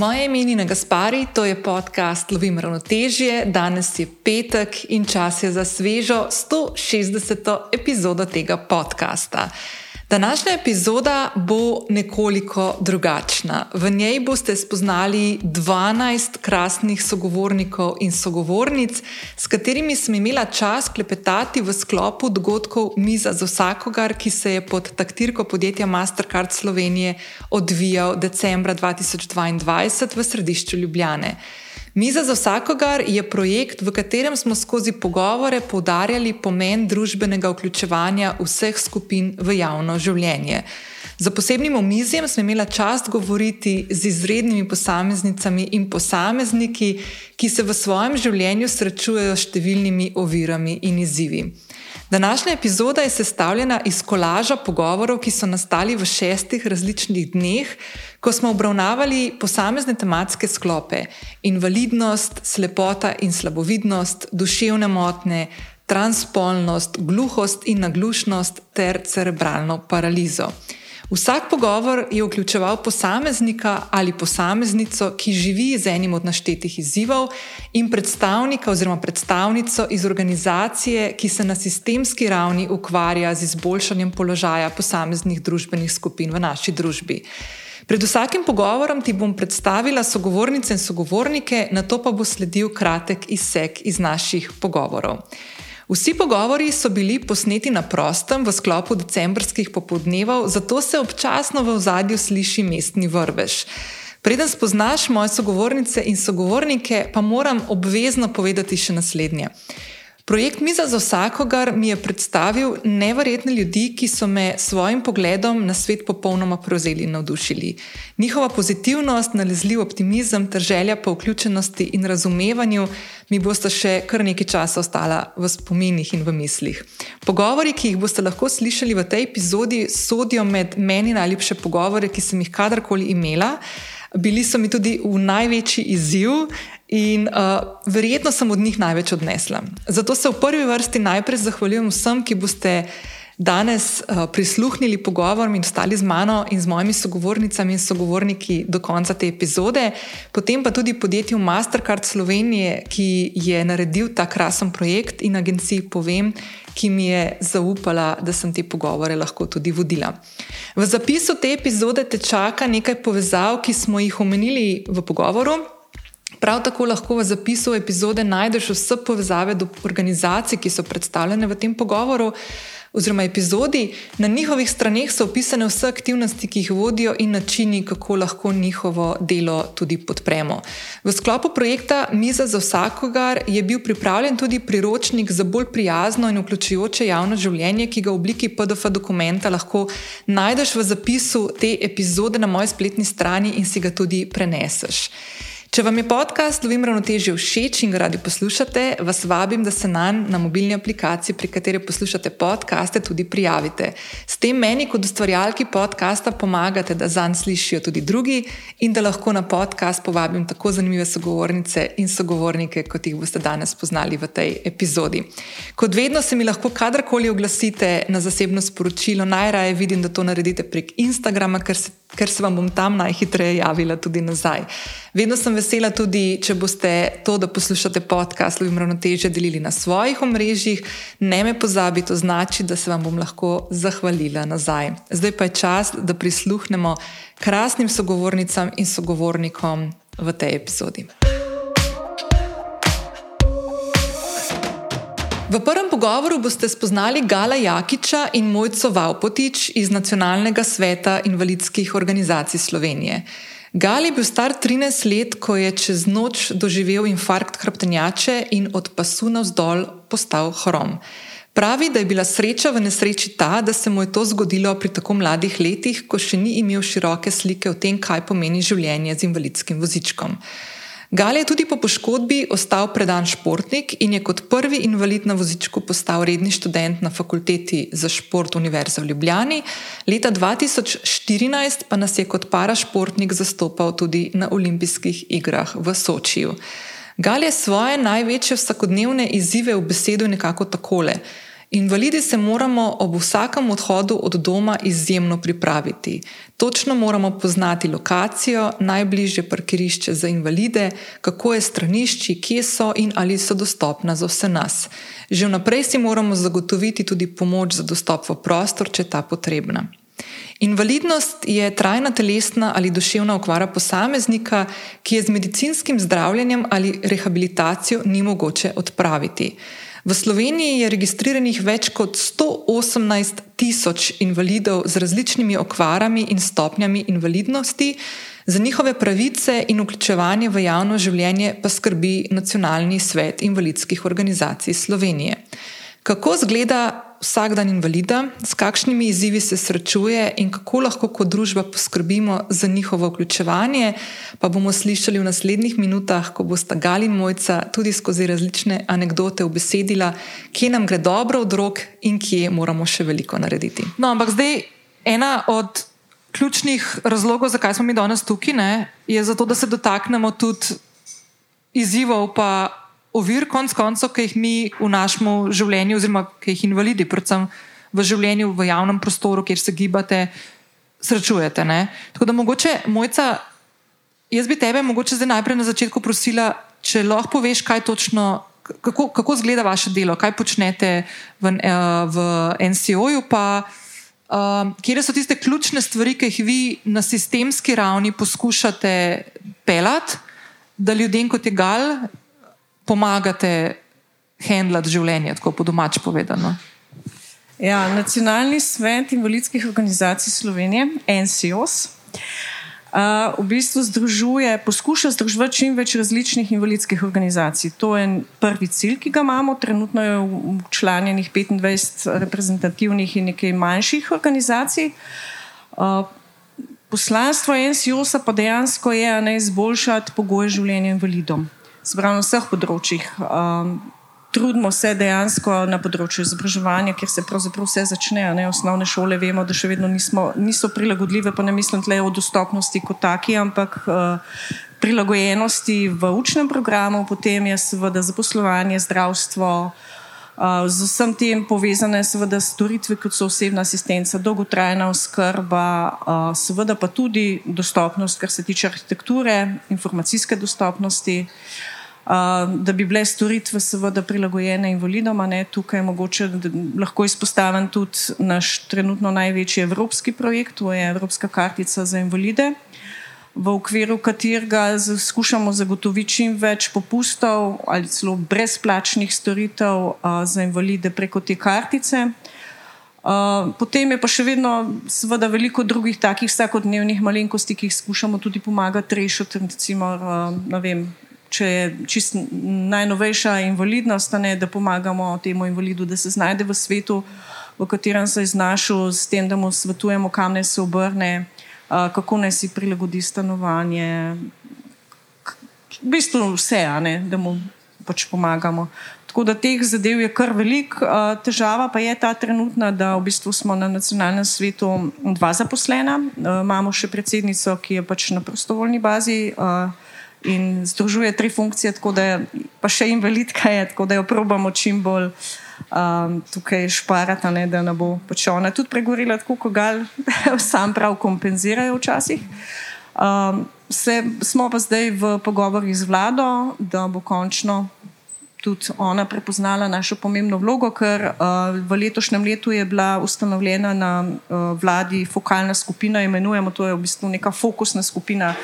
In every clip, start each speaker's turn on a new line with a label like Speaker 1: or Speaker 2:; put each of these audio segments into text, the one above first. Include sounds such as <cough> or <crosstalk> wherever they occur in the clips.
Speaker 1: Moje ime je Nina Gaspari, to je podcast Lovim ravnotežje. Danes je petek in čas je za svežo 160. epizodo tega podcasta. Današnja epizoda bo nekoliko drugačna. V njej boste spoznali 12 krasnih sogovornikov in sogovornic, s katerimi sem imela čas klepetati v sklopu dogodkov Miza za vsakogar, ki se je pod taktirko podjetja Mastercard Slovenije odvijal decembra 2022 v središču Ljubljane. Miza za vsakogar je projekt, v katerem smo skozi pogovore poudarjali pomen družbenega vključevanja vseh skupin v javno življenje. Za posebnim omizjem smo imeli čast govoriti z izrednimi posameznicami in posamezniki, ki se v svojem življenju srečujejo s številnimi ovirami in izzivi. Današnja epizoda je sestavljena iz kolaža pogovorov, ki so nastali v šestih različnih dneh, ko smo obravnavali posamezne tematske sklope: invalidnost, slepota in slabovidnost, duševne motnje, transpolnost, gluhost in naglušnost ter cerebralno paralizo. Vsak pogovor je vključeval posameznika ali posameznico, ki živi z enim od naštetih izzivov, in predstavnika oziroma predstavnico iz organizacije, ki se na sistemski ravni ukvarja z izboljšanjem položaja posameznih družbenih skupin v naši družbi. Pred vsakim pogovorom ti bom predstavila sogovornice in sogovornike, na to pa bo sledil kratek izsek iz naših pogovorov. Vsi pogovori so bili posneti na prostem v sklopu decembrskih popoldnevov, zato se občasno v ozadju sliši mestni vrvež. Preden spoznaš moje sogovornice in sogovornike, pa moram obvezno povedati še naslednje. Projekt Miza za vsakogar mi je predstavil neverjetne ljudi, ki so me s svojim pogledom na svet popolnoma prevzeli in navdušili. Njihova pozitivnost, nalezljiv optimizem ter želja po vključenosti in razumevanju mi bosta še kar nekaj časa ostala v spominih in v mislih. Pogovori, ki jih boste lahko slišali v tej epizodi, sodijo med meni najljubše pogovore, ki sem jih kadarkoli imela. Bili so mi tudi v največji izziv, In uh, verjetno sem od njih največ odnesla. Zato se v prvi vrsti najprej zahvaljujem vsem, ki boste danes uh, prisluhnili pogovorom in ostali z mano in z mojimi sogovornicami in sogovorniki do konca te epizode. Potem pa tudi podjetju Mastercard Slovenije, ki je naredil ta krasen projekt in agenciji Povem, ki mi je zaupala, da sem te pogovore lahko tudi vodila. V zapisu te epizode te čaka nekaj povezav, ki smo jih omenili v pogovoru. Prav tako lahko v zapisu epizode najdeš vse povezave do organizacij, ki so predstavljene v tem pogovoru. Oziroma, epizodi na njihovih straneh so opisane vse aktivnosti, ki jih vodijo, in načini, kako lahko njihovo delo tudi podpremo. V sklopu projekta Miza za vsakogar je bil pripravljen tudi priročnik za bolj prijazno in vključujoče javno življenje, ki ga v obliki PDF dokumenta lahko najdeš v zapisu te epizode na moji spletni strani in si ga tudi preneseš. Če vam je podcast Lovim ravnotežje všeč in ga radi poslušate, vas vabim, da se na na mobilni aplikaciji, pri kateri poslušate podcaste, tudi prijavite. S tem meni kot ustvarjalki podcasta pomagate, da zanj slišijo tudi drugi in da lahko na podcast povabim tako zanimive sogovornice in sogovornike, kot jih boste danes poznali v tej epizodi. Kot vedno se mi lahko kadarkoli oglasite na zasebno sporočilo, najraje vidim, da to naredite prek Instagrama, ker se ker se vam bom tam najhitreje javila tudi nazaj. Vedno sem vesela tudi, če boste to, da poslušate podcast Ljubim ravnoteže, delili na svojih omrežjih. Ne me pozabite, to znači, da se vam bom lahko zahvalila nazaj. Zdaj pa je čas, da prisluhnemo krasnim sogovornicam in sogovornikom v tej epizodi. V prvem pogovoru boste spoznali Gala Jakiča in Mojco Vaupotič iz Nacionalnega sveta invalidskih organizacij Slovenije. Gal je bil star 13 let, ko je čez noč doživel infarkt hrbtenjače in od pasu navzdol postal hrom. Pravi, da je bila sreča v nesreči ta, da se mu je to zgodilo pri tako mladih letih, ko še ni imel široke slike o tem, kaj pomeni življenje z invalidskim vozičkom. Gal je tudi po poškodbi ostal predan športnik in je kot prvi invalid na vozičku postal redni študent na fakulteti za šport Univerze v Ljubljani. Leta 2014 pa nas je kot parašportnik zastopal tudi na olimpijskih igrah v Sočiju. Gal je svoje največje vsakodnevne izzive v besedu nekako takole: Invalidi se moramo ob vsakem odhodu od doma izjemno pripraviti. Točno moramo poznati lokacijo, najbližje parkirišče za invalide, kako je stranišči, kje so in ali so dostopna za vse nas. Že vnaprej si moramo zagotoviti tudi pomoč za dostop v prostor, če je ta potrebna. Invalidnost je trajna telesna ali duševna okvara posameznika, ki je z medicinskim zdravljenjem ali rehabilitacijo ni mogoče odpraviti. V Sloveniji je registriranih več kot 118 tisoč invalidov z različnimi okvarami in stopnjami invalidnosti, za njihove pravice in vključevanje v javno življenje pa skrbi Nacionalni svet invalidskih organizacij Slovenije. Kako izgleda vsak dan invalida, s kakšnimi izzivi se srečuje in kako lahko kot družba poskrbimo za njihovo vključevanje, pa bomo slišali v naslednjih minutah, ko bosta Gal in Mojca tudi skozi različne anekdote obesedila, kje nam gre dobro od rok in kje moramo še veliko narediti. No, ampak zdaj ena od ključnih razlogov, zakaj smo mi danes tukaj, ne, je zato, da se dotaknemo tudi izzivov, ovir, konc koncev, ki jih mi v našem življenju, oziroma ki jih invalidi, predvsem v življenju, v javnem prostoru, kjer se gibate, srečujete. Ne? Tako da mogoče, mojca, jaz bi tebe mogoče zdaj najprej na začetku prosila, če lahko poveš, kaj točno. Kako, kako izgleda vaše delo, kaj počnete v, eh, v NCO-ju, pa um, kje so tiste ključne stvari, ki jih vi na sistemski ravni poskušate pelati, da ljudem kot je Gal pomagate handlati življenje, tako po domač povedano?
Speaker 2: Ja, Nacionalni svet invalidskih organizacij Slovenije, NCOS, uh, v bistvu združuje, poskuša združiti čim več različnih invalidskih organizacij. To je prvi cilj, ki ga imamo. Trenutno je včlanjenih 25 reprezentativnih in nekaj manjših organizacij. Uh, poslanstvo NCOS-a pa dejansko je ne izboljšati pogoje življenja invalidom zbrav na vseh področjih. Um, trudimo se dejansko na področju izobraževanja, kjer se pravzaprav vse začne. Ne? Osnovne šole vemo, da še vedno nismo, niso prilagodljive, pa ne mislim tle o dostopnosti kot taki, ampak uh, prilagojenosti v učnem programu, potem je seveda zaposlovanje, zdravstvo. Uh, z vsem tem povezane seveda storitve, kot so osebna asistenca, dolgotrajna oskrba, uh, seveda pa tudi dostopnost, kar se tiče arhitekture, informacijske dostopnosti. Uh, da bi bile storitve seveda prilagojene invalidom. Ne, tukaj mogoče lahko izpostavljen tudi naš trenutno največji evropski projekt, to je Evropska kartica za invalide, v okviru katerega skušamo zagotoviti čim več popustov ali celo brezplačnih storitev za invalide preko te kartice. Uh, potem je pa še vedno seveda, veliko drugih takih vsakodnevnih malenkosti, ki jih skušamo tudi pomagati rešiti. Recimo, uh, vem, če je čist najnovejša invalidnost, ne, da pomagamo temu invalidu, da se znajde v svetu, v katerem se je znašel, s tem, da mu svetujemo, kam naj se obrne, kako naj si prilagodi stanovanje. V bistvu vse, ne, da mu pač pomagamo. Tako da teh zadev je kar veliko. Težava pa je ta trenutna, da v bistvu smo na nacionalnem svetu dva zaposlena. Imamo še predsednico, ki je pač na prostovoljni bazi in združuje tri funkcije, tako da je pa še invalidka, je, tako da jo probamo čim bolj um, tukaj šparati, ne, da ne bo pač ona tudi pregorila, tako kot ga <laughs> sam prav kompenzirajo včasih. Um, se, smo pa zdaj v pogovorih z vlado, da bo končno tudi ona prepoznala našo pomembno vlogo, ker uh, v letošnjem letu je bila ustanovljena na uh, vladi fokalna skupina, imenujemo to je v bistvu neka fokusna skupina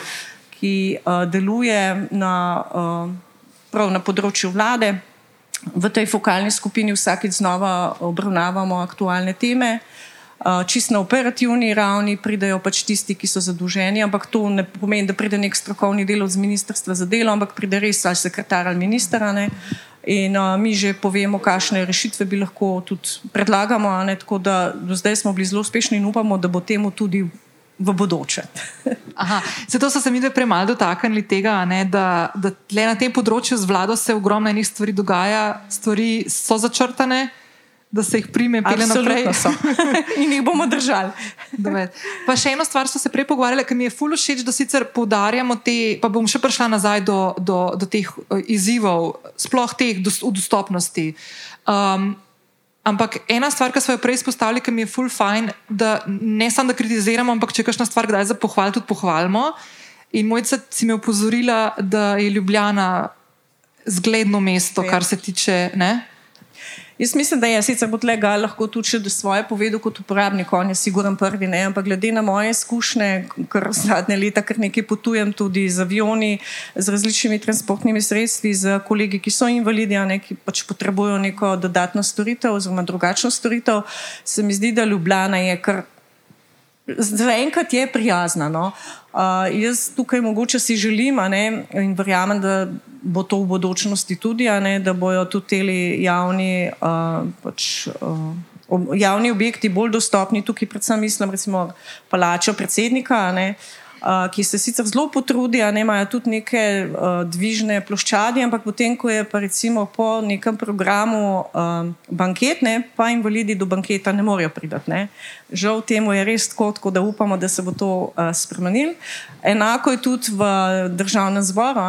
Speaker 2: ki uh, deluje na, uh, na področju vlade. V tej fokalni skupini vsakeč znova obravnavamo aktualne teme. Uh, čist na operativni ravni pridejo pač tisti, ki so zadolženi, ampak to ne pomeni, da pride nek strokovni delovec z ministrstva za delo, ampak pride res ali sekretar ali minister. In uh, mi že povemo, kakšne rešitve bi lahko tudi predlagamo. Tako da do zdaj smo bili zelo uspešni in upamo, da bo temu tudi v bodoče. <laughs>
Speaker 1: Zato so se mi dve premalo dotaknili tega, ne, da, da na tem področju z vlado se ogromno enih stvari dogaja, stvari so začrtane. Da se jih prime, pele naprej. <laughs>
Speaker 2: In jih bomo držali. <laughs>
Speaker 1: pa še eno stvar smo se prej pogovarjali, ker mi je fully všeč, da sicer poudarjamo te, pa bom še prišla nazaj do, do, do teh uh, izzivov, sploh teh do, dostopnosti. Um,
Speaker 3: Ampak ena stvar, ki smo jo prej izpostavili, ki mi je full fine, da ne samo da kritiziramo, ampak če kakšna stvar kdaj za pohval, tudi pohvalimo. In mojca si me upozorila, da je Ljubljana zgledno mesto, ja. kar se tiče. Ne?
Speaker 2: Jaz mislim, da je sicer bo tega lahko tudi še svoje povedal kot uporabnik, on je siguren prvi, ne? ampak glede na moje izkušnje, ker zadnje leta kar nekaj potujem tudi z avioni, z različnimi transportnimi sredstvi, z kolegi, ki so invalidi, ne, ki pač potrebujo neko dodatno storitev oziroma drugačno storitev, se mi zdi, da Ljubljana je kar zaenkrat je prijazna. No? Uh, jaz tukaj mogoče si želim ne, in verjamem, da bo to v bodočnosti tudi, ne, da bojo tudi ti javni, uh, pač, uh, javni objekti bolj dostopni. Tukaj predvsem mislim, recimo, palačo predsednika. Ne, uh, ki se sicer zelo potrudi, ne imajo tudi neke uh, dvižne ploščadi, ampak potem, ko je pa recimo po nekem programu uh, banket, ne, pa invalidi do banketa ne morejo priti. Ne. Žal temu je res tako, tako da upamo, da se bo to uh, spremenil. Enako je tudi v državnem zboru.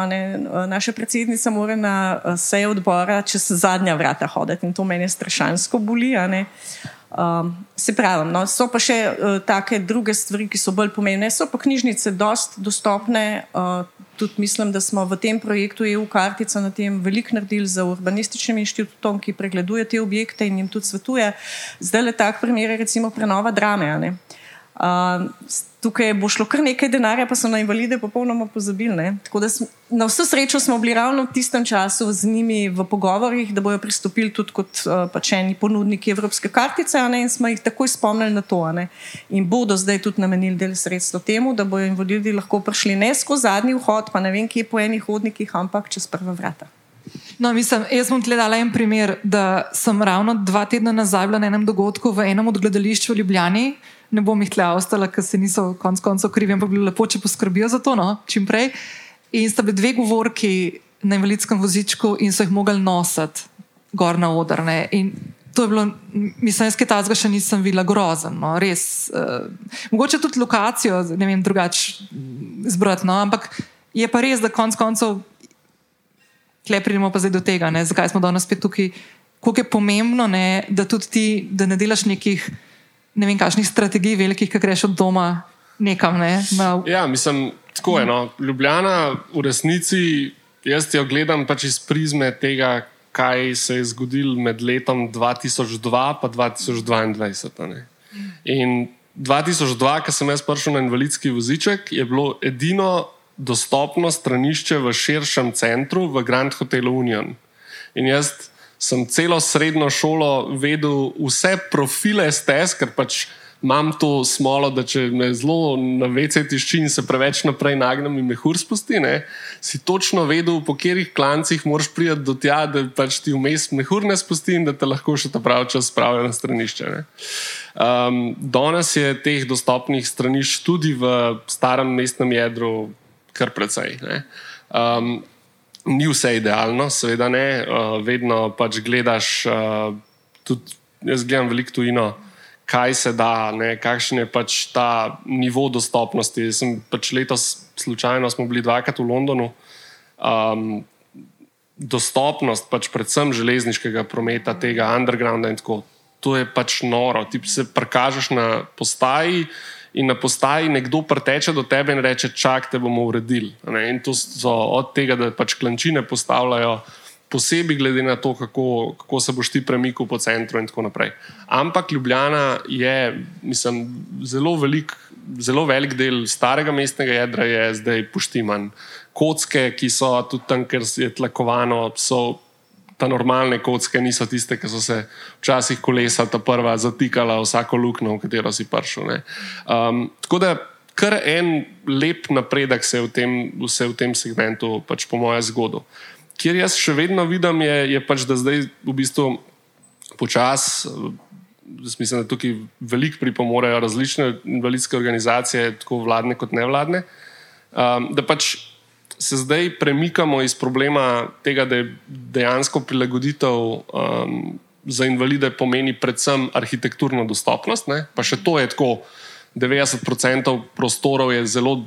Speaker 2: Naša predsednica mora na seje odbora čez zadnja vrata hoditi in to meni strašansko boli. Um, se pravi, no, so pa še uh, take druge stvari, ki so bolj pomembne. So pa knjižnice dost dostopne. Uh, tudi mislim, da smo v tem projektu EU kartica na tem veliko naredili za urbanističnim inštitutom, ki pregleduje te objekte in jim tudi svetuje. Zdaj le tak primer je recimo prenova drame. Uh, tukaj bo šlo kar nekaj denarja, pa so na invalide popolnoma pozabili. Na vso srečo smo bili ravno v tistem času z njimi v pogovorih, da bodo pristopili tudi kot uh, pačeni ponudniki Evropske kartice, ne, in smo jih takoj spomnili na to. Ne. In bodo zdaj tudi namenili del sredstva temu, da bodo invalidi lahko prišli ne skozi zadnji vhod, pa ne vem, kje po enih hodnikih, ampak čez prva vrata.
Speaker 3: No, mislim, jaz bom gledala en primer, da sem ravno dva tedna nazaj bila na enem dogodku v enem od gledališč v Ljubljani ne bom jih tle ostala, ker se niso konec koncev krivi, ampak bi bilo lepo, če poskrbijo za to, no, čim prej. In sta bili dve govorki na invalidskem vozičku in so jih mogli nositi gor na odrne. In to je bilo, mislim, jaz kaj tazga še nisem videla grozen, no, res. Uh, mogoče tudi lokacijo, ne vem, drugače zbrati, no, ampak je pa res, da konec koncev. Tle pridemo pa zdaj do tega, ne, zakaj smo danes spet tukaj. Kako je pomembno, ne, da tudi ti, da ne delaš nekih ne vem, kakšnih strategij velikih, ki greš od doma nekam. Ne?
Speaker 4: Na... Ja, mislim, tako je. No. Ljubljana v resnici, jaz jo gledam pač iz prizme tega, kaj se je zgodilo med letom 2002 in 2022. In 2002, ko sem jaz prišel na invalidski voziček, je bilo edino dostopno stranišče v širšem centru, v Grand Hotelu Union. In jaz sem celo srednjo šolo vedel vse profile stez, ker pač imam to smolo, da če me zelo na vece tišči in se preveč naprej nagnem in me hur spusti, ne, si točno vedel, po katerih klancih moraš priti do tja, da pač ti vmes me hur ne spusti in da te lahko še ta pravi čas spravijo na stranišče. Um, danes je teh dostopnih stranišč tudi v starem mestnem jedru kar precej. Um, ni vse idealno, seveda ne. Uh, vedno pač gledaš, uh, tudi jaz gledam veliko tujino, kaj se da, ne, kakšen je pač ta nivo dostopnosti. Jaz sem pač letos slučajno smo bili dvakrat v Londonu. Um, dostopnost, pač predvsem železniškega prometa, tega undergrounda in tako. To je pač noro. Ti se prikažeš na postaji, uh, in na postaji nekdo preteče do tebe in reče: Čak, te bomo uredili. In to so od tega, da pač klančine postavljajo, posebej glede na to, kako, kako se boš ti premikal po centru in tako naprej. Ampak Ljubljana je, mislim, zelo velik. Zelo velik del starega mestnega jedra je zdaj poštiman. Kocke, ki so tudi tam, ker je tlakovano, so ta normalne kocke niso tiste, ki so se včasih kolesa, ta prva, zatikala vsako luknjo, v katero si prišel. Um, tako da kar en lep napredek se je v tem, se v tem segmentu, pač po mojem zgodu. Kjer jaz še vedno vidim, je, je pač, da zdaj v bistvu počasi. Mislim, da tukaj veliko pripomorejo različne invalidske organizacije, tako vladne kot nevladne. Um, da pač se zdaj premikamo iz problema tega, da je dejansko prilagoditev um, za invalide pomeni predvsem arhitekturno dostopnost. Ne? Pa še to je tako, 90% prostorov je zelo.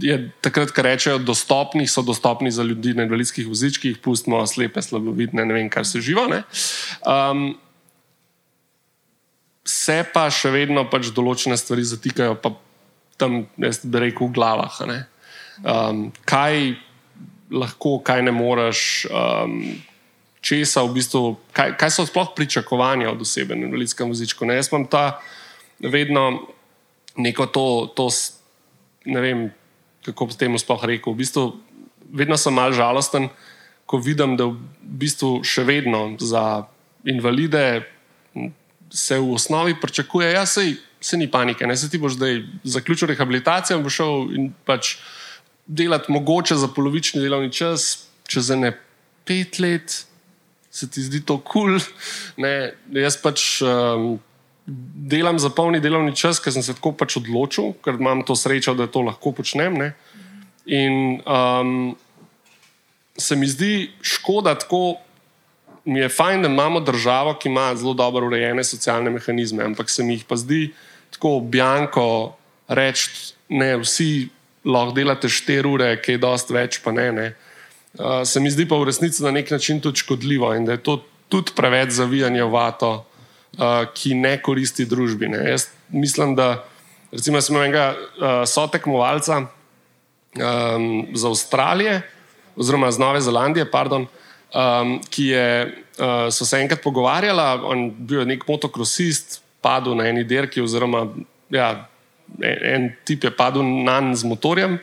Speaker 4: Je takrat, ko rečejo, dostopni so dostopni za ljudi na invalidskih vozičkih, pustimo slepe, slabovidne, ne vem, kar se živa. Um, se pa še vedno pač določene stvari zatikajo, pa tam, jaz bi rekel, v glavah. Um, kaj lahko, kaj ne moreš, um, česa v bistvu, kaj, kaj so sploh pričakovanja od osebe na invalidskem vozičku. Ne? Jaz imam ta vedno neko to, to ne vem, kako bi temu sploh rekel. V bistvu, vedno sem mal žalosten, ko vidim, da v bistvu še vedno za invalide se v osnovi pričakuje, da ja, se, ni panike, ne se ti boš zdaj zaključil rehabilitacijo in boš šel in pač delati mogoče za polovični delovni čas, čez ene pet let, se ti zdi to kul. <laughs> Cool. Jaz pač um, delam za polni delovni čas, ker sem se tako pač odločil, ker imam to srečo, da to lahko počnem. Ne? In um, se mi zdi škoda tako mi je fajn, da imamo državo, ki ima zelo dobro urejene socialne mehanizme, ampak se mi jih pa zdi tako objanko reči, da vsi lahko delate 4 ure, ki je dost več, pa ne. ne. Uh, se mi zdi pa v resnici na nek način tudi škodljivo in da je to tudi preveč zavijanje v vato, uh, ki ne koristi družbi. Ne. Jaz mislim, da recimo, smo enega uh, sotekmovalca um, z Avstralije, oziroma z Nove Zelandije, pardon, um, ki je, uh, so se enkrat pogovarjali, on bil je nek motokrosist, padel na eni dirki, oziroma ja, en, en tip je padel na njim z motorjem,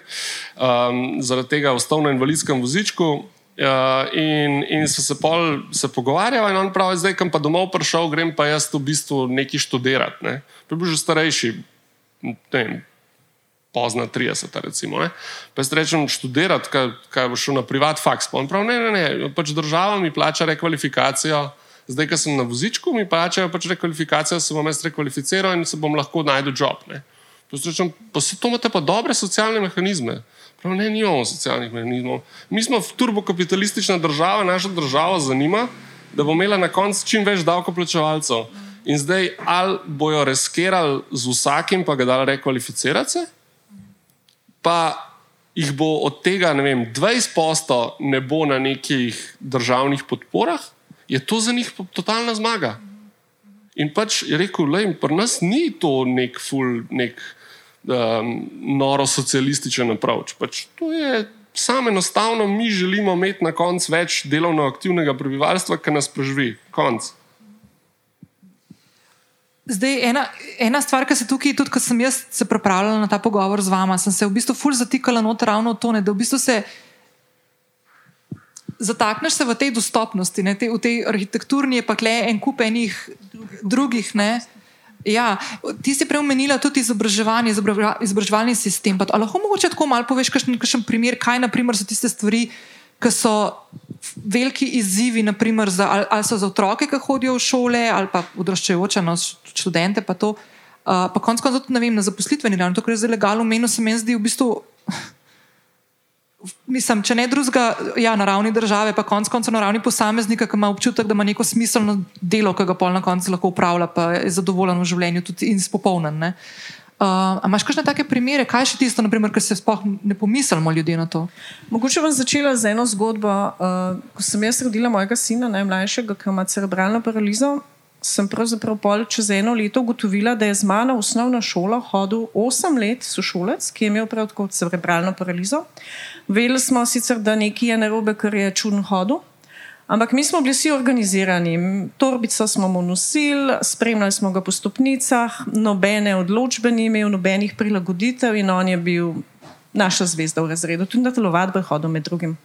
Speaker 4: um, zaradi tega ostal na invalidskem vozičku. Uh, in, in so se pol se pogovarjali, in on pravi, zdaj, kam pa domov prišel, grem pa jaz v bistvu nekaj študirati. Ne. Pa je bil že starejši, ne vem, pozna 30. Recimo, pa jaz rečem, študirati, kaj, kaj bo šel na privat faks. Pa on pravi, ne, ne, ne, pač država mi plača rekvalifikacijo. Zdaj, ko sem na vozičku, mi plačajo pač rekvalifikacijo, se bom jaz rekvalificiral in se bom lahko najdel job. Pa rečem, pa se to imate pa dobre socialne mehanizme. Prav, ne, nimamo socialnih mehanizmov. Mi smo turbokapitalistična država, naša država zanima, da bo imela na koncu čim več davkoplačevalcev. In zdaj, ali bojo reskirali z vsakim, pa ga dali rekvalificirati se? pa jih bo od tega, ne vem, 20 posto ne bo na nekih državnih podporah, je to za njih totalna zmaga. In pač je rekel, da pri nas ni to nek ful, nek um, noro socialističen approach. Pač to je samo enostavno, mi želimo imeti na koncu več delovno aktivnega prebivalstva, ki nas preživi. Konc.
Speaker 3: Zdaj, ena, ena stvar, ki se tukaj, tudi ko sem jaz se pripravljala na ta pogovor z vama, sem se v bistvu fulj zatikala noter ravno v to, ne, da v bistvu se zatakneš se v tej dostopnosti, ne, te, v tej arhitekturni je pa le en kup enih drugih. Ne. Ja, ti si preomenila tudi izobraževanje, izobraževalni sistem. Pa, lahko mogoče tako malo poveš, kakšen primer, kaj naprimer, so tiste stvari, ki so veliki izzivi, naprimer, za, ali, ali so za otroke, ki hodijo v šole, ali pa odraščajoče no, študente. Pa, uh, pa konec koncev tudi vem, na zaposlitveni ravni, to, kar je zdaj legalno, meni se mi zdi v bistvu. Mislim, če ne drugega, ja, na ravni države, pa konec koncev na ravni posameznika, ki ima občutek, da ima neko smiselno delo, ki ga pol na koncu lahko upravlja, pa je zadovoljen v življenju tudi in spopolnen. Uh, Uh, Imáš kakšne take primere, kaj še tisto, kar se sploh ne pomislimo ljudje na to?
Speaker 2: Mogoče bom začela z eno zgodbo. Uh, ko sem jaz rodila mojega sina, najmlajšega, ki ima cerebralno paralizo, sem pravzaprav pol čez eno leto ugotovila, da je z mano v osnovno šolo hodil osem let sošolec, ki je imel prav tako cerebralno paralizo. Vedeli smo sicer, da nekaj je narobe, ker je čudno hodil. Ampak mi smo bili vsi organizirani, torbico smo mu nosili, spremljali smo ga po stopnicah, nobene odločbe ni imel, nobenih prilagoditev in on je bil naša zvezda v razredu, tudi na telovadbo je hodil med drugim.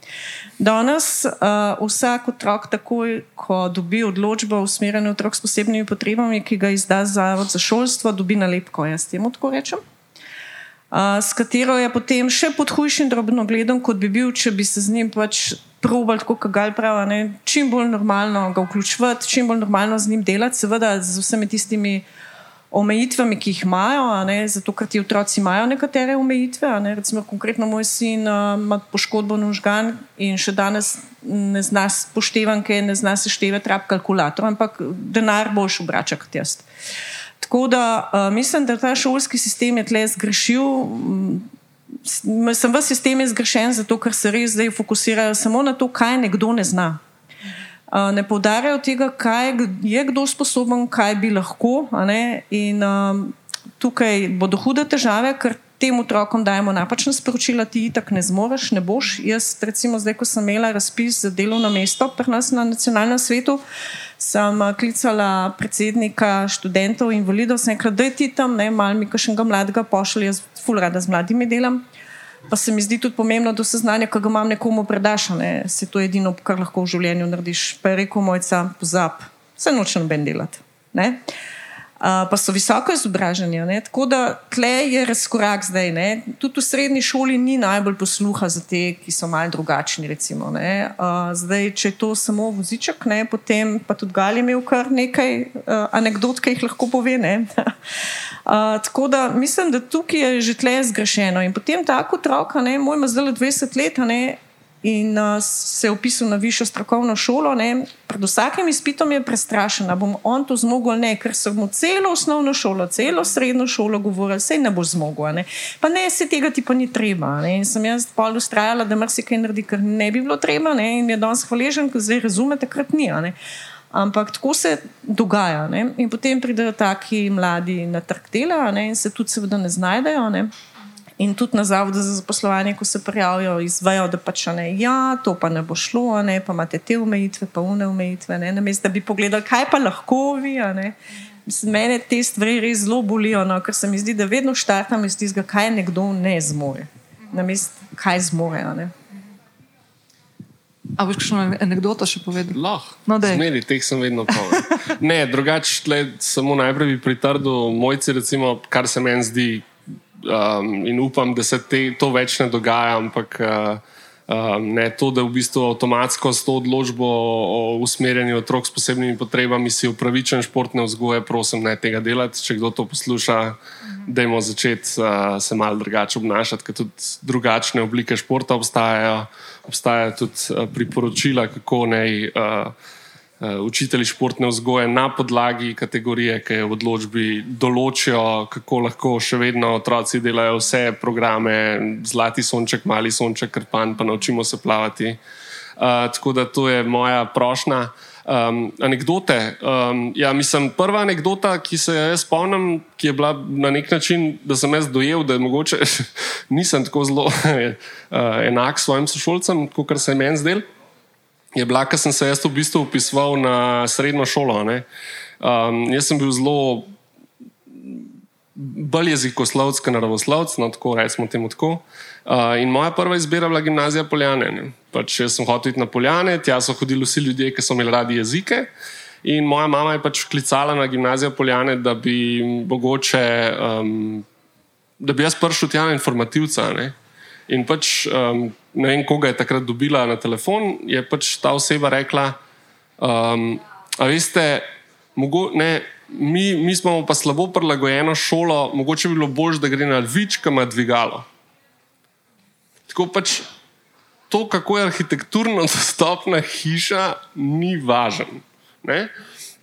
Speaker 2: Danes uh, vsak otrok, takoj ko dobi odločbo o usmerjanju otrok s posebnimi potrebami, ki ga izda Zavod za šolstvo, dobi nalepko, jaz temu tako rečem. Uh, s katero je potem še pod hujšim drobnogledom, kot bi bil, če bi se z njim pač probali, kot ga pravi, ne, čim bolj normalno ga vključiti, čim bolj normalno z njim delati, seveda z vsemi tistimi omejitvami, ki jih imajo, ne, zato ker ti otroci imajo nekatere omejitve. Ne, recimo, konkretno moj sin uh, ima poškodbo nožgan in še danes ne zna poštevanke, ne zna seštevati rab kalkulator, ampak denar boš obračal kot jaz. Tako da uh, mislim, da ta šolski sistem je tle zgrešil sem v sistemu zgrešen, zato ker se res zdaj fokusirajo samo na to, kaj nekdo ne zna. Uh, ne poudarjajo tega, kaj je kdo sposoben, kaj bi lahko. In um, tukaj bodo hude težave, ker tem otrokom dajemo napačna sporočila, ti tako ne zmoriš, ne boš. Jaz, recimo, zdaj, ko sem imela razpis za delovno mesto pri nas na nacionalnem svetu, sem klicala predsednika študentov in invalidov, sem rekla, da je ti tam, ne, malo mi kašnega mladega pošlji, jaz ful rada z mladimi delam. Pa se mi zdi tudi pomembno, da se znanje, ki ga imam nekomu predaš, ne, se to je edino, kar lahko v življenju narediš. Pa je rekel mojca, pozab, se nočem ben delati. Ne pa so visoko izobraženi. Tako da tle je razkorak zdaj. Ne? Tudi v srednji šoli ni najbolj posluha za te, ki so malce drugačni. Recimo, uh, zdaj, če je to samo voziček, ne? potem pa tudi Gali imel kar nekaj uh, anegdot, ki jih lahko pove. <laughs> Uh, tako da mislim, da tukaj je že tle zgrešeno. In potem tako otroka, moj ima zdaj 20 let, in uh, se je upisal na višjo strokovno šolo. Ne. Pred vsakim izpitom je prestrašen, da bom on to zmogel ali ne, ker so mu celo osnovno šolo, celo srednjo šolo govorili, se ne bo zmogel. Ne. Pa ne, se tega ti pa ni treba. Ne. In sem jaz pol ustrajala, da marsikaj naredi, ker ne bi bilo treba. Ne. In je danes hvaležen, ker zdaj razume, takrat ni. Ampak tako se dogaja. Ne. In potem pridejo taki mladi na trg dela ne, in se tudi seveda ne znajdejo. Ne. In tudi na zavodu za zaposlovanje, ko se prijavijo, izvajo, da pač ne, ja, to pa ne bo šlo, ne, pa imate te omejitve, pa une omejitve. Ne, namest, da bi pogledali, kaj pa lahko vi. Mene te stvari res zelo bolijo, no, ker se mi zdi, da vedno štartam iz tistega, kaj nekdo ne zmore. Namest, kaj zmore.
Speaker 1: A boš kakšno anegdoto še povedal?
Speaker 4: Lahko. No, Zmeri, teh sem vedno povedal. ne, drugače, samo najprej bi pritrdil mojci, recimo, kar se meni zdi um, in upam, da se te, to več ne dogaja, ampak uh, um, ne to, da v bistvu avtomatsko s to odločbo o usmerjanju otrok s posebnimi potrebami si upravičen športne vzgoje, prosim, ne tega delati. Če kdo to posluša, da imamo začeti uh, se malo drugače obnašati, ker tudi drugačne oblike športa obstajajo. Obstajajo tudi uh, priporočila, kako naj. Uh, Eh, učitelji športne vzgoje na podlagi kategorije, ki je v odločbi določijo, kako lahko še vedno otroci delajo vse programe, zlati sonček, mali sonček, krpan, pa naučimo se plavati. Uh, tako da to je moja prošnja. Um, anekdote. Um, ja, mislim, prva anekdota, ki se jo spomnim, ki je bila na nek način, da sem jaz dojel, da mogoče <laughs> nisem tako zelo uh, <laughs> enak svojim sošolcem, kot se je meni zdelo je bila, ker sem se jaz v bistvu upisoval na srednjo šolo. Um, jaz sem bil zelo bolj jezikoslovec, kot naravoslovec, no tako rečemo temu tako. Uh, in moja prva izbira je bila gimnazija Poljane. Pač jaz sem hotel iti na Poljane, tja so hodili vsi ljudje, ki so imeli radi jezike. In moja mama je pač klicala na gimnazijo Poljane, da bi mogoče, um, da bi jaz prišel tja na informativca. Ne? In pač, um, ne vem, koga je takrat dobila na telefon, je pač ta oseba rekla: um, A veste, mogo, ne, mi, mi smo pa slabo prilagojeno šolo, mogoče bi bilo bolje, da gre na Lvič, ki ima dvigalo. Tako pač to, kako je arhitekturno <laughs> dostopna hiša, ni važen. Ne?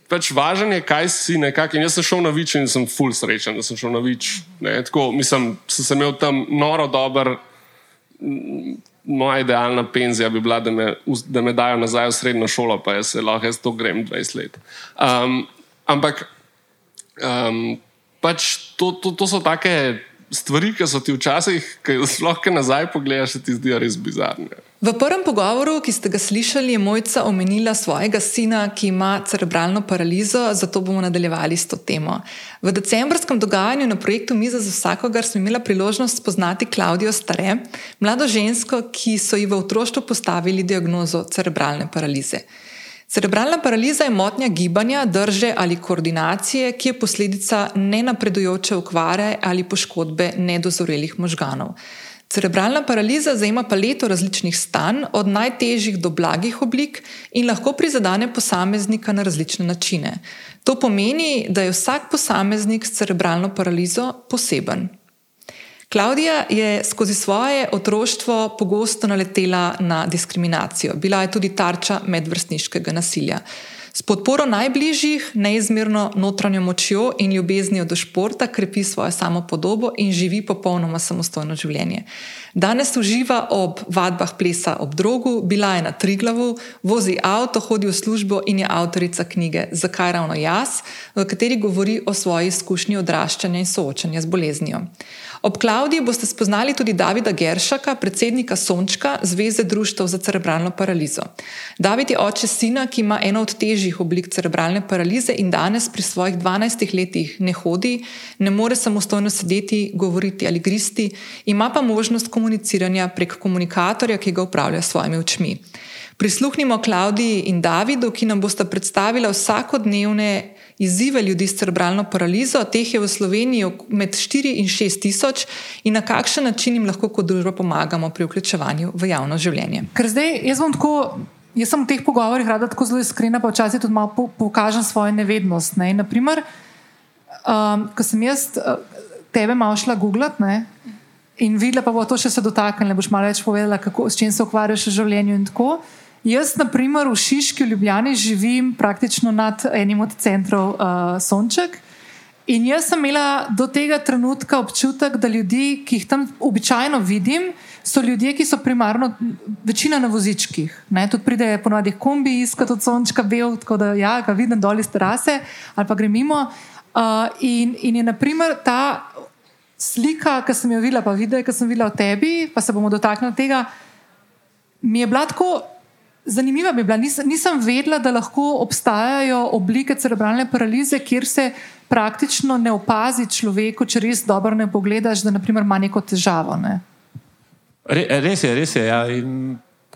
Speaker 4: Pač važen je, kaj si nekako. Jaz sem šel na Vič in sem full srečen, da sem šel na Vič. Tako, mislim, sem imel tam noro dober moja idealna penzija bi bila, da me, da me dajo nazaj v srednjo šolo, pa jaz se lahko jaz to grem 20 let. Um, ampak um, pač to, to, to so take stvari, ki so ti včasih, ki jih lahko nazaj pogledaš, ti zdijo res bizarne.
Speaker 1: V prvem pogovoru, ki ste ga slišali, je mojca omenila svojega sina, ki ima cerebralno paralizo, zato bomo nadaljevali s to temo. V decembrskem dogajanju na projektu Miza za vsakogar smo imeli priložnost spoznati Klaudijo Stare, mlado žensko, ki so ji v otroštvu postavili diagnozo cerebralne paralize. Cerebralna paraliza je motnja gibanja, drže ali koordinacije, ki je posledica nenapredujoče okvare ali poškodbe nedozorelih možganov. Cerebralna paraliza zajema paleto različnih stanj, od najtežjih do blagih oblik in lahko prizadene posameznika na različne načine. To pomeni, da je vsak posameznik s cerebralno paralizo poseben. Klaudija je skozi svoje otroštvo pogosto naletela na diskriminacijo, bila je tudi tarča medvrstniškega nasilja. S podporo najbližjih, neizmerno notranjo močjo in ljubeznijo do športa krepi svojo samopodobo in živi popolnoma samostojno življenje. Danes uživa ob vadbah plesa ob drogu, bila je na Triglavu, vozi avto, hodi v službo in je avtorica knjige Zakaj ravno jaz, v kateri govori o svoji izkušnji odraščanja in soočanja z boleznijo. Ob Klaudiji boste spoznali tudi Davida Geršaka, predsednika Sončka, Zveze društv za cerebralno paralizo. David je oče sina, ki ima eno od težjih oblik cerebralne paralize in danes pri svojih 12 letih ne hodi, ne more samostojno sedeti, govoriti ali gristi, ima pa možnost komuniciranja prek komunikatorja, ki ga upravlja s svojimi očmi. Prisluhnimo Klaudiji in Davidu, ki nam bosta predstavila vsakodnevne izzive ljudi s cerebralno paralizo, teh je v Sloveniji med 4 in 6 tisoč, in na kakšen način jim lahko kot družba pomagamo pri vključevanju v javno življenje.
Speaker 3: Ker zdaj jaz bom tako. Jaz sem v teh pogovorih rada tako zelo iskrena, pa včasih tudi malo po, pokažem svojo nevednost. Ne. Naprimer, um, ko sem jaz uh, tebe malo šla googlati in videla, pa bo to še se dotaknila, boš malo več povedala, kako, s čim se ukvarjaš v življenju in tako. Jaz, na primer, v Šiški v Ljubljani živim praktično nad enim od centrov uh, Sonček. In jaz sem imela do tega trenutka občutek, da ljudi, ki jih tam običajno vidim, so ljudje, ki so primarno večina na vozičkih. Ne? Tudi pridejo ponovadi kombi iskati od Sončka bel, tako da ja, ga vidim dol iz terase ali pa grem mimo. Uh, in, in je naprimer ta slika, ki sem jo videla, pa videla, ki sem videla o tebi, pa se bomo dotaknili tega, mi je bila tako. Zanimiva bi bila, Nis, nisem vedela, da lahko obstajajo oblike cerebralne paralize, kjer se praktično ne opazi človeku, če res dobro ne pogledaš, da naprimer, ima neko težavo. Ne?
Speaker 5: Re, res je, res je. Ja.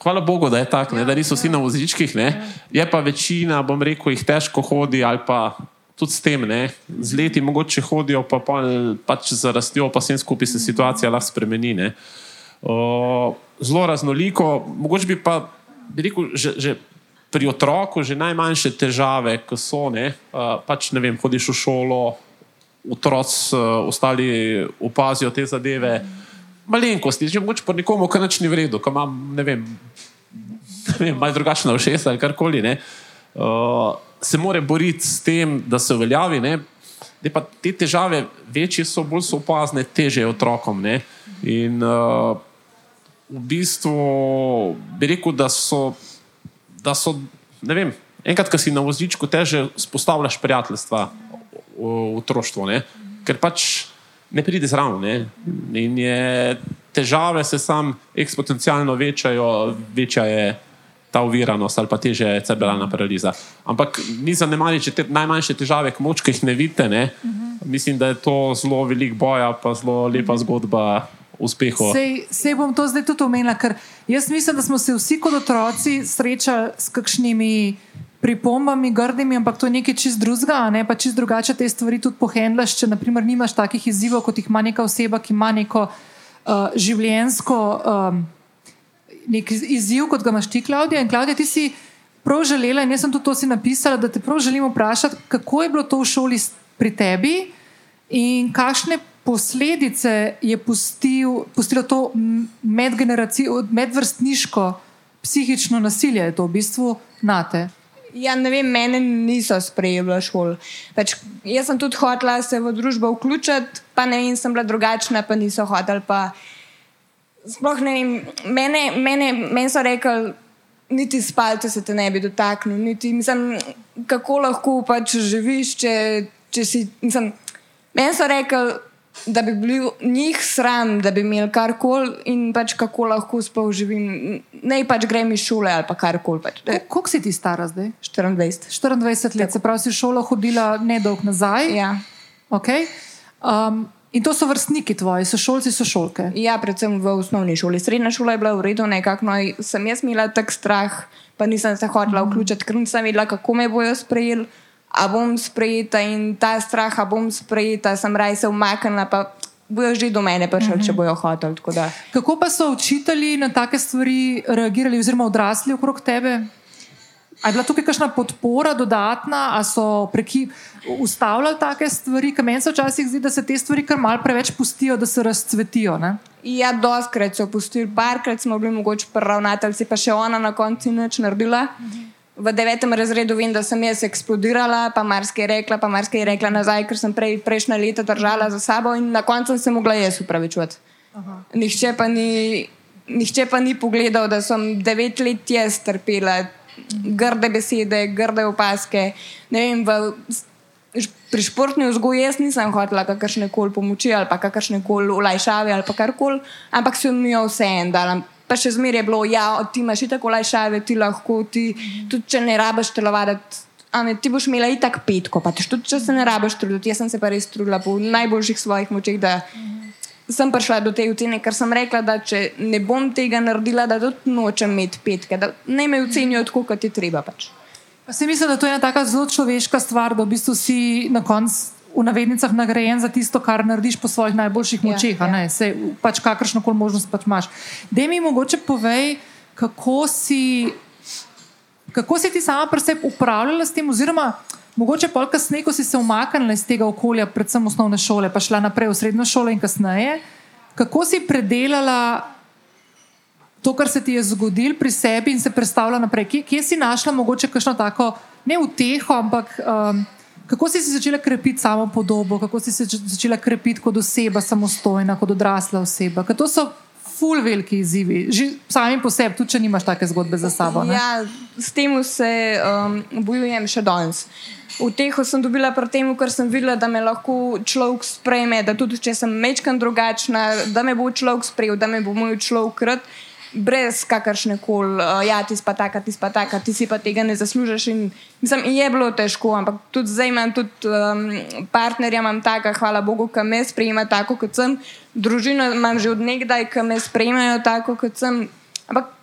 Speaker 5: Hvala Bogu, da je tako, ja, da niso vsi ja. na vozičkih. Ne. Je pa večina, bom rekel, jih težko hodi ali pa tudi s tem, ne. z leti mogoče hodijo, pa, pa pač za rastjo, pa vsem skupaj se situacija lahko spremeni. O, zelo raznoliko, mogoče bi pa bi rekel, že, že pri otroku, že najmanjše težave, ko so, ne, uh, pač ne vem, hodiš v šolo, otroci, uh, ostali opazijo te zadeve. Malenkosti, že mogoče po nekomu, ki nič ni v redu, ki ima, ne vem, vem malo drugačna všesa ali karkoli, ne, uh, se more boriti s tem, da se uveljavi. Ne, pa te težave, večje so, bolj so opazne, teže otrokom. Ne, in, uh, v bistvu bi rekel, da so, da so ne vem, enkrat, ko si na vozičku, teže spostavljaš prijateljstva v otroštvu, ne? ker pač ne pride zraven. In je, težave se sam eksponencialno večajo, večja je ta uviranost ali pa teže je cerebralna paraliza. Ampak ni zanemari, če te najmanjše težave, moč, ki jih ne vidite, ne? Uh -huh. mislim, da je to zelo velik boja, pa zelo lepa zgodba uspehu.
Speaker 3: Sej, sej bom to zdaj tudi omenila, ker jaz mislim, da smo se vsi kot otroci srečali s kakšnimi pripombami, grdimi, ampak to je nekaj čist drugega, ne pa čist drugače te stvari tudi pohendlaš, če naprimer nimaš takih izzivov, kot jih ima neka oseba, ki ima neko uh, življensko um, nek izziv, kot ga imaš ti, Klaudija. In Klaudija, ti si prav želela, in jaz sem tudi to si napisala, da te prav želim vprašati, kako je bilo to v šoli pri tebi in kakšne posledice je pustil, pustilo to medvrstniško psihično nasilje, je to v bistvu nate.
Speaker 6: Ja, ne vem, mene niso sprejeli v šoli. Pač, jaz sem tudi hotela se v družbo vključiti, pa ne vem, sem bila drugačna, pa niso hoteli. Pa... Sploh ne vem, mene, mene, mene so rekli, niti spalce se te ne bi dotaknil, niti mislim, kako lahko pač živiš, če, če si. Meni so rekli, da bi bil njih sram, da bi imeli karkoli in pač kako lahko sploh živim. Ne pač grem iz šole ali karkoli. Pač.
Speaker 3: Koliko si ti stara zdaj?
Speaker 6: 24.
Speaker 3: 24 let, se pravi, si šolo hodila nedolgo nazaj.
Speaker 6: Ja.
Speaker 3: Okay. Um, in to so vrstniki tvoji, so šolci, so šolke.
Speaker 6: Ja, predvsem v osnovni šoli. Srednja šola je bila v redu, nekako no, sem jaz imela tak strah, pa nisem se hotela mm. vključiti, ker nisem vedela, kako me bojo sprejeli a bom sprejeta in ta strah, a bom sprejeta, sem raj se umaknila, pa bojo že do mene prišli, uh -huh. če bojo hoteli.
Speaker 3: Kako pa so učitelji na take stvari reagirali, oziroma odrasli okrog tebe? Ali je bila tukaj kakšna podpora dodatna, ali so preki ustavljali take stvari, ker meni se včasih zdi, da se te stvari kar mal preveč pustijo, da se razcvetijo? Ne?
Speaker 6: Ja, doskrat so pustili, parkrat smo bili mogoče pravnateljci, pa še ona na koncu nič naredila. Uh -huh. V devetem razredu vem, da sem jaz eksplodirala, pa marsikaj rekla, pa marsikaj rekla nazaj, ker sem prej, prejšnja leta držala za sabo in na koncu sem se mogla jaz upravičiti. Nihče pa, ni, nihče pa ni pogledal, da sem devet let jaz trpela grde besede, grde opaske. Ne vem, v, pri športni vzgoji jaz nisem hotela kakršne koli pomoči ali kakršne koli olajšave ali karkoli, ampak so mi jo vse en dal. Pa še zmeraj je bilo, ja, ti imaš tako olajšave, ti lahko, ti, tudi če ne rabiš telovaditi. Ame, ti boš imela itak petko, pa tudi če se ne rabiš truditi. Jaz sem se pa res trudila po najboljših svojih močeh, da sem prišla do te ocene, ker sem rekla, da če ne bom tega naredila, da tudi nočem imeti petke, da ne me ocenijo tako, kot je treba. Pač.
Speaker 3: Pa se mislim, da to je ena tako zelo človeška stvar, da v bistvu si na koncu v navednicah nagrajen za tisto, kar narediš po svojih najboljših močeh. Ja, ja. Se pač kakršno koli možnost pač imaš. Da mi mogoče povej, kako si, kako si ti sama pri sebi upravljala s tem, oziroma mogoče pol kasneje, ko si se umaknila iz tega okolja, predvsem osnovne šole, pa šla naprej v srednjo šolo in kasneje, kako si predelala. To, kar se ti je zgodilo pri sebi, in se predstavlja naprej. Kje, kje si našla mogoče kakšno tako, ne uteho, ampak um, Kako si, si začela krepiti samo podobo, kako si se začela krepiti kot oseba, samostojna, kot odrasla oseba? Ker to so ful veliki izzivi, že sami po sebi, tudi če nimaš take zgodbe za sabo. Ne?
Speaker 6: Ja, s tem se um, bojujem še danes. V tehu sem dobila pri tem, ker sem videla, da me lahko človek sprejme, da tudi če sem mečkan drugačna, da me bo človek sprejel, da me bo moj človek krat brez kakršne koli, uh, ja, ti si pa taka, ti si pa taka, ti si pa tega ne zaslužiš. In, mislim, je bilo težko, ampak tudi zdaj imam tudi um, partnerja, imam taka, hvala Bogu, ki me sprejema tako, kot sem. Družino imam že od nekdaj, ki me sprejemajo tako, kot sem. Ampak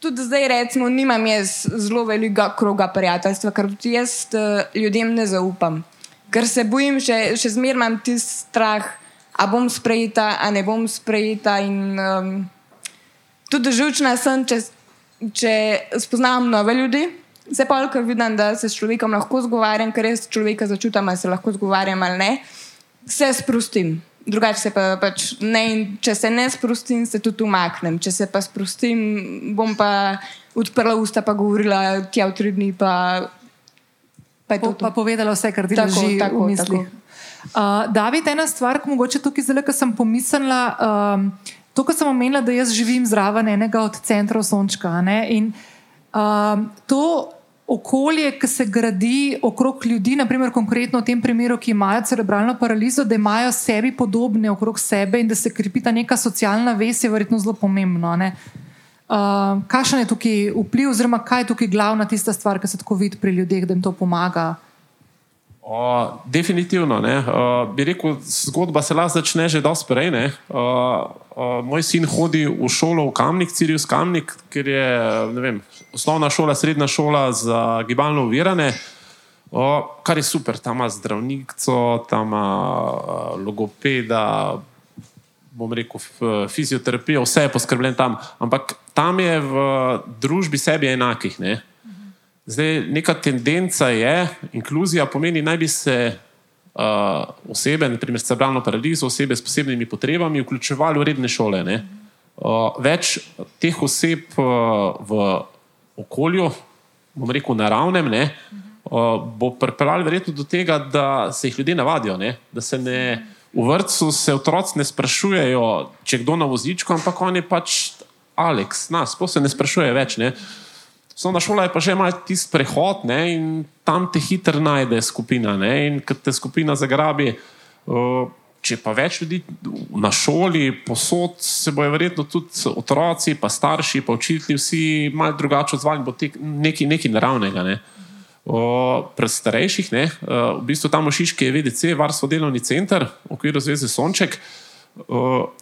Speaker 6: tudi zdaj, recimo, nimam jaz zelo velikega kroga prijateljstva, ker tudi jaz uh, ljudem ne zaupam. Ker se bojim, še, še zmeraj imam tisti strah, a bom sprejeta, a ne bom sprejeta. In, um, tudi žučna sem, če, če spoznam nove ljudi. Se pa, ko vidim, da se s človekom lahko zgovarjam, ker res človeka začutim, ali se lahko zgovarjam ali ne, se sprostim. Drugače se pa pač ne, če se ne sprostim, se tudi umaknem. Če se pa sprostim, bom pa odprla usta, pa govorila tja v tri dni. Pa,
Speaker 3: pa, po, pa povedala vse, kar ti drži tako, v mislih. Uh, David, ena stvar, ki mogoče tukaj zelo, ker sem pomislila. Um, To, kar sem omenila, da jaz živim zraven enega od centrov Sončka. In, um, to okolje, ki se gradi okrog ljudi, naprimer konkretno v tem primeru, ki imajo cerebralno paralizo, da imajo sebi podobne okrog sebe in da se krepi ta neka socialna ves, je verjetno zelo pomembno. Uh, kakšen je tukaj vpliv, oziroma kaj je tukaj glavna tista stvar, ki se tako vidi pri ljudeh, da jim to pomaga?
Speaker 5: O, definitivno. O, bi rekel, zgodba se lahko začne že dosti prej. O, o, moj sin hodi v šolo v Kamnik, Cirius Kamnik, ker je vem, osnovna šola, srednja šola za gibalno uvirane. O, kar je super, tam ima zdravnico, tam ima logopeda, bom rekel, fizioterapijo, vse je poskrbljeno tam. Ampak tam je v družbi sebi enakih. Ne? Zdaj, neka tendenca je, inkluzija pomeni, naj bi se uh, osebe, naprimer cerebralno paralizo, osebe s posebnimi potrebami, vključevali v redne šole. Uh, več teh oseb uh, v okolju, bom rekel, naravnem, ne, uh, bo pripeljalo verjetno do tega, da se jih ljudje navadijo. Ne, da se ne, v vrtu se otroci ne sprašujejo, če kdo na vozičku, ampak on je pač Aleks, nas, pa se ne sprašuje več. Ne. Osnovna šola je pa že malo tisti prehod ne, in tam te hitro najde skupina. Ne, in ker te skupina zagrabi, uh, če pa več ljudi na šoli, posod se bojo verjetno tudi otroci, pa starši, pa učitelji, vsi malo drugače odzvali, bo nekaj, nekaj naravnega. Ne. O, pred starejših, ne, v bistvu tam v Šiški je VDC, Varstvo delovni center, v okviru Zveze Sonček. Uh,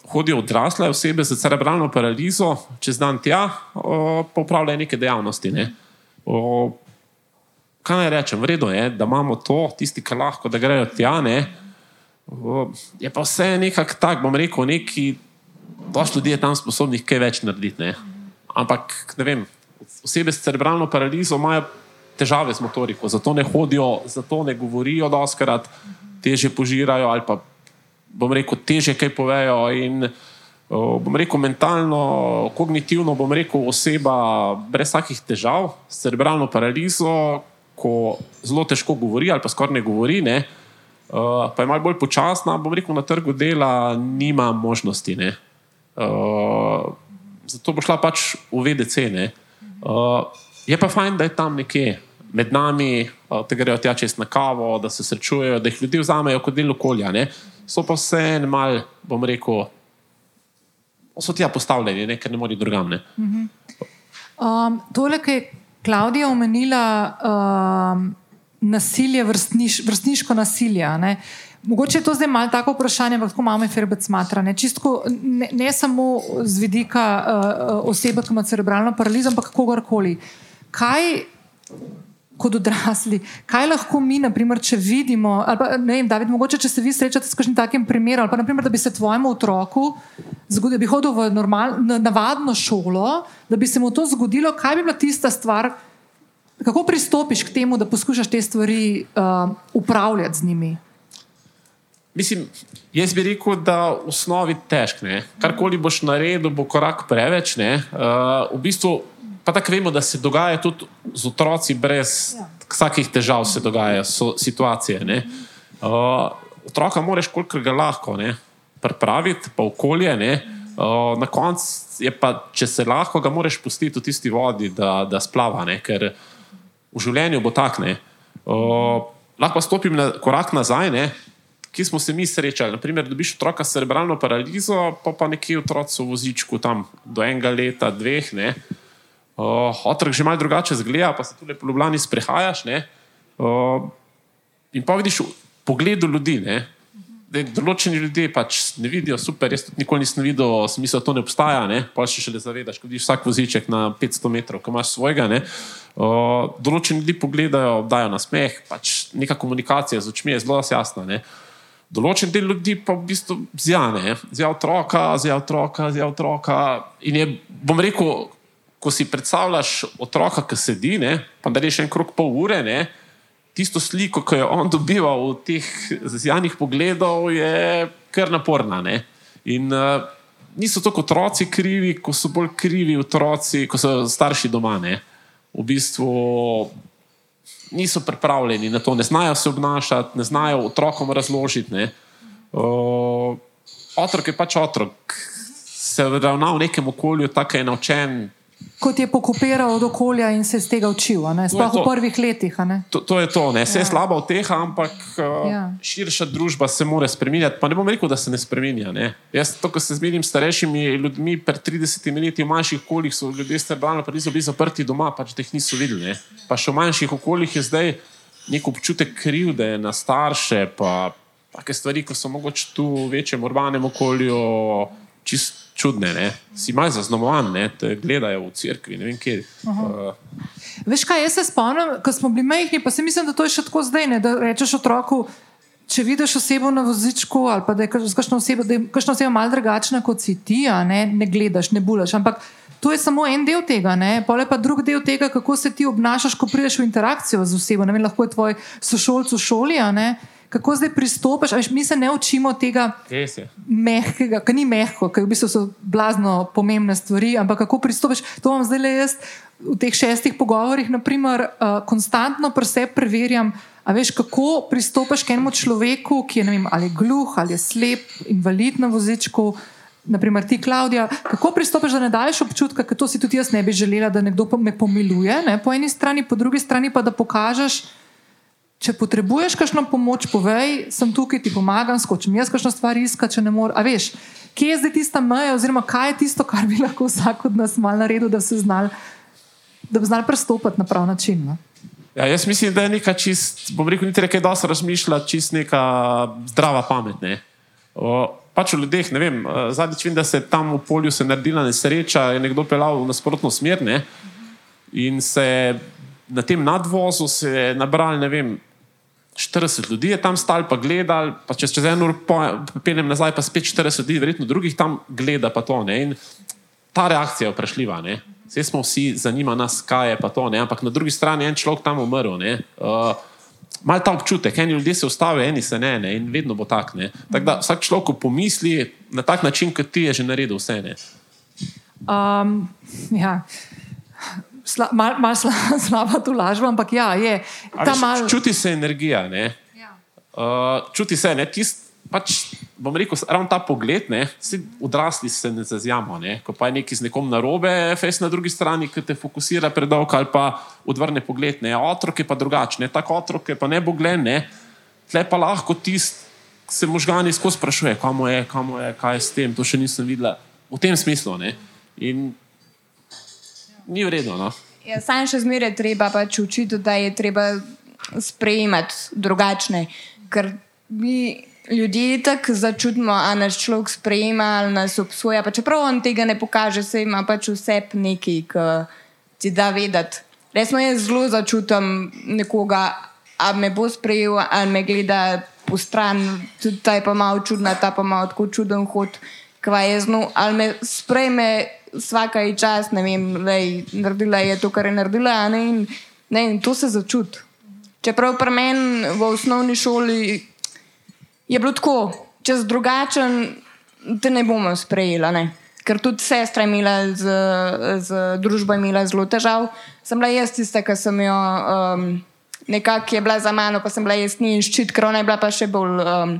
Speaker 5: hodijo odrasle osebe z cerebralno paralizo, čez dan tja, uh, pa upravljajo neke dejavnosti. Ne. Uh, kaj naj rečem, vredno je, da imamo to, tisti, ki lahko, da grejo tja. Uh, je pa vse nekako tako, bom rekel, neki, dosti ljudi je tam sposobnih kaj več narediti. Ne. Ampak, ne vem, osebe s cerebralno paralizo imajo težave z motoriko, zato ne hodijo, zato ne govorijo, doskrat teže požirajo ali pa bom rekel, teže kaj povejo. In, bom rekel, mentalno, kognitivno, bom rekel, oseba brez vsakih težav, s cerebralno paralizo, ko zelo težko govori ali pa skoraj ne govori, ne, uh, pa je malo bolj počasna, bom rekel, na trgu dela nima možnosti. Uh, zato bo šla pač v VDC. Uh, je pa fajn, da je tam nekje med nami, da grejo tja čez na kavo, da se srečujejo, da jih ljudje vzamejo kot del okolja. Ne. So pa vse en mal, bom rekel, so tja postavljeni, ne, ker ne morejo drugam. Ne.
Speaker 3: Um, tole, ki je Klaudija omenila, um, nasilje, vrstniš, vrstniško nasilje. Ne? Mogoče je to zdaj malo tako vprašanje, ampak tako malo me ferbec smatra. Ne? Čistko, ne, ne samo z vidika uh, osebe, ki ima cerebralno paralizo, ampak kogarkoli. Kaj kot odrasli, kaj lahko mi, naprimer, če vidimo, ali pa ne vem, David, mogoče če se vi srečate s kakšnim takim primerom, ali pa naprimer, da bi se tvojemu otroku zgodilo, da bi hodil v normal, navadno šolo, da bi se mu to zgodilo, kaj bi bila tista stvar, kako pristopiš k temu, da poskušaš te stvari uh, upravljati z njimi?
Speaker 5: Mislim, jaz bi rekel, da v osnovi težko. Karkoli boš naredil, bo korak preveč. Uh, v bistvu pa tako vemo, da se dogaja tudi z otroci, brez ja. vsakih težav se dogajajo situacije. Uh, otroka moraš, kolikor ga lahko, pripraviti, pa okolje. Uh, na koncu je pa, če se lahko, ga moraš pustiti v tisti vodi, da, da splava, ne? ker v življenju bo tako. Uh, lahko stopim na korak nazaj. Ne? ki smo se mi srečali. Naprimer, da biš otroka s cerebralno paralizo, pa pa nekje otroci v vozičku tam do enega leta, dveh. Uh, otrok že malo drugače zgleda, pa se tudi po Ljubljani sprehajaš. Uh, in pa vidiš pogled ljudi. Ne? Določeni ljudje pač ne vidijo, super, jaz tudi nikoli nisem videl, smisel, da to ne obstaja. Ne? Pa še le zavedaš, ko vidiš vsak voziček na 500 metrov, ko imaš svojega. Uh, določeni ljudje pogledajo, dajo na smeh, pač neka komunikacija z očmi je zelo jasna. Ne? Določen del ljudi pa v bistvu zjane, zja otroka, zja otroka, zja otroka. In je, bom rekel, ko si predstavljaš otroka, ki sedi, ne, pa da rečeš en krok pol ure, ne, tisto sliko, ki jo on dobiva v teh zjanih pogledov, je kar naporna. Ne. In uh, niso tako otroci krivi, ko so bolj krivi otroci, ko so starši doma. Ne. V bistvu niso pripravljeni na to, ne znajo se obnašati, ne znajo otrokom razložiti. Uh, otrok je pač otrok, se ravna v nekem okolju, tako je naučen.
Speaker 3: Kot je pokopiral od okolja in se iz tega učil, sploh v prvih letih.
Speaker 5: To, to je to, ne vse ja. je slabo v teh, ampak uh, ja. širša družba se mora spremenjati. Pa ne bom rekel, da se ne spremenja. Ne? Jaz, to, ko se zmerim s starejšimi ljudmi, pred 30 leti v manjših okoljih so ljudje stradali, pa niso bili zaprti doma, pač da jih niso videli. Ne? Pa še v manjših okoljih je zdaj nek občutek krivde na starše, pa take stvari, ko so mogoče tu v večjem urbanem okolju čist čudne, ne? si malo zaznamovan, te gledajo v cerkvi. Uh.
Speaker 3: Veš kaj, jaz se spomnim, ko smo bili majhni, pa se mislim, da to je še tako zdaj, ne? da rečeš otroku. Če vidiš osebo na vozičku, ali pa da je kakšna oseba, oseba malo drugačna kot si ti, ne, ne gledaš, ne bulaš. Ampak to je samo en del tega, pole pa drug del tega, kako se ti obnašaš, ko prideš v interakcijo z osebo. Vem, lahko je tvoj sošolc v šoli, kako zdaj pristopiš. Veš, mi se ne učimo tega mehkega, ki ni mehko, ki v bistvu so blazno pomembne stvari, ampak kako pristopiš. To vam zdaj le jaz v teh šestih pogovorih, naprimer, uh, konstantno pri sebi preverjam. A veš, kako pristopiš k enemu človeku, ki je vem, ali gluh, ali slep, invalid na vozičku, naprimer ti, Klaudija, kako pristopiš, da ne daš občutka, da to si tudi jaz ne bi želela, da nekdo me pomiluje, ne? po eni strani, po drugi strani pa da pokažeš, če potrebuješ kakšno pomoč, povej, sem tukaj, ti pomagam, skočim jaz kakšno stvar iskati, če ne moreš. A veš, kje je zdaj tista meja, oziroma kaj je tisto, kar bi <laughs> lahko vsak od nas mal naredil, da, znal, da bi znal prestopiti na prav način. No?
Speaker 5: Ja, jaz mislim, da je neka čist, bom rekel, ni treba kaj dosti razmišljati, čist neka zdrava pamet. Ne? O, pač v ljudeh, ne vem, zadnjič vem, da se tam v polju se naredila nesreča, je nekdo pelal v nasprotno smer ne? in se na tem nadvozu se nabrali, ne vem, 40 ljudi je tam stal, pa gledal, pa čez, čez eno uro peljem nazaj, pa spet 40 ljudi, verjetno drugih tam gleda. To, In ta reakcija je vprašljiva. Vse smo vsi, zanima nas, kaj je to. Ne? Ampak na drugi strani je en človek tam umrl. Uh, mal ta občutek, eni ljudje se ustavijo, eni se ne, ne in vedno bo tak. Ne. Tako da vsak človek pomisli na tak način, kot ti je že naredil vse. Ne.
Speaker 3: Um, ja. Sla, mal, mal sla, <laughs> slaba tu lažba, ampak ja, je.
Speaker 5: Veš,
Speaker 3: mal,
Speaker 5: Čuti se energija. Ne. Uh, čuti se, ne, tist, pač, bom rekel, ravno ta pogled, ne, vsi odrasli se ne zazjamo. Ne, ko pa je nekaj z nekom narobe, fes na drugi strani, ki te fokusira predolgo ali pa odvrne pogled. Ne, otrok je pa drugačen, tako otrok je pa ne bo glen, ne, tle pa lahko tist, se možgani skozi sprašuje, kam je, kam je, kaj je s tem, to še nisem videla. V tem smislu. Ne, in ni vredno. No.
Speaker 6: Ja, Sam še zmeraj treba pač učiti, da je treba sprejemati drugačne. Ker mi ljudje tako začutimo, a nas človek sprejema ali nas obsoja. Pa čeprav on tega ne pokaže, se ima pač vse nekaj, ki ti da vedeti. Resno jaz zelo začutim nekoga, a me bo sprejel, ali me gleda po stran, tudi ta je pa malo čudna, ta pa malo tako čuden hod, kva je zno, ali me sprejme vsaka čas, ne vem, lej, naredila je to, kar je naredila, ne, in, ne, in to se začuti. Čeprav pri meni v osnovni šoli je bilo tako, če si drugačen, te ne bomo sprejeli. Ne? Ker tudi sestra je imela z, z družbo je imela zelo težav. Sem bila jaz tista, ki sem jo um, nekako je bila za mano, pa sem bila jaz ni ščit, ker ona je bila pa še bolj um,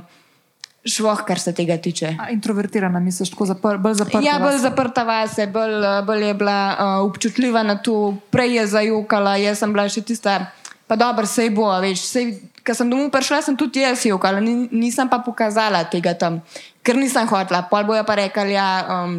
Speaker 6: švoh, kar se tega tiče.
Speaker 3: a, introvertirana, misliš, tako zapr, bolj zaprta.
Speaker 6: Ja, bolj
Speaker 3: vase.
Speaker 6: zaprta vase, bolj, bolj je bila uh, občutljiva na to, prej je zajokala, jaz sem bila še tista, pa dobro, sej bo, veš. Sej, Ker sem domov prišla, sem tudi jaz jokala, ni, nisem pa pokazala tega tam, ker nisem hotela. Pol bojo pa rekli, ja, um,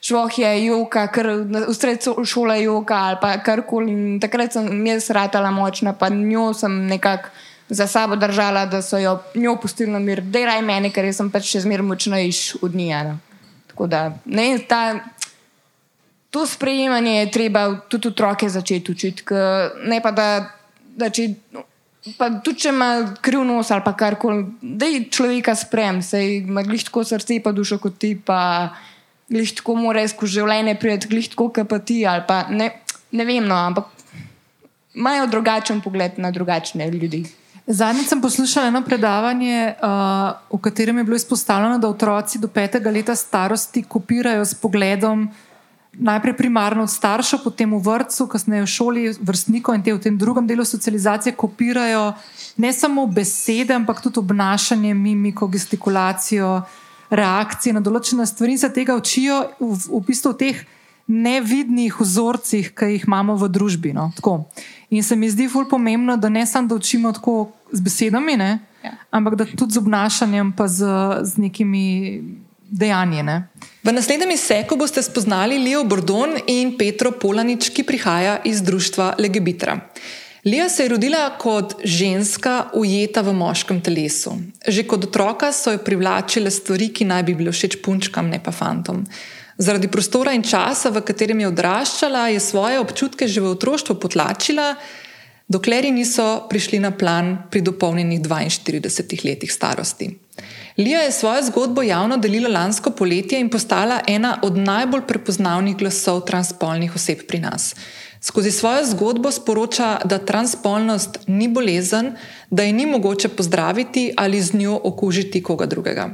Speaker 6: švoh je joka, ker v srednji šole joka ali pa karkoli. In Takrat sem jaz ratala močna, pa njo sem nekako za sabo držala, da so jo njo pustili na mir, da je raj meni, ker sem pač še zmeraj močnejši od njega. Tako da, ne, ta, to sprejemanje je treba tudi otroke začeti učiti. ke Ne pa da, da če. Pa tudi, če ima kriv nos ali karkoli, da je človeka sprem, sej ima glih tako srce pa dušo kot ti, pa glih tako mora skozi življenje priti, glih tako kot ti, ne, ne vem, no, ampak imajo drugačen pogled na drugačne ljudi.
Speaker 3: Zadnjič sem poslušala eno predavanje, uh, v katerem je bilo izpostavljeno, da otroci do petega leta starosti kopirajo s pogledom najprej primarno od staršev, potem v vrtu, kasneje v šoli, vrstnikov in te v tem drugem delu socializacije kopirajo ne samo besede, ampak tudi obnašanje, mimiko, gestikulacijo, reakcije na določene stvari in se tega učijo v, v bistvu v teh nevidnih vzorcih, ki jih imamo v družbi. No? Tako. In se mi zdi ful pomembno, da ne samo da učimo tako z besedami, ne?
Speaker 6: Ja.
Speaker 3: ampak da tudi z obnašanjem, pa z, z nekimi dejanji. Ne?
Speaker 1: V naslednjem izseku boste spoznali Lijo Bordon in Petro Polanič, ki prihaja iz društva Legebitra. Lija se je rodila kot ženska, ujeta v moškem telesu. Že kot otroka so jo privlačile stvari, ki naj bi bile všeč punčkam, ne pa fantom. Zaradi prostora in časa, v katerem je odraščala, je svoje občutke že v otroštvu potlačila, dokler ji niso prišli na plan pri dopolnjenih 42 letih starosti. Lija je svojo zgodbo javno delila lansko poletje in postala ena od najbolj prepoznavnih glasov transpolnih oseb pri nas. Skozi svojo zgodbo sporoča, da transpolnost ni bolezen, da je ni mogoče pozdraviti ali z njo okužiti koga drugega.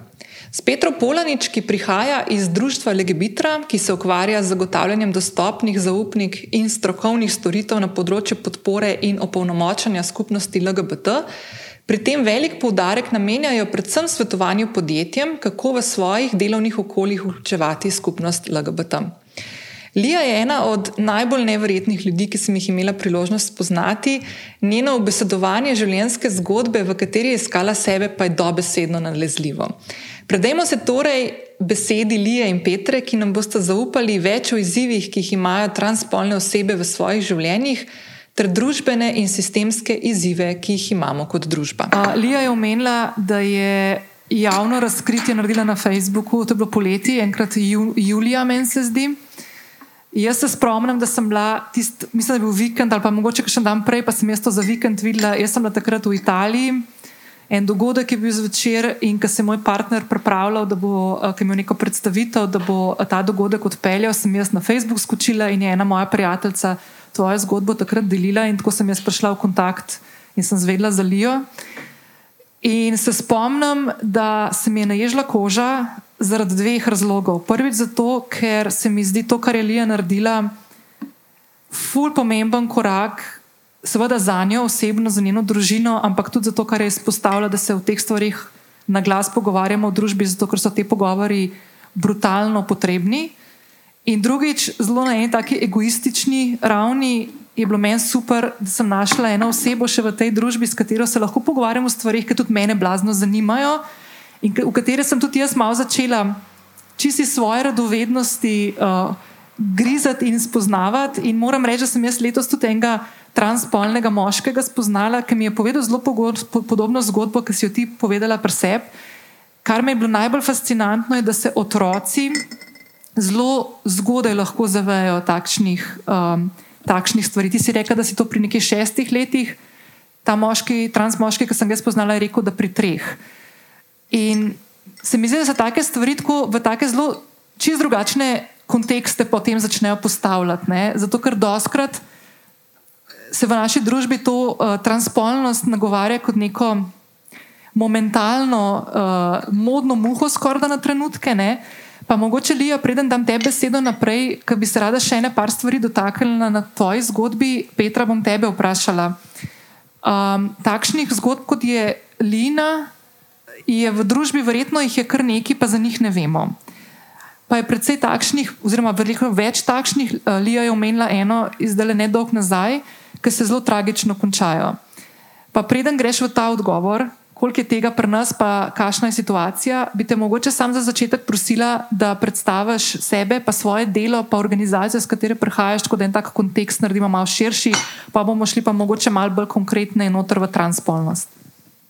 Speaker 1: S Petro Polanič, ki prihaja iz društva Legebitra, ki se ukvarja z zagotavljanjem dostopnih, zaupnih in strokovnih storitev na področju podpore in opolnomočanja skupnosti LGBT, pri tem velik poudarek namenjajo predvsem svetovanju podjetjem, kako v svojih delovnih okoljih vključevati skupnost LGBT. Lija je ena od najbolj neverjetnih ljudi, ki sem jih imela priložnost spoznati. Njeno obesedovanje življenjske zgodbe, v kateri je iskala sebe, pa je dobesedno nalezljivo. Predajmo se torej besedi Lije in Petre, ki nam boste zaupali več o izzivih, ki jih imajo transpolne osebe v svojih življenjih, ter družbene in sistemske izzive, ki jih imamo kot družba.
Speaker 3: Uh, Lija je omenila, da je javno razkritje naredila na Facebooku, to je bilo poleti, enkrat ju, julija, meni se zdi. Jaz se spomnim, da sem bila, tist, mislim, da je bil vikend ali pa mogoče še en dan prej, pa sem jaz to za vikend videla. Jaz sem bila takrat v Italiji, en dogodek je bil zvečer in ko se je moj partner pripravljal, da bo eh, ki imel neko predstavitev, da bo eh, ta dogodek odpeljal, sem jaz na Facebook skočila in je ena moja prijateljica tvojo zgodbo takrat delila in tako sem jaz prišla v kontakt in sem zvedla za Lijo. In se spomnim, da se mi je naježila koža zaradi dveh razlogov. Prvič zato, ker se mi zdi to, kar je Lija naredila, ful pomemben korak, seveda za njo osebno, za njeno družino, ampak tudi zato, kar je izpostavila, da se v teh stvarih na glas pogovarjamo v družbi, zato ker so te pogovori brutalno potrebni. In drugič, zelo na eni taki egoistični ravni je bilo meni super, da sem našla eno osebo še v tej družbi, s katero se lahko pogovarjamo o stvarih, ki tudi mene blazno zanimajo in v katere sem tudi jaz malo začela čisti svoje radovednosti uh, grizati in spoznavati. In moram reči, da sem jaz letos tudi enega transpolnega moškega spoznala, ki mi je povedal zelo podobno zgodbo, ki si jo ti povedala pri sebi. Kar me je bilo najbolj fascinantno, je, da se otroci zelo zgodaj lahko zavejo takšnih. Um, takšnih stvari. Ti si rekel, da si to pri nekih šestih letih, ta moški, transmoški, ki sem ga spoznala, je rekel, da pri treh. In se mi zdi, da se take stvari tako v take zelo čist drugačne kontekste potem začnejo postavljati. Ne? Zato, ker doskrat se v naši družbi to uh, transpolnost nagovarja kot neko momentalno, uh, modno muho, skoraj da na trenutke. Ne? Pa mogoče, Lija, preden dam te besedo naprej, ker bi se rada še ene par stvari dotaknila na tvoji zgodbi, Petra, bom tebe vprašala. Um, takšnih zgodb, kot je Lina, je v družbi verjetno jih je kar nekaj, pa za njih ne vemo. Pa je predvsej takšnih, oziroma veliko več takšnih, uh, Lija je omenila eno izdele nedolg nazaj, ki se zelo tragično končajo. Pa preden greš v ta odgovor, koliko je tega pri nas, pa kakšna je situacija, bi te mogoče sam za začetek prosila, da predstaviš sebe, pa svoje delo, pa organizacijo, s katero prihajaš, tako da en tak kontekst naredimo malo širši, pa bomo šli pa mogoče malo bolj konkretno in noter v transpolnost.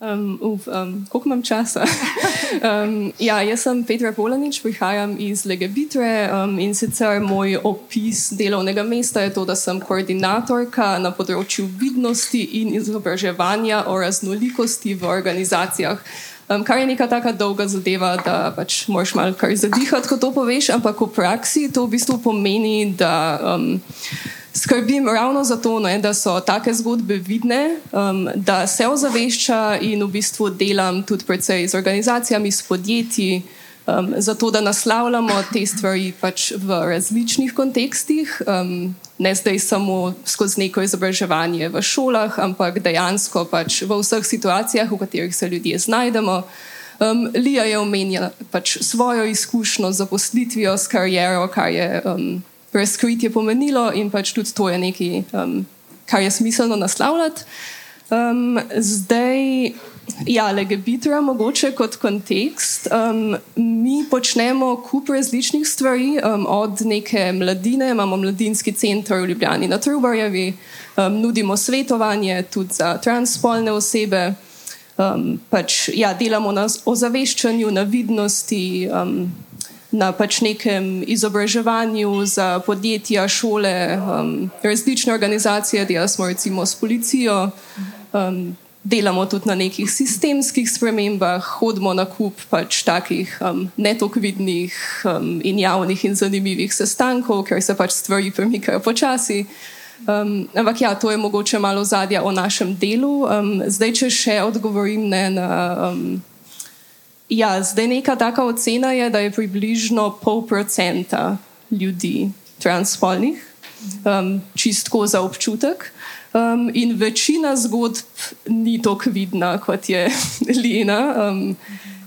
Speaker 7: Um, uf, um, koliko imam časa? <laughs> um, ja, jaz sem Petra Polanič, prihajam iz Legebitre um, in sicer moj opis delovnega mesta je to, da sem koordinatorka na področju vidnosti in izobraževanja o raznolikosti v organizacijah. Um, kar je neka tako dolga zadeva, da pač moraš malo kar zadihati, ko to poveš, ampak v praksi to v bistvu pomeni, da. Um, skrbim ravno zato, ne, da so take zgodbe vidne, um, da se ozavešča in v bistvu delam tudi predvsej z organizacijami, s podjetji, um, zato da naslavljamo te stvari pač v različnih kontekstih, um, ne zdaj samo skozi neko izobraževanje v šolah, ampak dejansko pač v vseh situacijah, v katerih se ljudje znajdemo. Um, Lija je omenjala pač svojo izkušnjo z zaposlitvijo, s kariero, kar je um, razkritje pomenilo, in pač tudi to je nekaj, um, kar je smiselno naslavljati. Um, zdaj, ja, legebitra, mogoče kot kontekst. Um, mi počnemo kup različnih stvari, um, od neke mladine, imamo mladinski center v Ljubljani na Trubarjevi, um, nudimo svetovanje tudi za transspolne osebe. Um, pač, ja, delamo na ozaveščanju, na vidnosti, um, na pač nekem izobraževanju za podjetja, šole, um, različne organizacije, delamo smo recimo s policijo, um, delamo tudi na nekih sistemskih spremembah, hodimo na kup pač takih um, netokvidnih um, in javnih in zanimivih sestankov, ker se pač stvari premikajo počasi. Um, ampak ja, to je mogoče malo zadja o našem delu. Um, zdaj, če še odgovorim ne, na. Um, Ja, zdaj neka taka ocena je, da je približno pol procenta ljudi transpolnih, um, čistko za občutek. Um, in večina zgodb ni tako vidna, kot je <laughs> Lina. Um,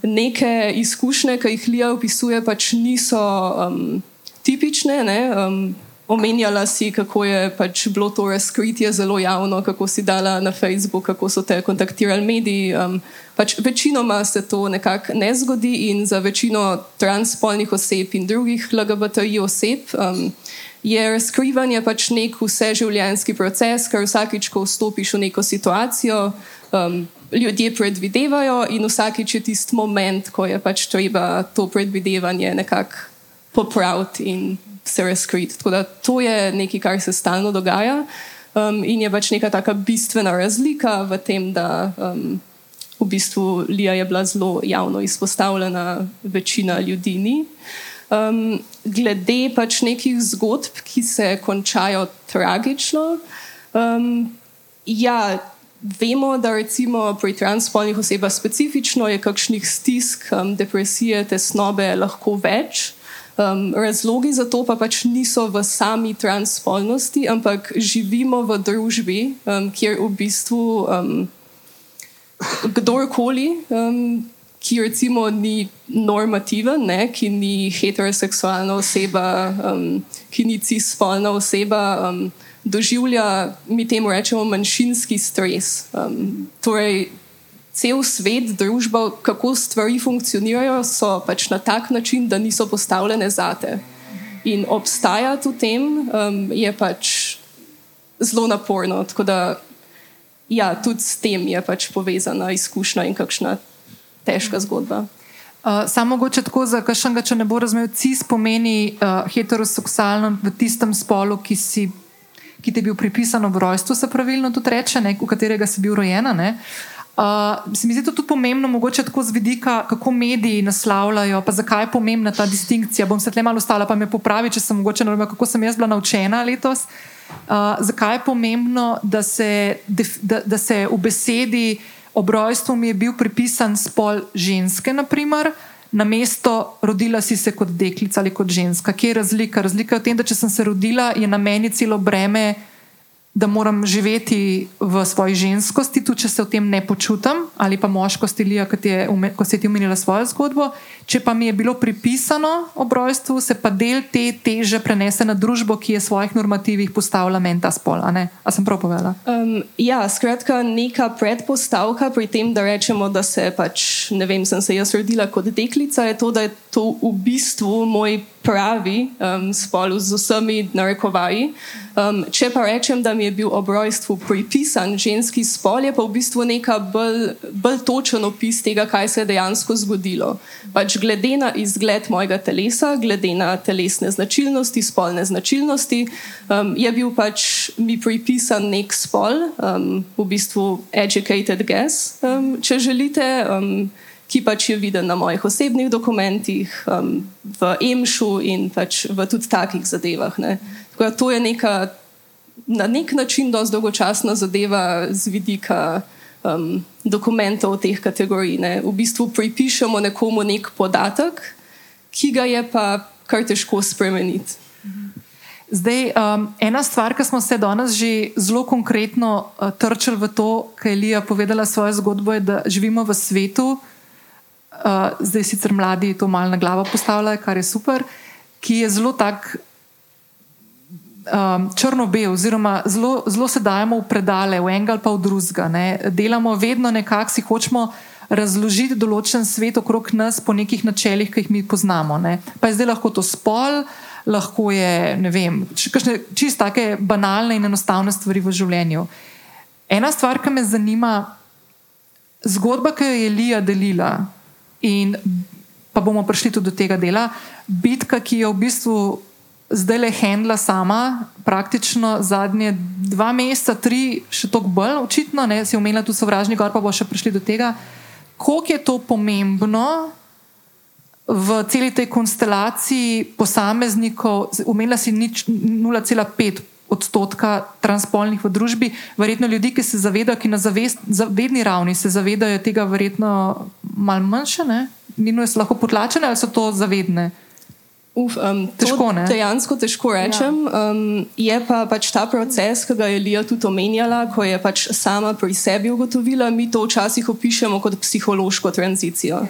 Speaker 7: neke izkušnje, ki jih Lija opisuje, pač niso um, tipične. Ne? Um, omenjala si, kako je pač bilo to razkritje zelo javno, kako si dala na Facebook, kako so te kontaktirali mediji. Um, pač večinoma se to nekako ne zgodi in za večino transspolnih oseb in drugih LGBTI oseb. Um, Je razkrivanje pač nek vseživljenjski proces, ker vsakič, ko vstopiš v neko situacijo, um, ljudje predvidevajo, in vsakič je tisti moment, ko je pač treba to predvidevanje nekako popraviti in se razkriti. Tako da to je nekaj, kar se stalno dogaja um, in je pač neka taka bistvena razlika v tem, da um, v bistvu Lija je bila zelo javno izpostavljena, večina ljudi ni. Um, glede pač nekih zgodb, ki se končajo tragično, um, ja, vemo, da recimo pri transspolnih osebah specifično je kakšnih stisk, um, depresije, tesnobe lahko več. Um, razlogi za to pa pač niso v sami transspolnosti, ampak živimo v družbi, um, kjer v bistvu um, kdorkoli, um, ki recimo ni normativen, ne, ki ni heteroseksualna oseba, um, ki ni cisspolna oseba. Um, doživlja, mi temu rečemo, manjšinski stres. Um, torej, cel svet, družba, kako stvari funkcionirajo, so pač na tak način, da niso postavljene zate. In obstajati v tem um, je pač zelo naporno. Tako da, ja, tudi s tem je pač povezana izkušnja in kakšna težka zgodba.
Speaker 3: Uh, samo mogoče tako za kašnega, če ne bo razumel, cis pomeni uh, heteroseksualno v tistem spolu, ki si ki ti je bil pripisan ob rojstvu, se pravilno tudi reče, ne, v katerega si bil rojena. Uh, se mi zdi to tudi pomembno, mogoče tako z vidika, kako mediji naslavljajo, pa zakaj je pomembna ta distinkcija. Bom se tle malo ostala, pa me popravi, če sem mogoče narobe, kako sem jaz bila naučena letos. Uh, zakaj je pomembno, da se, da, da se v besedi ob rojstvu mi je bil pripisan spol ženske, naprimer, na mesto rodila si se kot deklica ali kot ženska. Kje je razlika? Razlika je v tem, da če sem se rodila, je na meni celo breme da moram živeti v svoji ženskosti, tudi če se v tem ne počutim, ali pa moškosti, Lija, ko si ti omenila svojo zgodbo. Če pa mi je bilo pripisano ob rojstvu, se pa del te teže prenese na družbo, ki je v svojih normativih postavila meni ta spol. A, a sem prav povedala?
Speaker 7: Um, ja, skratka, neka predpostavka pri tem, da rečemo, da se pač, ne vem, sem se jaz rodila kot deklica, je to, da je to v bistvu moj pravi um, spol z vsemi narekovaji. Um, če pa rečem, da mi je bil ob rojstvu pripisan ženski spol, je pa v bistvu neka bolj, bolj točen opis tega, kaj se je dejansko zgodilo. Pač glede na izgled mojega telesa, glede na telesne značilnosti, spolne značilnosti, um, je bil pač mi pripisan nek spol, um, v bistvu educated guess, um, če želite. Um, ki pač je viden na mojih osebnih dokumentih, um, v EMŠU in pač v tudi takih zadevah. Tako, to je neka, na nek način dosti dolgočasna zadeva z vidika um, dokumentov teh kategorij. Ne. V bistvu pripišemo nekomu nek podatek, ki ga je pa kar težko spremeniti.
Speaker 3: Zdaj, um, ena stvar, ki smo se danes že zelo konkretno uh, trčili v to, kar je Lija povedala svojo zgodbo, je, da živimo v svetu, uh, zdaj sicer mladi to malo na glavo postavljajo, kar je super, ki je zelo tak um, črno-bel, oziroma zelo, zelo se dajemo v predale, v enega ali pa v drugega. Delamo vedno nekako, si hočemo razložiti določen svet okrog nas po nekih načelih, ki jih mi poznamo. Ne? Pa je zdaj lahko to spol. Lahko je, ne vem, čisto tako banalne in enostavne stvari v življenju. Ena stvar, ki me zanima, zgodba, ki jo je Lija delila, In pa bomo prišli tudi do tega dela. Bitka, ki je v bistvu zdaj le handla sama, praktično zadnje dva meseca, tri, še toliko bolj očitno, ne si omenila tudi sovražni gor, pa bo še prišli do tega, koliko je to pomembno. V celi tej konstelaciji posameznikov, umenila si 0,5 odstotka transpolnih v družbi, verjetno ljudi, ki se zavedajo, ki na zavest, zavedni ravni se zavedajo tega, verjetno malo manjše, ne? Nino je lahko potlačene ali so to zavedne?
Speaker 7: Uf, um, težko je. Dejansko težko rečem. Ja. Um, je pa pač ta proces, ki ga je Lija tudi omenjala, ko je pač sama pri sebi ugotovila, mi to včasih opišemo kot psihološko tranzicijo.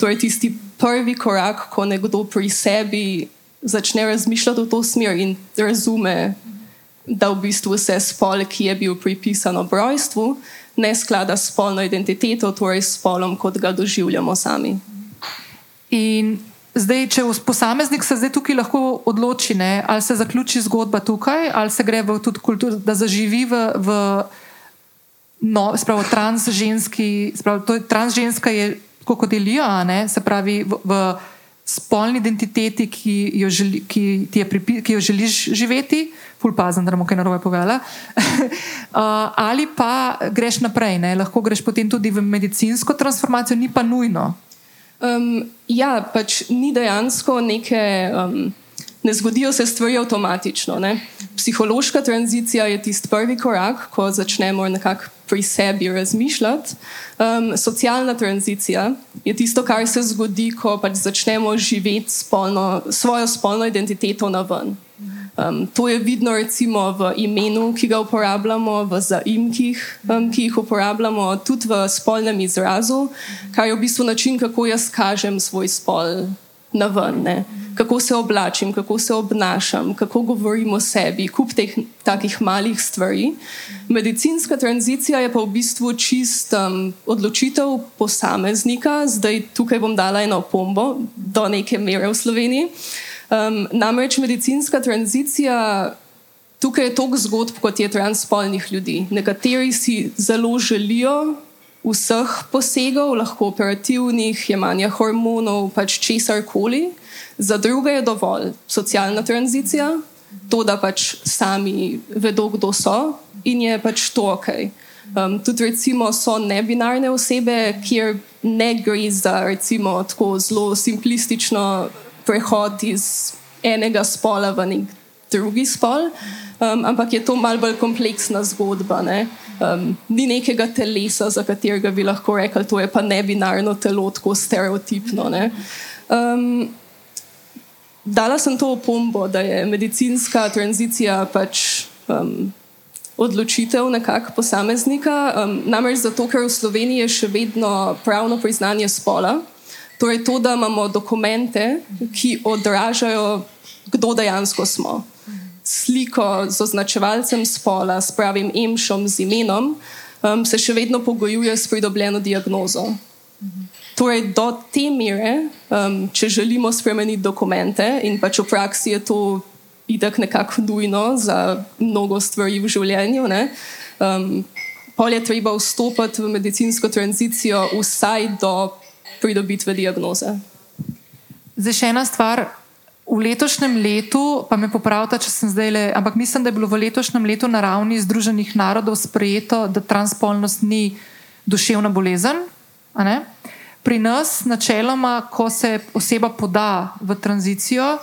Speaker 7: To je tisti prvi korak, ko nekdo pri sebi začne razmišljati v to smer in razume, da v bistvu se spol, ki je bil pripisan ob rojstvu, ne sklada s spolno identiteto, torej s spolom, kot ga doživljamo sami.
Speaker 3: In zdaj, če posameznik se zdaj tukaj lahko odloči, ne, ali se zaključi zgodba tukaj, ali se gre v tudi kulturo, da zaživi v. v No, spravo, transženski, spravo, to je transženska, je kot delija, se pravi, v, v spolni identiteti, ki jo, želi, ki, pripi, ki jo želiš živeti, ful pazen, da ne bom kaj narobe povedala, <laughs> uh, ali pa greš naprej, ne? lahko greš potem tudi v medicinsko transformacijo, ni pa nujno.
Speaker 7: Um, ja, pač ni dejansko neke um, ne zgodijo se stvari avtomatično. Ne? Psihološka tranzicija je tisti prvi korak, ko začnemo nekako pri sebi razmišljati. Um, socialna tranzicija je tisto, kar se zgodi, ko pač začnemo živeti spolno, svojo spolno identiteto na ven. Um, to je vidno recimo v imenu, ki ga uporabljamo, v zaimkih, um, ki jih uporabljamo, tudi v spolnem izrazu, kar je v bistvu način, kako jaz kažem svoj spol na ven. Ne? Kako se oblačim, kako se obnašam, kako govorim o sebi, kup teh takih malih stvari. Medicinska tranzicija je pa v bistvu čist um, odločitev posameznika. Zdaj tukaj bom dala eno pombo do neke mere v Sloveniji. Um, namreč medicinska tranzicija, tukaj je toliko zgodb, kot je transspolnih ljudi. Nekateri si zelo želijo vseh posegov, lahko operativnih, jemanja hormonov, pač česar koli, za druge je dovolj socialna tranzicija, to, da pač sami vedo, kdo so in je pač to ok. Um, tudi recimo so nebinarne osebe, kjer ne gre za recimo tako zelo simplistično prehod iz enega spola v nek drugi spol, um, ampak je to malce bolj kompleksna zgodba. Ne? Um, ni nekega telesa, za katerega bi lahko rekli, da je pa ne binarno telo, tako stereotipno. Um, dala sem to opombo, da je medicinska tranzicija pač um, odločitev nekakšnega posameznika. Um, namreč zato, ker v Sloveniji je še vedno pravno priznanje spola. Torej, to, da imamo dokumente, ki odražajo, kdo dejansko smo sliko z označevalcem spola, s pravim emšom, z imenom, um, se še vedno pogojuje s pridobljeno diagnozo. Torej, do te mere, um, če želimo spremeniti dokumente, in pač v praksi je to itak nekako nujno za mnogo stvari v življenju, ne, um, pol je treba vstopiti v medicinsko tranzicijo, vsaj do pridobitve diagnoze.
Speaker 3: Zdaj, še ena stvar, V letošnjem letu, pa me popravite, če sem zdaj le, ampak mislim, da je bilo v letošnjem letu na ravni Združenih narodov sprejeto, da transpolnost ni duševna bolezen. Pri nas, načeloma, ko se oseba poda v tranzicijo,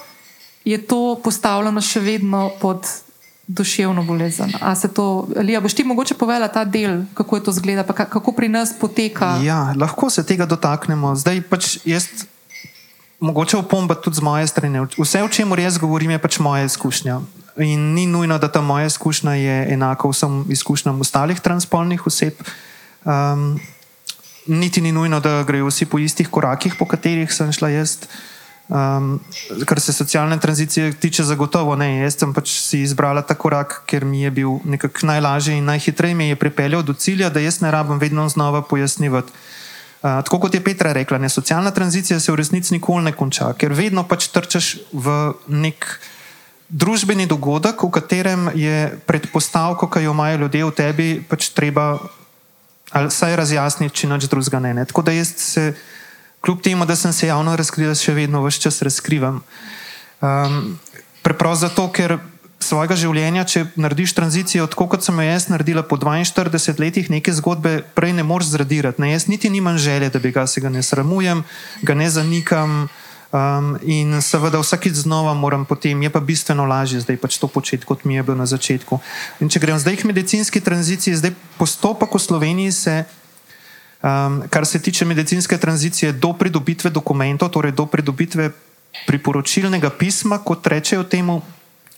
Speaker 3: je to postavljeno še vedno pod duševno bolezen. Ali boš ti mogoče povedala ta del, kako je to zgleda, kako pri nas poteka?
Speaker 8: Ja, lahko se tega dotaknemo. Zdaj pač jaz mogoče opomba tudi z moje strani. Vse, o čemer jaz govorim, je pač moja izkušnja. In ni nujno, da ta moja izkušnja je enaka vsem izkušnjam ostalih transpolnih oseb. Um, niti ni nujno, da grejo vsi po istih korakih, po katerih sem šla jaz. Um, kar se socialne tranzicije tiče, zagotovo ne. Jaz sem pač si izbrala ta korak, ker mi je bil nekako najlažji in najhitreje me je pripeljal do cilja, da jaz ne rabim vedno znova pojasnjevati tako kot je Petra rekla, ne, socialna tranzicija se v resnici nikoli ne konča, ker vedno pač trčaš v nek družbeni dogodek, v katerem je predpostavko, ki jo imajo ljudje v tebi, pač treba ali vsaj razjasniti, če nič drugega ne, ne. Tako da jaz se, kljub temu, da sem se javno razkrila, še vedno vse čas razkrivam. Um, preprosto zato, ker svojega življenja, če narediš tranzicijo, tako kot sem jo jaz naredila po 42 letih, neke zgodbe prej ne moreš zradirati. Ne? Jaz niti nimam želje, da bi ga se ga ne sramujem, ga ne zanikam. Um, in seveda vsakeč znova moram potem, je pa bistveno lažje zdaj pač to početi, kot mi je bilo na začetku. In če grem zdaj k medicinski tranziciji, zdaj postopek v Sloveniji se, um, kar se tiče medicinske tranzicije, do pridobitve dokumentov, torej do pridobitve priporočilnega pisma, kot rečejo temu,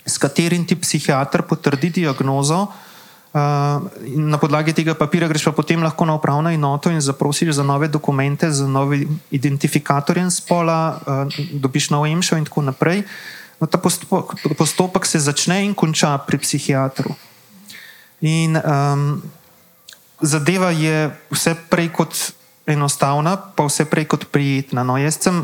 Speaker 8: s katerim ti psihiater potrdi diagnozo. Uh, na podlagi tega papira greš pa potem lahko na upravno enoto in zaprosiš za nove dokumente, za nove identifikatorje spola, uh, dobiš nov emšo in tako naprej. No, ta postopek, postopek se začne in konča pri psihiatru. In um, zadeva je vse prej kot enostavna, pa vse prej kot prijetna. No, jaz sem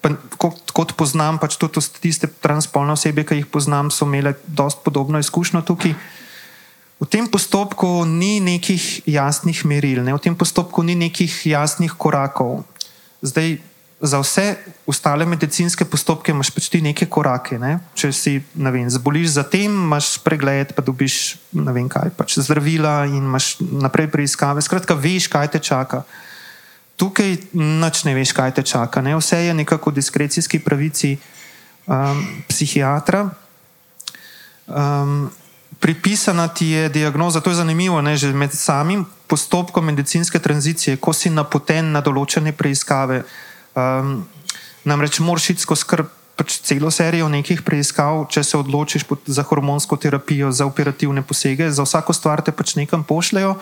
Speaker 8: pa, kot, kot poznam, pač tudi tiste transpolne osebe, ki jih poznam, so imele dosti podobno izkušnjo tukaj. V tem postopku ni nekih jasnih meril, ne? v tem postopku ni nekih jasnih korakov. Zdaj, za vse ostale medicinske postopke imaš pač ti neke korake. Ne? Če si vem, zboliš za tem, imaš pregled, pa dobiš kaj, pač zdravila in imaš naprej preiskave. Skratka, veš, kaj te čaka tukaj noč ne veš, kaj te čaka. Ne? Vse je nekako v diskrecijski pravici. um, psihiatra. Um, pripisana ti je diagnoza, to je zanimivo, ne, že med samim postopkom medicinske tranzicije, ko si napoten na določene preiskave. Um, namreč moraš iti skozi skrb. Pač celo serijo nekih preiskav, če se odločiš za hormonsko terapijo, za operativne posege, za vsako stvar te pač nekam pošljajo.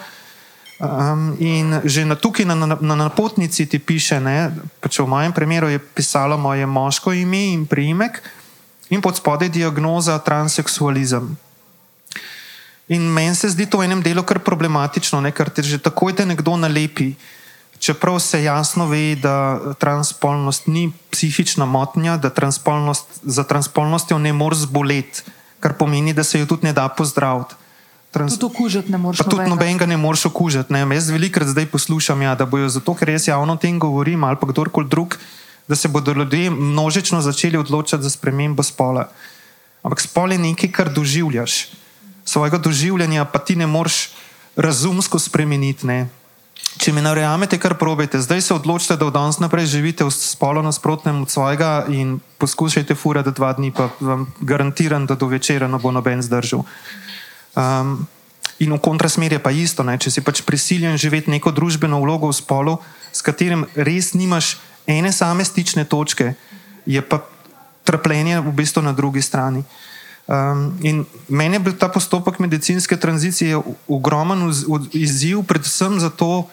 Speaker 8: Um, in že na tukaj na, na, na napotnici ti piše, da pač v mojem primeru je pisalo moje moško ime in priimek, in pod spodaj diagnoza transseksualizem. In meni se zdi to v enem delu kar problematično, ne? ker te že takoj te nekdo nalepi. Čeprav se jasno ve, da transpolnost ni psihična motnja, da transpolnost, za transpolnostjo ne moreš zboleti, kar pomeni, da se jo tudi ne da pozdraviti.
Speaker 3: Trans... Tudi okužiti ne moreš.
Speaker 8: Pa tudi nobenega ne moreš okužiti. Ne? Jaz velikrat zdaj poslušam, ja, da bojo zato, ker jaz javno o tem govorim, ali pa kdorkoli drug, da se bodo ljudje množično začeli odločati za spremembo spola. Ampak spol je nekaj, kar doživljaš svojega doživljanja, pa ti ne moreš razumsko spremeniti. Ne? Če mi ne verjamete, kar probejte, zdaj se odločite, da od danes naprej živite v spolu nasprotnem od svojega in poskušajte furati dva dni, pa vam garantiram, da do večera ne bo noben zdržal. Um, in v kontrasmerje pa isto, ne? če si pač prisiljen živeti neko družbeno vlogo v spolu, s katerim res nimaš ene same stične točke, je pa trpljenje v bistvu na drugi strani. Um, in meni je bil ta postopek medicinske tranzicije ogromen izziv, predvsem zato,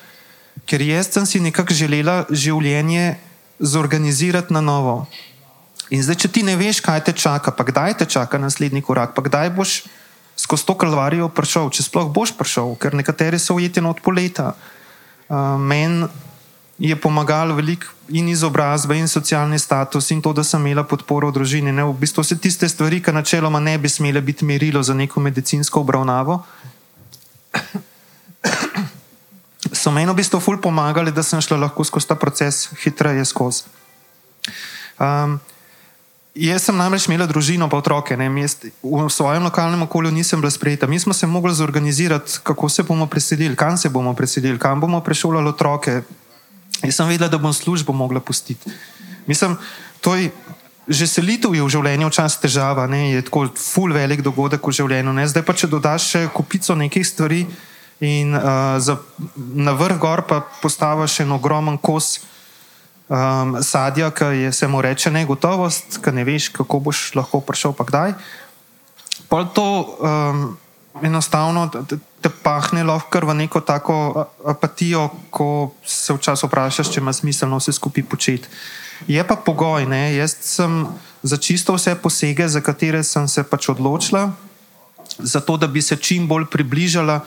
Speaker 8: ker jaz sem si nekako želela življenje zorganizirati na novo. In zdaj, če ti ne veš, kaj te čaka, pa kdaj te čaka naslednji korak, pa kdaj boš skozi to kalvarijo prišel, če sploh boš prišel, ker nekateri so ujeti od poleta. Uh, Meni je pomagalo veliko in izobrazba, in socialni status, in to, da sem imela podporo v družini. Ne? V bistvu vse tiste stvari, ki načeloma ne bi smele biti merilo za neko medicinsko obravnavo, so meni v bistvu ful pomagali, da sem šla lahko skozi ta proces hitreje skozi. Um, Jaz sem namreč imela družino, pa otroke. Jaz v svojem lokalnem okolju nisem bila sprejeta. Mi smo se mogli zorganizirati, kako se bomo preselili, kam se bomo preselili, kam bomo prešolali otroke, Jaz sem vedela, da bom službo mogla pustiti. Mislim, to je že selitev v življenju včasih težava, ne? je tako ful velik dogodek v življenju. Ne? Zdaj pa, če dodaš še kupico nekih stvari in uh, za, na vrh gor pa postaviš en ogromen kos um, sadja, ki je se mu reče negotovost, ki ne veš, kako boš lahko prišel, pa kdaj. Pa to um, enostavno te pahne lahko v neko tako apatijo, ko se včasih vprašaš, če ima smisel vse skupaj početi. Je pa pogoj, ne? jaz sem za čisto vse posege, za katere sem se pač odločila, zato da bi se čim bolj približala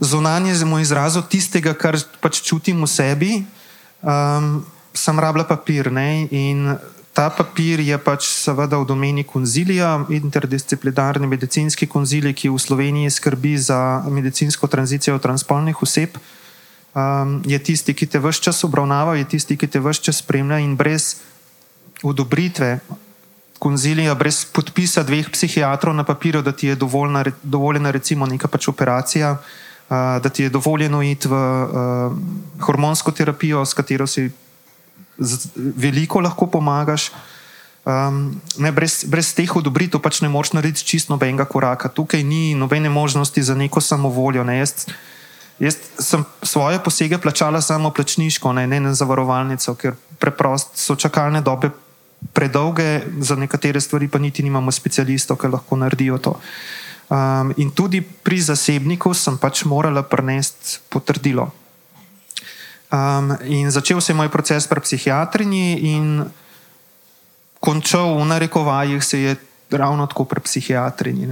Speaker 8: zunanjemu izrazu tistega, kar pač čutim v sebi, um, sem rabila papir. Ne? In Ta papir je pač seveda v domeni konzilija, interdisciplinarni medicinski konzilij, ki v Sloveniji skrbi za medicinsko tranzicijo transpolnih oseb. Um, je tisti, ki te vse čas obravnava, je tisti, ki te vse čas spremlja in brez odobritve konzilija, brez podpisa dveh psihiatrov na papirju, da ti je dovoljna, dovoljena recimo neka pač operacija, uh, da ti je dovoljeno iti v uh, hormonsko terapijo, s katero si veliko lahko pomagaš. Um, ne, brez, brez teh odobritev pač ne moreš narediti čisto nobenega koraka. Tukaj ni nobene možnosti za neko samovoljo. Ne. Jaz, jaz sem svoje posege plačala samo plačniško, ne, ne na zavarovalnico, ker preprosto so čakalne dobe predolge, za nekatere stvari pa niti nimamo specialistov, ki lahko naredijo to. Um, in tudi pri zasebniku sem pač morala prenesti potrdilo. Um, in začel se je moj proces pri psihiatrinji, in končal v narekovajih se je ravno tako pri psihiatrinji.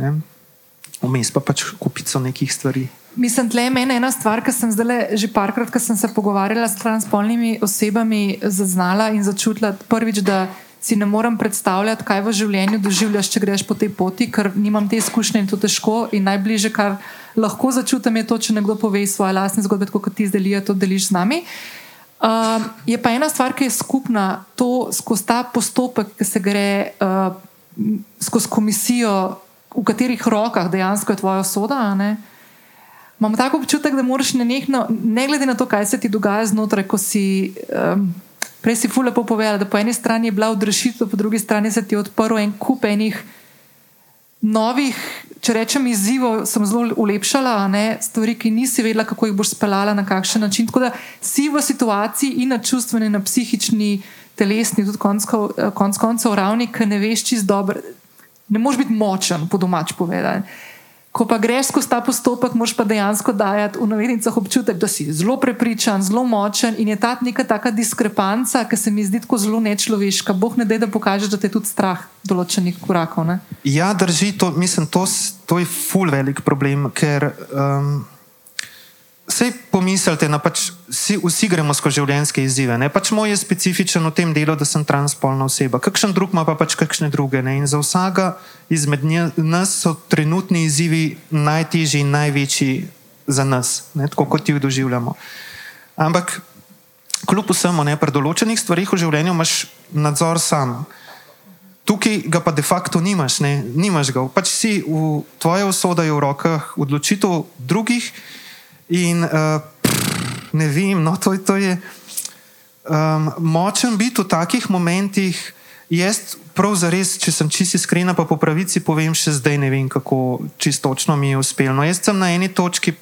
Speaker 8: Vmes pa pač kupico nekih stvari.
Speaker 3: Mislim, da je meni ena stvar, ki sem zdaj že parkrat, ko sem se pogovarjala s transpolnimi osebami, zaznala in začutila prvič, da si ne morem predstavljati, kaj v življenju doživljaš, če greš po tej poti, ker nimam te izkušnje in to težko. In najbližje, kar lahko začutim, je to, če nekdo pove svoje lastne zgodbe, kot ti zdaj delijo, to deliš z nami. Uh, je pa ena stvar, ki je skupna, to skozi ta postopek, ki se gre uh, skozi komisijo, v katerih rokah dejansko je tvoja soda. Imam tako občutek, da moraš ne, nekno, ne glede na to, kaj se ti dogaja znotraj, ko si. Um, Prej si fule povedala, da po eni strani je bila odrešitev, po drugi strani se ti je odprl en kup enih novih, če rečem, izzivov, sem zelo ulepšala, ne, stvari, ki nisi vedela, kako jih boš speljala, na kakšen način. Tako da si v situaciji in na čustveni, in na psihični, telesni, tudi konc, konc koncev ravni, ki ne veš čist dobro. Ne moreš biti močen, po domač povedano. Ko pa greš skozi ta postopek, moraš pa dejansko dajati v navednicah občutek, da si zelo prepričan, zelo močen in je ta neka taka diskrepanca, ki se mi zdi tako zelo nečloveška. Bog ne da, da pokažeš, da te je tudi strah določenih korakov. Ne?
Speaker 8: Ja, drži, to, mislim, to, to je ful velik problem, ker um, Vse pomislite, da no, pač vsi, vsi gremo skozi življenjske izzive. Ne? Pač moj je specifičen v tem delu, da sem transpolna oseba, kakšen drug ima pa pač kakšne druge. Ne? In za vsega izmed nas so trenutni izzivi najtežji in največji za nas, ne? tako kot jih doživljamo. Ampak kljub vsemu, pri določenih stvarih v življenju imaš nadzor sam. Tukaj ga pa de facto nimaš, ne? nimaš ga. Pač si v tvoje usode v rokah, odločitev drugih. In uh, ne vem, no, to, to je um, močen biti v takih momentih. Jaz, prav za res, če sem čisto iskren, pa po pravici povem, še zdaj ne vem, kako čistočno mi je uspelo. No, jaz sem na eni točki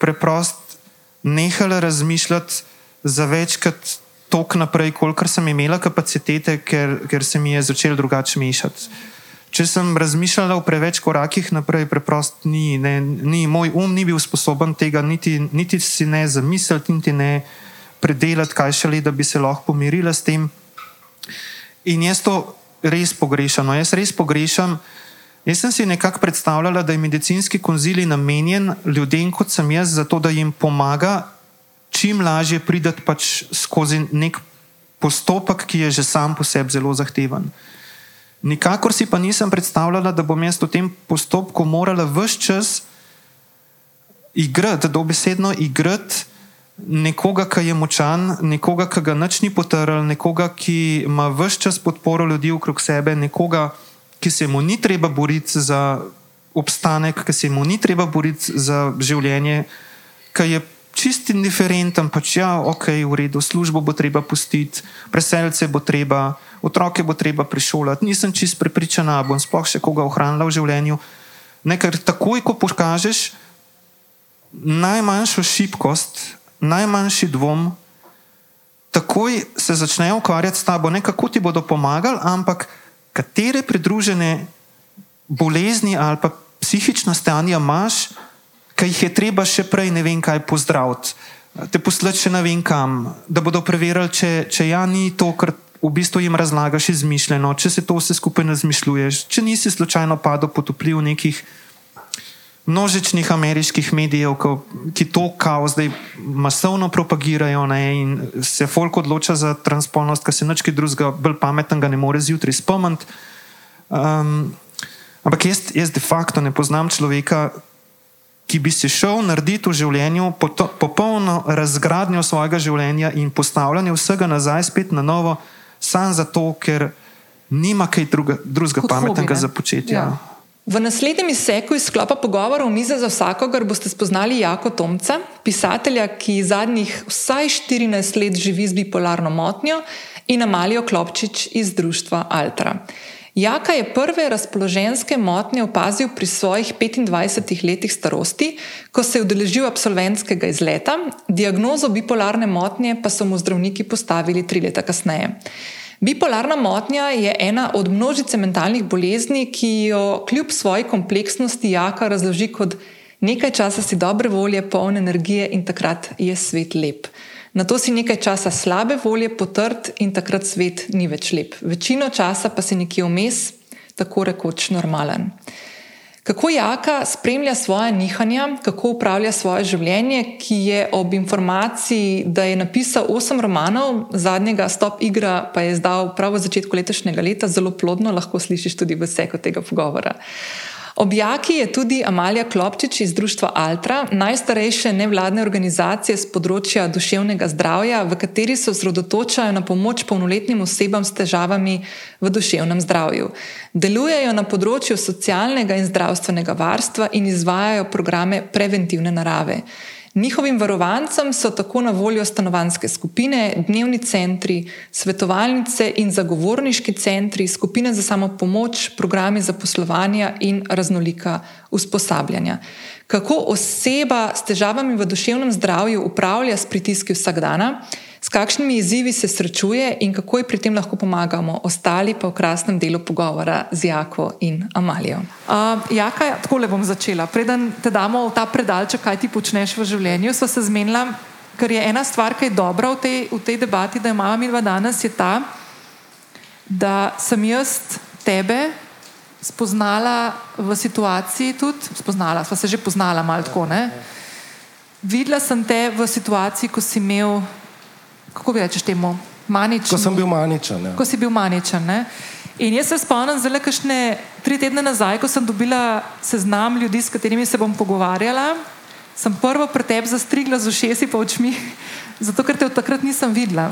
Speaker 8: preprosto nehala razmišljati za večkrat tok naprej, kolikor sem imela kapacitete, ker, ker se mi je začel drugače mešati. Če sem razmišljala o preveč korakih naprej, preprosto ni, ne, ni, moj um ni bil sposoben tega niti, niti si ne zamisliti, niti ne predelati, kaj šele, da bi se lahko pomirila s tem. In jaz to res pogrešam. No, jaz res pogrešam. Jaz sem si nekako predstavljala, da je medicinski konzili namenjen ljudem, kot sem jaz, zato da jim pomaga čim lažje priti pač skozi nek postopek, ki je že sam po sebi zelo zahteven. Nikakor si pa nisem predstavljala, da bom jaz v tem postopku morala vse čas igrati, dobesedno igrati nekoga, ki je močan, nekoga, ki ga nič ni potrl, nekoga, ki ima vse čas podporo ljudi okrog sebe, nekoga, ki se mu ni treba boriti za obstanek, ki se mu ni treba boriti za življenje, ki je čist indiferenten, pač ja, ok, v redu, službo bo treba pustiti, preselce bo treba otroke bo treba prišolati, nisem čist prepričana, bom sploh še koga ohranila v življenju. Nekaj takoj, ko pokažeš najmanjšo šibkost, najmanjši dvom, takoj se začnejo ukvarjati s tabo, ne kako ti bodo pomagali, ampak katere pridružene bolezni ali pa psihična stanja imaš, ki jih je treba še prej ne vem kaj pozdraviti. Te poslati še ne vem kam, da bodo preverili, če, če ja ni to, kar v bistvu jim razlagaš izmišljeno, če se to vse skupaj ne zmišljuješ, če nisi slučajno padel pod vpliv nekih množičnih ameriških medijev, ki to kao zdaj masovno propagirajo ne, in se folk odloča za transpolnost, kar se nekaj drugega, bolj pametnega ne more zjutraj spomniti. Um, ampak jaz, jaz de facto ne poznam človeka, ki bi se šel narediti v življenju popolno razgradnjo svojega življenja in postavljanje vsega nazaj spet na novo samo zato, ker nima kaj druga, drugega pametnega hobi, za početje. Ja.
Speaker 1: ja. V naslednjem izseku iz sklopa pogovorov Mize za vsakogar boste spoznali Jako Tomca, pisatelja, ki zadnjih vsaj 14 let živi z bipolarno motnjo, in Amalijo Klopčič iz društva Altra. Jaka je prve razpoloženske motnje opazil pri svojih 25 letih starosti, ko se je udeležil absolventskega izleta, diagnozo bipolarne motnje pa so mu zdravniki postavili tri leta kasneje. Bipolarna motnja je ena od množice mentalnih bolezni, ki jo kljub svoji kompleksnosti Jaka razloži kot nekaj časa si dobre volje, polne energije in takrat je svet lep. Na to si nekaj časa slabe volje potrd in takrat svet ni več lep. Večino časa pa si nekje vmes, tako rekoč normalen. Kako Jaka spremlja svoje nihanja, kako upravlja svoje življenje, ki je ob informaciji, da je napisal osem romanov, zadnjega Stop igra pa je izdal prav v začetku letošnjega leta, zelo plodno, lahko slišiš tudi v vseko tega pogovora. Objaki je tudi Amalija Klopčič iz Društva Altra, najstarejše nevladne organizacije z področja duševnega zdravja, v kateri se osredotočajo na pomoč polnoletnim osebam s težavami v duševnem zdravju. Delujejo na področju socialnega in zdravstvenega varstva in izvajajo programe preventivne narave.
Speaker 3: Njihovim varovancem so tako na voljo stanovanske skupine, dnevni centri, svetovalnice in zagovorniški centri, skupine za samopomoč, programi za poslovanje in raznolika usposabljanja. Kako oseba s težavami v duševnem zdravju upravlja s pritiski vsak dan, s kakšnimi izzivi se srečuje in kako ji pri tem lahko pomagamo, ostali pa v krasnem delu pogovora z Jako in Amalijo. Uh, Jaka, tako le bom začela. Preden te damo v ta predalček, kaj ti počneš v življenju, sva se zmenila, ker je ena stvar, ki je dobra v tej, v tej debati, da imamo mi dva danes, je ta, da sem jaz tebe spoznala v situaciji, tudi spoznala, sva se že poznala malo tako. Ne? Videla sem te v situaciji, ko si imel kako bi rečeš temu, maničen.
Speaker 9: Ko sem bil maničen. Ja.
Speaker 3: Ko si bil maničen. Ne? In jaz se spomnim, zelo kašne tri tedne nazaj, ko sem dobila seznam ljudi, s katerimi se bom pogovarjala, sem prvo pred tebi zastrigla z ušesi pa očmi, <laughs> zato ker te od takrat nisem videla.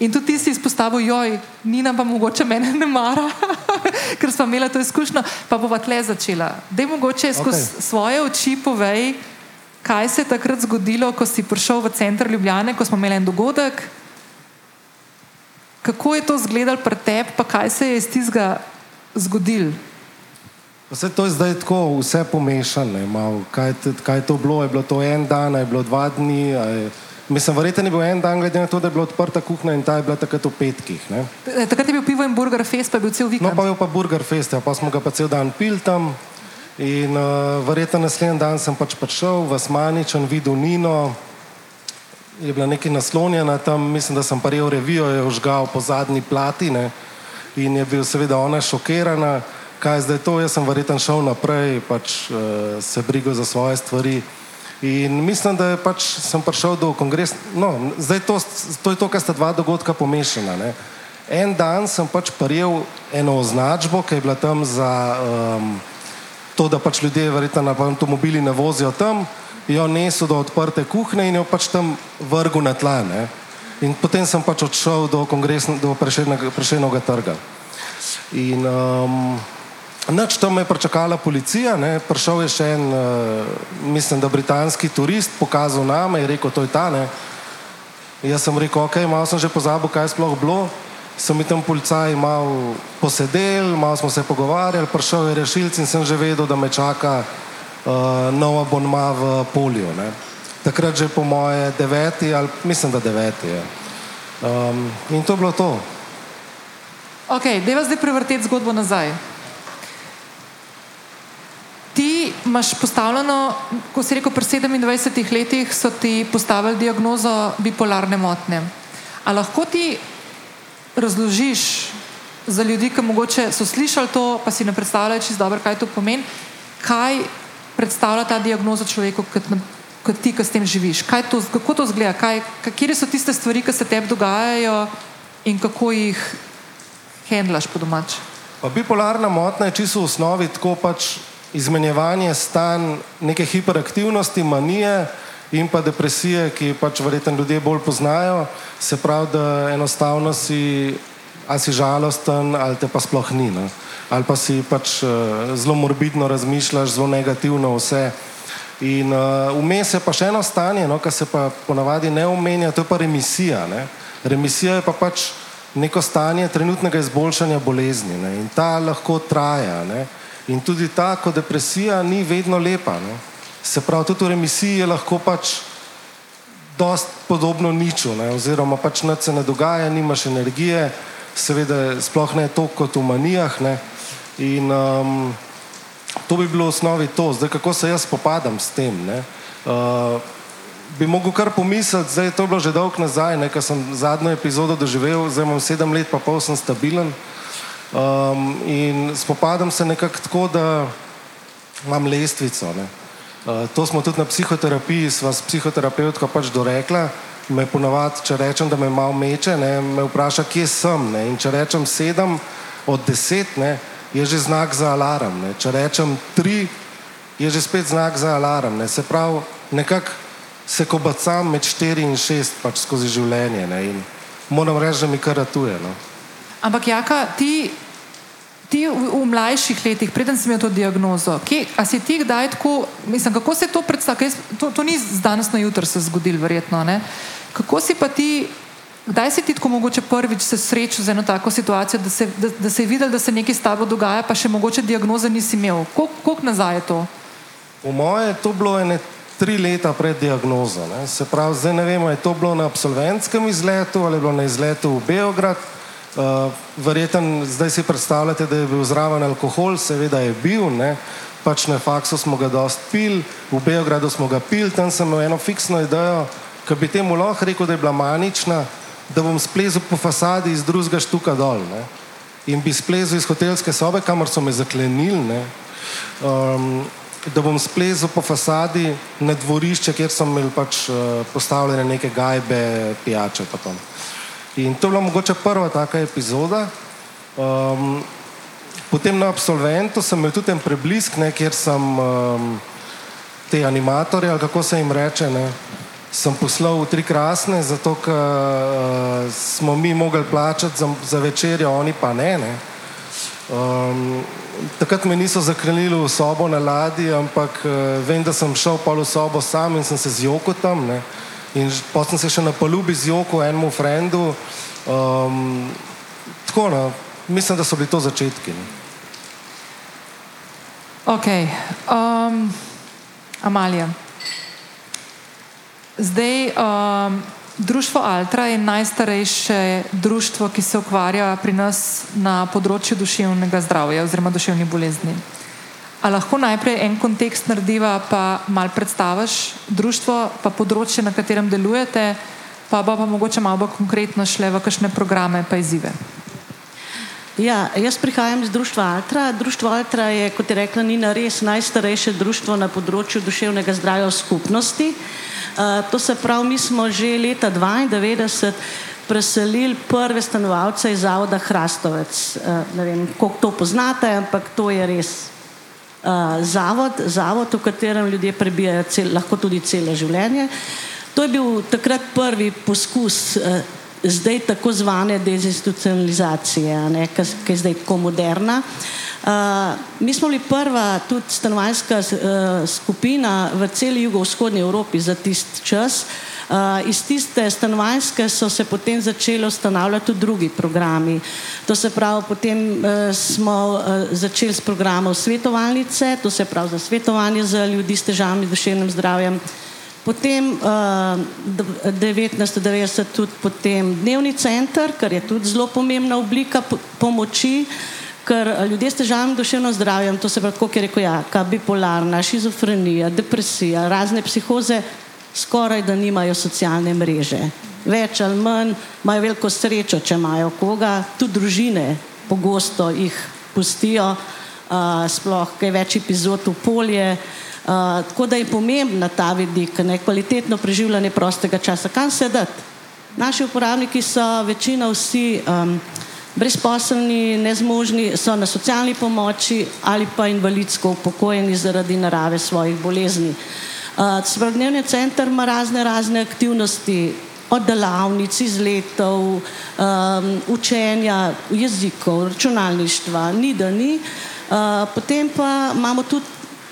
Speaker 3: In tudi ti si izpostavil, joj, ni nam pa mogoče mene ne mara, <laughs> ker smo imeli to izkušnjo, pa bova tle začela. Da je mogoče skozi okay. svoje oči povej, kaj se je takrat zgodilo, ko si prišel v center Ljubljane, ko smo imeli en dogodek, kako je to izgledalo pri tebi, pa kaj se je iz tistega zgodilo.
Speaker 9: Vse to je zdaj tako, vse pomešano. Kaj, kaj je to bilo? Je bilo to en dan, je bilo dva dni. Je, mislim, verjetno je bil en dan, glede na to, da je bila odprta kuhna in ta je bila takrat v petkih. Ne?
Speaker 3: Takrat je bil pivo in burger fest, pa je bil cel vikend.
Speaker 9: No, pa je bil pa burger fest, ja, pa smo ga pa cel dan pil tam. In uh, verjetno naslednji dan sem pač prišel v Smaničen, videl Nino, je bila nekaj naslonjena tam, mislim, da sem paril revijo, je užgal po zadnji platine in je bil seveda ona šokirana, kaj zdaj to, jaz sem verjetno šel naprej, pač uh, se brigal za svoje stvari. In mislim, da pač sem prišel do kongresa, no, zdaj to, to je to, kar sta dva dogodka pomešana. Ne. En dan sem pač paril eno označbo, ki je bila tam za um, to, da pač ljudje verjetno na avtomobili ne vozijo tam, jo nesel do odprte kuhne in jo pač tam vrgu na tla. Ne? In potem sem pač odšel do, do prešenega trga. In um, noč tam je pričakala policija, ne? prišel je še en, uh, mislim, da britanski turist, pokazal nam in rekel, to je ta. Ne? Jaz sem rekel, ok, malo sem že pozabil, kaj je sploh bilo so mi tam policaji malo posedeli, malo smo se pogovarjali, prišel je rešilc in sem že vedel, da me čaka uh, nov abonma v polju. Ne. Takrat že po moje deveti, ali mislim, da deveti je. Um, in to je bilo to.
Speaker 3: Ok, deva zdaj prevrteti zgodbo nazaj. Ti imaš postavljeno, ko si rekel, pri 27 letih so ti postavili diagnozo bipolarne motnje. A lahko ti razložiš za ljudi, ki mogoče so slišali to, pa si ne predstavljajo čisto dobro, kaj to pomeni, kaj predstavlja ta diagnoza človeku, kot ti, ki s tem živiš. To, kako to zgleda, kje so tiste stvari, ki se tebi dogajajo in kako jih handlaš po domač.
Speaker 9: Pa bipolarna motnja je čisto v osnovi tako pač izmenjevanje stanj neke hiperaktivnosti, manije in pa depresije, ki pač verjetno ljudje bolj poznajo, se pravi, da enostavno si ali si žalosten, ali te pa sploh ni. Ne? Ali pa si pač uh, zelo morbidno razmišljaš, zelo negativno vse. In uh, vmes je pa še eno stanje, no, kar se pa ponavadi ne omenja, to je pa remisija. Ne? Remisija je pa pač neko stanje trenutnega izboljšanja bolezni ne? in ta lahko traja. Ne? In tudi ta, kot depresija, ni vedno lepa. Ne? Se pravi, tudi v remisiji je lahko pač dost podobno niču, ne? oziroma pač nič se ne dogaja, nimaš energije, seveda sploh ne toliko kot v manijah. Ne? In um, to bi bilo v osnovi to, zdaj kako se jaz spopadam s tem. Uh, bi mogel kar pomisliti, zdaj to je bilo že dolgo nazaj, ker sem zadnjo epizodo doživel, zdaj imam sedem let, pa pol sem stabilen. Um, in spopadam se nekako tako, da imam lestvico. Ne? Eh, to smo tudi na psihoterapiji, sva s psihoterapeutka pač dorekla. Me ponovadi, če rečem, da me malo meče, ne, me vpraša, kje sem. Ne, in če rečem sedem od deset, ne, je že znak za alarm. Ne. Če rečem tri, je že spet znak za alarm. Ne. Se pravi, nekako se kobacam med štiri in šest pač skozi življenje. Ne, moram reči, da mi kar ratuje. No.
Speaker 3: Ampak, Jaka, ti ti v, v mlajših letih, preden si imel to diagnozo, kje, a si ti kdaj tako, mislim, kako se to predstavlja? To, to ni z danes na jutro se zgodilo, verjetno. Ne? Kako si pa ti, kdaj si ti tako mogoče prvič se srečal z eno tako situacijo, da se, da, da je videl, da se nekaj s tabo dogaja, pa še mogoče diagnoze nisi imel? Koliko nazaj je to?
Speaker 9: Po moje je to bilo ene tri leta pred diagnozo. Ne? Se pravi, zdaj ne vemo, je to bilo na absolventskem izletu ali je bilo na izletu v Beograd. Uh, verjeten, zdaj si predstavljate, da je bil zraven alkohol, seveda je bil, ne? pač na faksu smo ga dost pil, v Beogradu smo ga pil, tam sem imel eno fiksno idejo, ki bi temu lahko rekel, da je bila manična, da bom splezel po fasadi iz drugega štuka dol. Ne? In bi splezel iz hotelske sobe, kamor so me zaklenili, um, da bom splezel po fasadi na dvorišče, kjer so imeli pač uh, postavljene neke gajbe, pijače. In to je bila mogoče prva taka epizoda. Um, potem na absolventu sem imel tudi en preblisk, ne, kjer sem um, te animatorje, ali kako se jim reče, ne, sem poslal v tri krasne, zato ker uh, smo mi mogli plačati za, za večerjo, oni pa ne. ne. Um, takrat me niso zakrenili v sobo na ladji, ampak uh, vem, da sem šel pa v sobo sam in sem se zjokal tam. Ne. In potem sem se še na palubi zjokal enemu frendu. Um, tako, no, mislim, da so bili to začetki. Ne.
Speaker 3: Ok, um, Amalija. Zdaj, um, Društvo Altra je najstarejše društvo, ki se ukvarja pri nas na področju duševnega zdravja oziroma duševnih bolezni. A lahko najprej en kontekst narediva, pa mal predstaviš društvo, pa področje, na katerem delujete, pa bo pa mogoče malo bolj konkretno šle v kakšne programe pa izzive.
Speaker 10: Ja, jaz prihajam iz Društva Altra. Društvo Altra je, kot je rekla Nina, res najstarejše društvo na področju duševnega zdravja v skupnosti. Uh, to se pravi, mi smo že leta 1992 preselili prve stanovalce iz Zavoda Hrastovec. Uh, ne vem, koliko to poznate, ampak to je res uh, zavod, zavod, v katerem ljudje prebijajo cel, lahko tudi celo življenje. To je bil takrat prvi poskus. Uh, zdaj tako zvane dezinstitucionalizacije, ki je zdaj tako moderna. Uh, mi smo bili prva tudi stanovanjska uh, skupina v celi jugovzhodni Evropi za tisti čas. Uh, iz tiste stanovanjske so se potem začeli ustanavljati tudi drugi programi. To se pravi, potem uh, smo uh, začeli s programom svetovalnice, to se pravi za svetovanje za ljudi s težavami z duševnim zdravjem. Uh, Potem uh, eh, 1990 tudi potem dnevni center, kar je tudi zelo pomembna oblika pomoči, ker ljudje s težavami duševno zdravjem, to se pravi, kot je rekel, ja, bipolarna, šizofrenija, depresija, razne psihoze, skoraj da nimajo socialne mreže. Več ali manj imajo veliko srečo, če imajo koga, tudi družine pogosto jih pustijo, uh, sploh kaj več epizod v polje. Uh, tako da je pomembna ta vidik, ne kvalitetno preživljanje prostega časa. Kam se dati? Naši uporabniki so večina vsi um, brezposelni, nezmožni, so na socialni pomoči ali pa invalidsko upokojeni zaradi narave svojih bolezni. Uh, Dnevni center ima razne, razne aktivnosti, od delavnic, izletov, um, učenja jezikov, računalništva, ni da ni. Uh, potem pa imamo tudi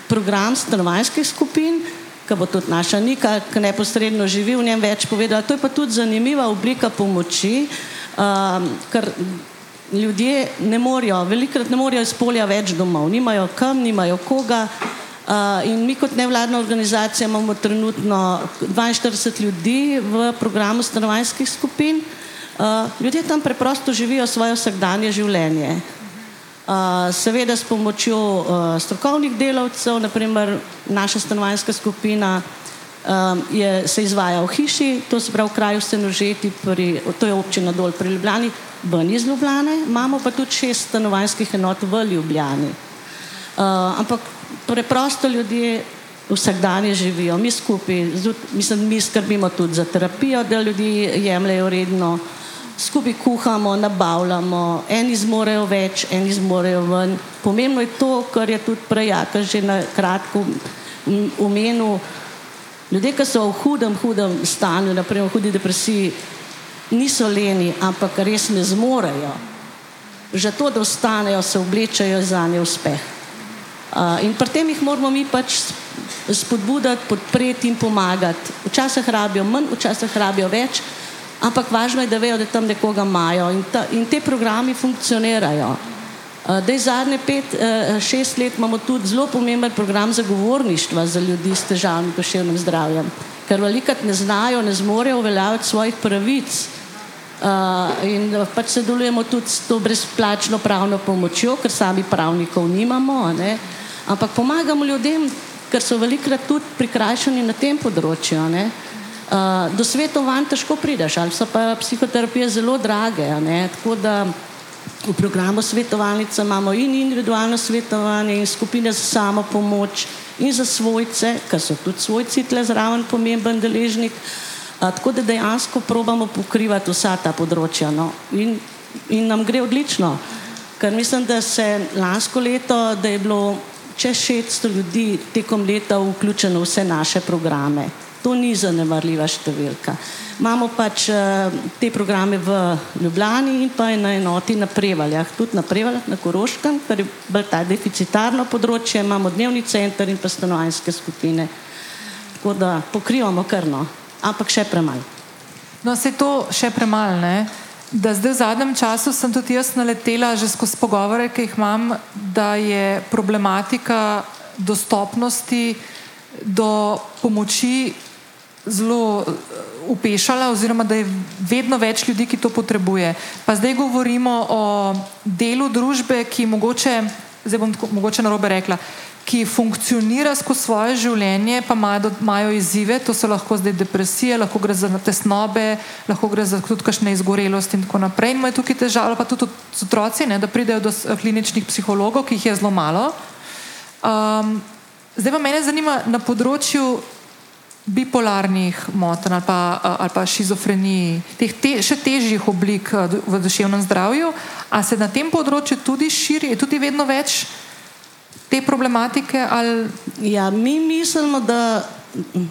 Speaker 10: program stanovanjskih skupin, ki bo tudi naša Nika, ki neposredno živi v njem, več povedala. To je pa tudi zanimiva oblika pomoči, um, ker ljudje ne morejo, velikrat ne morejo iz polja več domov, nimajo kam, nimajo koga. Uh, in mi kot nevladna organizacija imamo trenutno 42 ljudi v programu stanovanjskih skupin. Uh, ljudje tam preprosto živijo svoje vsakdanje življenje. Uh, seveda s pomočjo uh, strokovnih delavcev, naprimer naša stanovanjska skupina um, je, se izvaja v hiši, to se pravi v kraju Senožeti, pri, to je občina dol pri Ljubljani, ven iz Ljubljane, imamo pa tudi šest stanovanjskih enot v Ljubljani. Uh, ampak preprosto ljudje vsak dan živijo, mi skupaj, mislim, mi skrbimo tudi za terapijo, da ljudi jemljajo redno skupaj kuhamo, nabavljamo, eni zmorejo več, eni zmorejo ven. Pomembno je to, kar je tudi prej, kar že na kratko omenil. Ljudje, ki so v hudem, hudem stanju, naprimer v hudi depresiji, niso leni, ampak res ne zmorejo. že to, da ostanejo, se oblečajo za ne uspeh. Uh, in pri tem jih moramo mi pač spodbuditi, podpreti in pomagati. Včasih rabijo manj, včasih rabijo več, ampak važno je, da vejo, da tam nekoga imajo in, ta, in te programi funkcionirajo. Uh, Dej zadnje pet, uh, šest let imamo tudi zelo pomemben program zagovorništva za ljudi s težavnim duševnim zdravjem, ker velikrat ne znajo, ne zmorejo uveljaviti svojih pravic. Uh, in pač sodelujemo tudi s to brezplačno pravno pomočjo, ker sami pravnikov nimamo, ne? Ampak pomagamo ljudem, ker so velikrat tudi prikrajšani na tem področju. Uh, do svetovanj težko prideš, ali so pa psihoterapije zelo drage. Tako da v programu svetovalnice imamo in individualno svetovanje, in skupine za samo pomoč, in za svojce, ker so tudi svojci tle zraven pomemben deležnik. Uh, tako da dejansko probamo pokrivati vsa ta področja. No. In, in nam gre odlično, ker mislim, da se lansko leto, da je bilo čez 600 ljudi tekom leta vključeno v vse naše programe. To ni zanemarljiva številka. Imamo pač uh, te programe v Ljubljani in pa na enoti na Prevaljah, tudi na Prevaljah, na Koroškem, ker je bolj ta deficitarno področje, imamo dnevni center in pa stanovanjske skupine. Tako da pokrivamo krno, ampak še premalo.
Speaker 3: No, se to še premalo, ne? Da zdaj v zadnjem času sem tudi jaz naletela, že skozi pogovore, ki jih imam, da je problematika dostopnosti do pomoči zelo upešala, oziroma da je vedno več ljudi, ki to potrebuje. Pa zdaj govorimo o delu družbe, ki mogoče, zdaj bom tako, mogoče narobe rekla, ki funkcionira skozi svoje življenje, pa imajo izzive, to so lahko zdaj depresije, lahko gre za tesnobe, lahko gre za tudi kakšne izgorelosti in tako naprej. In imajo tukaj težave, pa tudi otroci, ne, da pridejo do kliničnih psihologov, ki jih je zelo malo. Um, zdaj pa mene zanima na področju bipolarnih motenj ali, ali pa šizofreniji, teh te, še težjih oblik v duševnem zdravju, a se na tem področju tudi širi, je tudi vedno več te problematike? Ali...
Speaker 10: Ja, mi mislimo, da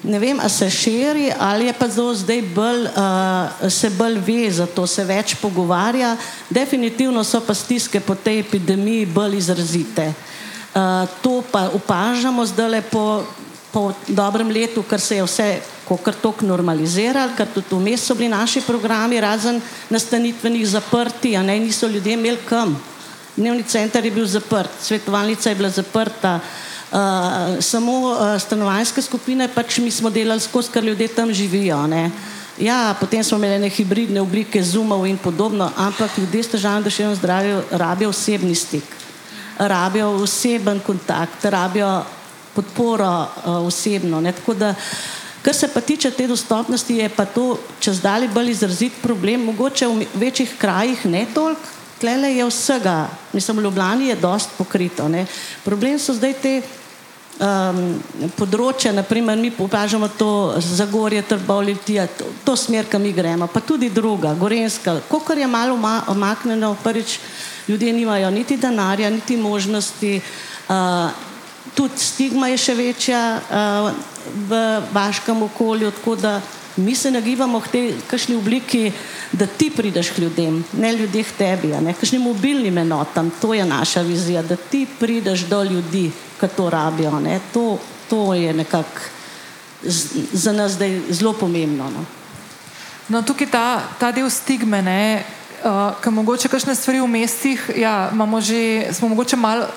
Speaker 10: ne vem, ali se širi ali je pa zdaj bolj, uh, se bolj ve, zato se več pogovarja. Definitivno so pa stiske po tej epidemiji bolj izrazite. Uh, to pa opažamo zdaj po, po dobrem letu, ker se je vse kar tako normaliziralo, ker tudi vmes so bili naši programi, razen nastanitvenih zaprti, a ne niso ljudje imeli kam. Dnevni center je bil zaprt, svetovalnica je bila zaprta, uh, samo uh, stanovanjske skupine, pač mi smo delali skozi, ker ljudje tam živijo. Ne. Ja, potem smo imeli hibridne oblike zumov in podobno, ampak ljudje s težavami duševnega zdravja rabijo osebni stik, rabijo oseben kontakt, rabijo podporo uh, osebno. Ne. Tako da, kar se pa tiče te dostopnosti, je pa to čez dalje bolj izrazit problem, mogoče v večjih krajih ne toliko tlele je vsega, mislim, v Ljubljani je dost pokrito. Ne. Problem so zdaj te um, področja, naprimer mi pokažemo to Zagorje, Trbovlitija, to, to smer, kam mi gremo, pa tudi druga, Gorenska, kolikor je malo omaknjeno, prvič ljudje nimajo niti denarja, niti možnosti, uh, tudi stigma je še večja uh, v vaškem okolju, tako da mi se nagibamo k tej kakšni obliki, da ti prideš k ljudem, ne ljudje k tebi, ne kakšnim mobilnim enotam. To je naša vizija, da ti prideš do ljudi, ki to rabijo. To, to je nekako za nas zdaj zelo pomembno. No.
Speaker 3: No, tukaj ta, ta del stigme, ne, uh, ki mogoče kakšne stvari v mestih, ja, že, smo mogoče malo.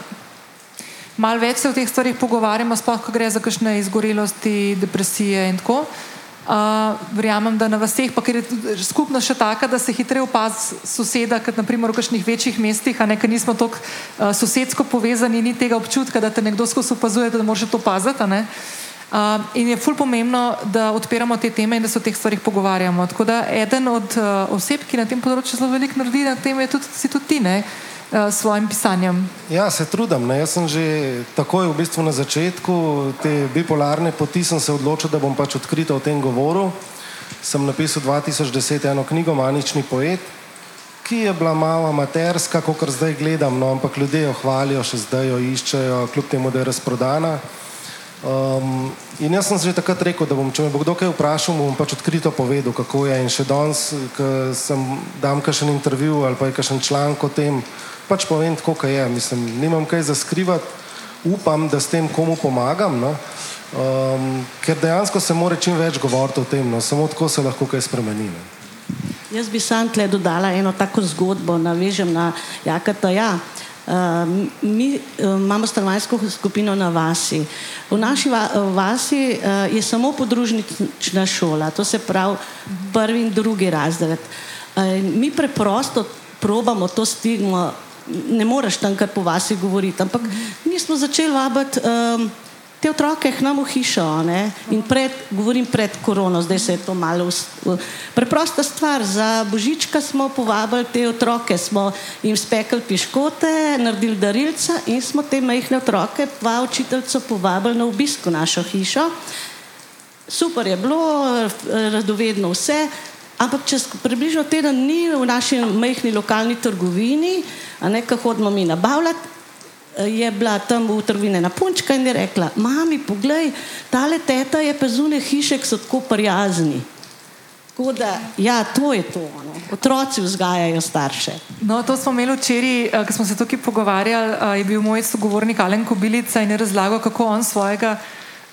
Speaker 3: Mal več se o teh stvarih pogovarjamo, sploh ko gre za kakšne izgorelosti, depresije in tako naprej. Uh, verjamem, da na vseh, pa ker je skupnost še taka, da se hitreje opazi soseda, kot naprimer v kakšnih večjih mestih, a ne, ker nismo tako uh, sosedsko povezani, ni tega občutka, da te nekdo skozi opazuje, da moraš to paziti. Uh, in je ful pomembno, da odpiramo te teme in da se o teh stvarih pogovarjamo. Tako da eden od uh, oseb, ki na tem področju zelo veliko naredi, na tem je tudi, si tudi ti. Ne? Uh, svojim pisanjem?
Speaker 9: Ja, se trudim. Ne? Jaz sem že takoj v bistvu na začetku te bipolarne poti se odločil, da bom pač odkrito o tem govoril. Sem napisal 2010 eno knjigo Manični poet, ki je bila malo amaterska, kot zdaj gledam, no, ampak ljudje jo hvalijo, še zdaj jo iščejo, kljub temu, da je razprodana. Um, in jaz sem že takrat rekel, da bom, če me bo kdo kaj vprašal, bom pač odkrito povedal, kako je. In še danes, ko sem dam kakšen intervju ali pa je kakšen članek o tem, pač povem tako, kot je. Mislim, nimam kaj za skrivati, upam, da s tem komu pomagam. No? Um, ker dejansko se mora čim več govoriti o tem, no? samo tako se lahko kaj spremeni. Ne?
Speaker 10: Jaz bi sam tle dodala eno tako zgodbo, navežem na Jakata. Ja. Uh, mi uh, imamo stanovanjsko skupino na vasi. V naši va vasi uh, je samo podružnična šola, to se pravi prvi in drugi razred. Uh, mi preprosto probamo to stigmo, ne moreš tam kar po vasi govoriti, ampak mi smo začeli vabiti. Um, te otroke k nam v hišo. Ne? In pred, govorim pred korono, zdaj se je to malo. Preprosta stvar. Za božička smo povabili te otroke, smo jim spekli piškote, naredili darilca in smo te majhne otroke, dva učiteljca, povabili na obisk v našo hišo. Super je bilo, radovedno vse. Ampak čez približno teden dni v naši majhni lokalni trgovini, a ne kaj hodimo mi nabavljati, je bila tam v trgovini na punčka in je rekla: Mami, poglej, tale teta je pa zunaj hiše, ki so tako prijazni. Tako da, ja, to je to. No. Otroci vzgajajo starše.
Speaker 3: No, to smo imeli včeraj, ko smo se tukaj pogovarjali. Je bil moj sogovornik Alen Kobilica in je razlagal, kako on svojega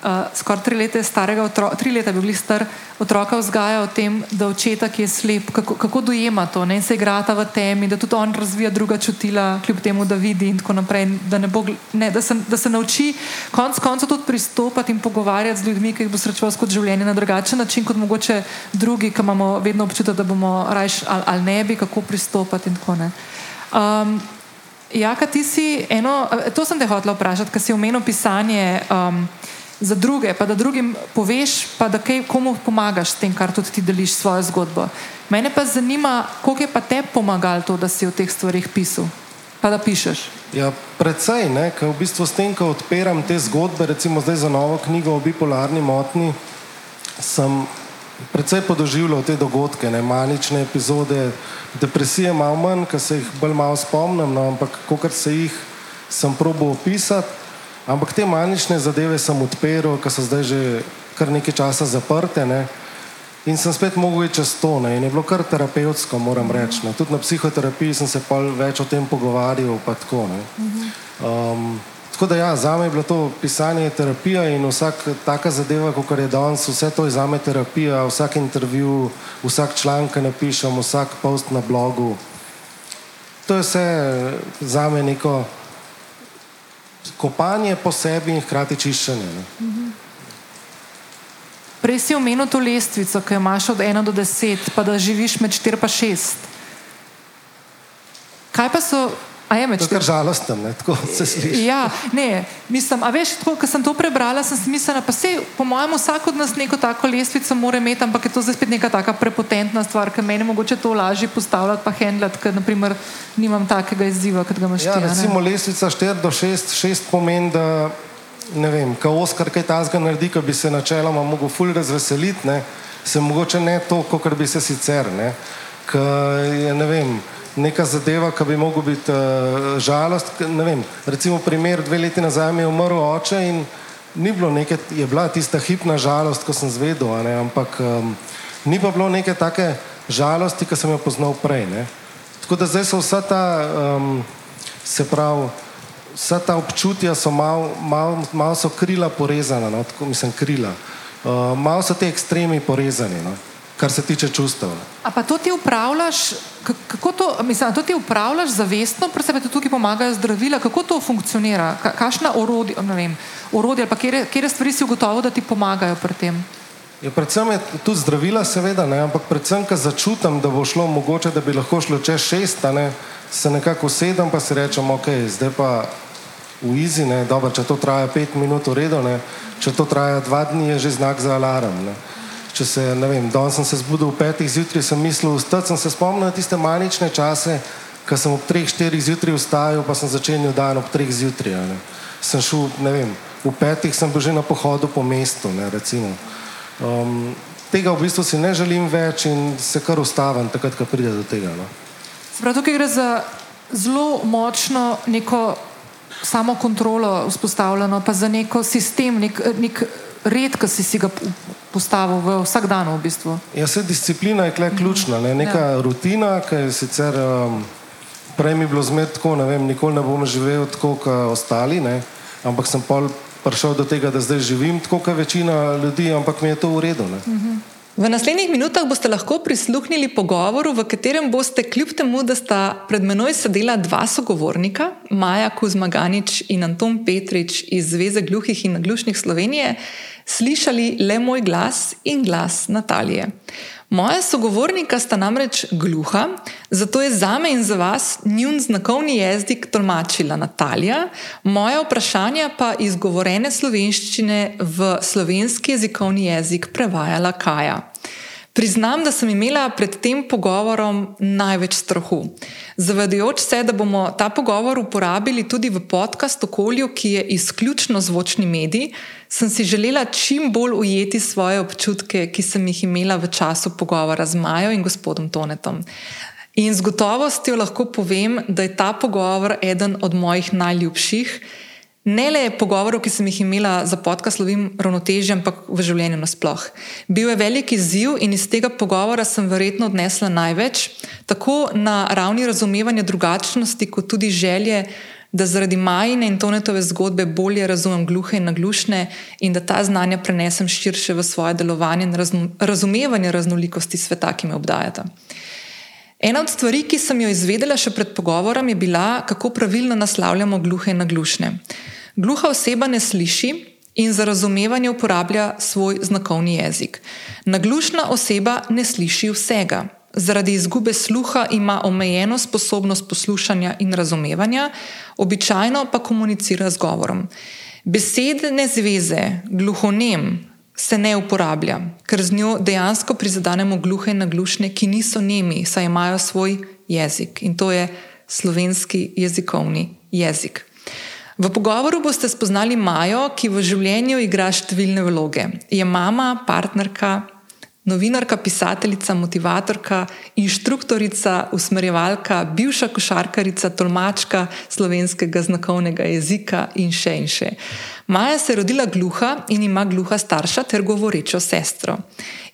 Speaker 3: uh, skoraj tri leta starega otroka, tri leta bi bili star otroka vzgaja o tem, da očeta, ki je slep, kako, kako dojema to ne? in se igrata v temi, da tudi on razvija druga čutila, kljub temu, da vidi in tako naprej. Da, bo, ne, da, se, da se nauči konec koncev tudi pristopati in pogovarjati z ljudmi, ki jih bo srečeval skozi življenje na drugačen način, kot mogoče drugi, ki imamo vedno občutek, da bomo rajš ali, ali ne bi, kako pristopati in tako naprej. Um, Jaka, ti si eno, to sem te hotela vprašati, ker si omenil pisanje. Um, za druge, pa da drugim poveš, pa da kaj komu pomagaš s tem, kar tudi ti deliš svojo zgodbo. Mene pa zanima, koliko je pa te pomagalo to, da si o teh stvarih pisal, pa da pišeš.
Speaker 9: Ja, predvsej, ker v bistvu s tem, ko odpiram te zgodbe, recimo zdaj za novo knjigo o bipolarni motni, sem predvsej podoživljal te dogodke, ne, manične epizode, depresije malo manj, ker se jih bolj malo spomnim, no, ampak kot se jih sem probo opisati. Ampak te manične zadeve sem odprl, ker so zdaj že kar nekaj časa zaprte. Ne? In sem spet mogel iti čez to. Ne? In je bilo kar terapevtsko, moram reči. Ne? Tudi na psihoterapiji sem se pa več o tem pogovarjal. Tako, um, tako da, ja, za me je bilo to pisanje terapija in vsak taka zadeva, kot je danes, vse to je za me terapija. Vsak intervju, vsak članek, ki napišem, vsak post na blogu. To je vse za me neko kopanje po sebi in hkrati čiščenje. Ne?
Speaker 3: Prej si omenil to lestvico, ki jo imaš od 1 do 10, pa da živiš med 4 in 6. Kaj pa so je
Speaker 9: to kar žalostno, tako se sliši.
Speaker 3: Ja, ne, mislim, a veš, tako, ko sem to prebrala, sem si mislila, pa se, po mojem, vsak od nas neko tako lestvico mora imeti, ampak je to zdaj spet neka taka prepotentna stvar, ker meni mogoče to lažje postavljati, pa handlati, ker naprimer nimam takega izziva, kot ga imaš
Speaker 9: ja,
Speaker 3: ti.
Speaker 9: Recimo lestvica 4 do 6, 6 pomeni, da ne vem, ko Oskar kaj tazga naredi, ko bi se načeloma mogel ful razveseliti, ne, se mogoče ne to, kot bi se sicer, ne, ker je, ne vem, neka zadeva, ki bi mogla biti uh, žalost. Vem, recimo, primer, dve leti nazaj je umrl oče in ni bilo neke, je bila tista hipna žalost, ko sem zvedel, ampak um, ni pa bilo neke take žalosti, ki sem jo poznal prej. Ne? Tako da zdaj so vsa ta, um, se pravi, vsa ta občutja so malo mal, mal so krila porezana, no? tako mislim krila. Uh, malo so te ekstremi porezani. No? Kar se tiče čustev.
Speaker 3: A pa to ti upravljaš, kako to, mislim, to ti upravljaš zavestno, pa se ti tukaj pomagajo zdravila, kako to funkcionira, kakšna orodja, ne vem, orodja, pa kjer, kjer stvari si ugotovil, da ti pomagajo pri tem.
Speaker 9: Ja, predvsem je tudi zdravila, seveda, ne, ampak predvsem, ker začutim, da bo šlo mogoče, da bi lahko šlo čez šest, ne, se nekako usedem, pa si rečem, ok, zdaj pa v izi, ne, dobro, če to traja pet minut, v redu, ne, če to traja dva dni, je že znak za alarm. Ne. Če se, ne vem, danes sem se zbudil ob petih zjutraj, sem mislil, da sem se spomnil tiste manične čase, ko sem ob treh, štirih zjutraj vstajal, pa sem začenjal dan ob treh zjutraj. Ne. Sem šel, ne vem, v petih sem bil že na pohodu po mestu. Ne, um, tega v bistvu si ne želim več in se kar ustavim, takrat, ko pride do tega. No.
Speaker 3: Prav tukaj gre za zelo močno neko samo kontrolo vzpostavljeno, pa za neko sistem, nek, nek red, ki si, si ga postavil v vsak dan v bistvu.
Speaker 9: Ja, se disciplina je kle ključna, ne? neka ja. rutina, ki je sicer um, prej mi bilo zmed tako, ne vem, nikoli ne bom živel tako, kot ostali, ne? ampak sem pol prišel do tega, da zdaj živim tako, kot večina ljudi, ampak mi je to v redu. Ne? Mhm.
Speaker 1: V naslednjih minutah boste lahko prisluhnili pogovoru, v katerem boste, kljub temu, da sta pred menoj sedela dva sogovornika, Maja Kuzmaganič in Anton Petrič iz Zveze gluhih in naglušnih Slovenije, slišali le moj glas in glas Natalije. Moja sogovornika sta namreč gluha, zato je za me in za vas njun znakovni jezik tolmačila Natalija, moja vprašanja pa izgovorene slovenščine v slovenski jezikovni jezik prevajala Kaja. Priznam, da sem imela pred tem pogovorom največ strahu. Zavedajoč se, da bomo ta pogovor uporabili tudi v podcast okolju, ki je izključno zvočni medij, sem si želela čim bolj ujeti svoje občutke, ki sem jih imela v času pogovora z Majo in gospodom Tonetom. In z gotovostjo lahko povem, da je ta pogovor eden od mojih najljubših. Ne le pogovorov, ki sem jih imela za podcast Slovim ravnotežje, ampak v življenju nasploh. Bil je velik izziv in iz tega pogovora sem verjetno odnesla največ, tako na ravni razumevanja drugačnosti, kot tudi želje, da zaradi majine in tonetove zgodbe bolje razumem gluhe in naglušne in da ta znanja prenesem širše v svoje delovanje in razumevanje raznolikosti sveta, ki me obdajata. Ena od stvari, ki sem jo izvedela še pred pogovorom, je bila, kako pravilno naslavljamo gluhe in naglušne. Gluha oseba ne sliši in za razumevanje uporablja svoj znakovni jezik. Naglušna oseba ne sliši vsega. Zaradi izgube sluha ima omejeno sposobnost poslušanja in razumevanja, običajno pa komunicira z govorom. Besedne zveze gluhonem se ne uporablja, ker z njo dejansko prizadenemo gluhe in naglušne, ki niso nemi, saj imajo svoj jezik in to je slovenski jezikovni jezik. V pogovoru boste spoznali Majo, ki v življenju igra številne vloge. Je mama, partnerka, novinarka, pisateljica, motivatorka, inštruktorica, usmerjevalka, bivša košarkarica, tolmačka slovenskega znakovnega jezika in še in še. Maja se je rodila gluha in ima gluha starša ter govorečo sestro.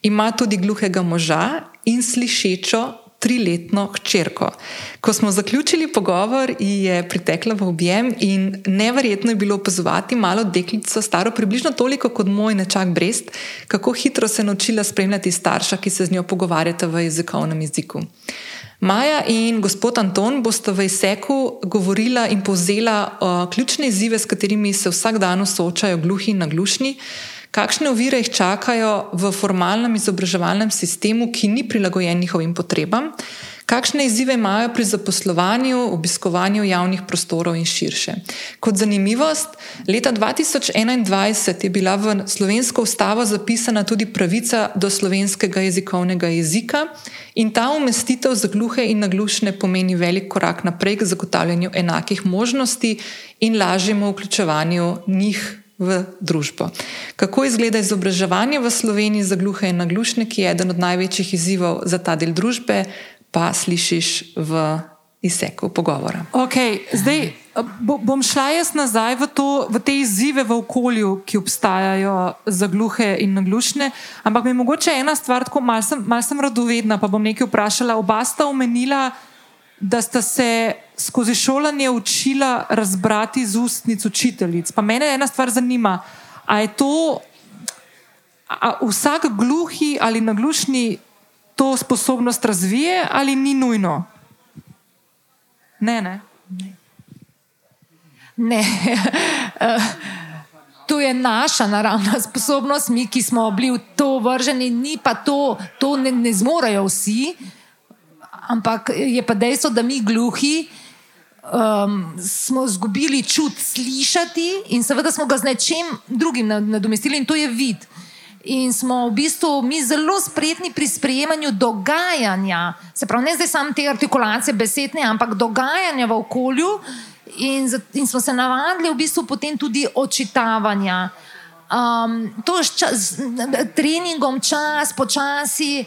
Speaker 1: Ima tudi gluhega moža in slišečo triletno hčerko. Ko smo zaključili pogovor, ji je pritekla v objem in neverjetno je bilo opazovati malo deklico, staro približno toliko kot moj nečak Brest, kako hitro se je naučila spremljati starša, ki se z njo pogovarjata v jezikovnem jeziku. Maja in gospod Anton bosta v izseku govorila in povzela o ključne izzive, s katerimi se vsak dan soočajo gluhi in naglušni. Kakšne ovire jih čakajo v formalnem izobraževalnem sistemu, ki ni prilagojen njihovim potrebam? Kakšne izzive imajo pri zaposlovanju, obiskovanju javnih prostorov in širše? Kot zanimivost, leta 2021 je bila v slovensko ustavo zapisana tudi pravica do slovenskega jezikovnega jezika in ta umestitev za gluhe in naglušne pomeni velik korak naprej k zagotavljanju enakih možnosti in lažjemu vključevanju njih v družbo. Kako izgleda izobraževanje v Sloveniji za gluhe in naglušne, ki je eden od največjih izzivov za ta del družbe, pa slišiš v izseku pogovora.
Speaker 3: Okay, zdaj bom šla jaz nazaj v, to, v te izzive v okolju, ki obstajajo za gluhe in naglušne. Ampak mi je mogoče ena stvar, tako malce mal radovedna, pa bom nekaj vprašala. Oba sta omenila, da sta se skozi šolanje učila razbrati z ustnic učiteljic. Pa mene ena stvar zanima, ali je to a vsak gluhi ali naglušni to sposobnost razvije ali ni nujno? Ne, ne.
Speaker 11: Ne. <laughs> To je naša naravna sposobnost, mi, ki smo bili v to vrženi, ni pa to, to ne, ne zmorejo vsi. Ampak je pa dejstvo, da mi gluhi um, smo izgubili čut slišati in seveda smo ga z nečim drugim nadomestili in to je vid. In smo v bistvu mi zelo spretni pri sprejemanju dogajanja, se pravi, ne zdaj samo te artikulacije besedne, ampak dogajanja v okolju, in, in smo se navadili v bistvu potem tudi očitavanja. Um, to je s treningom, čas, počasi.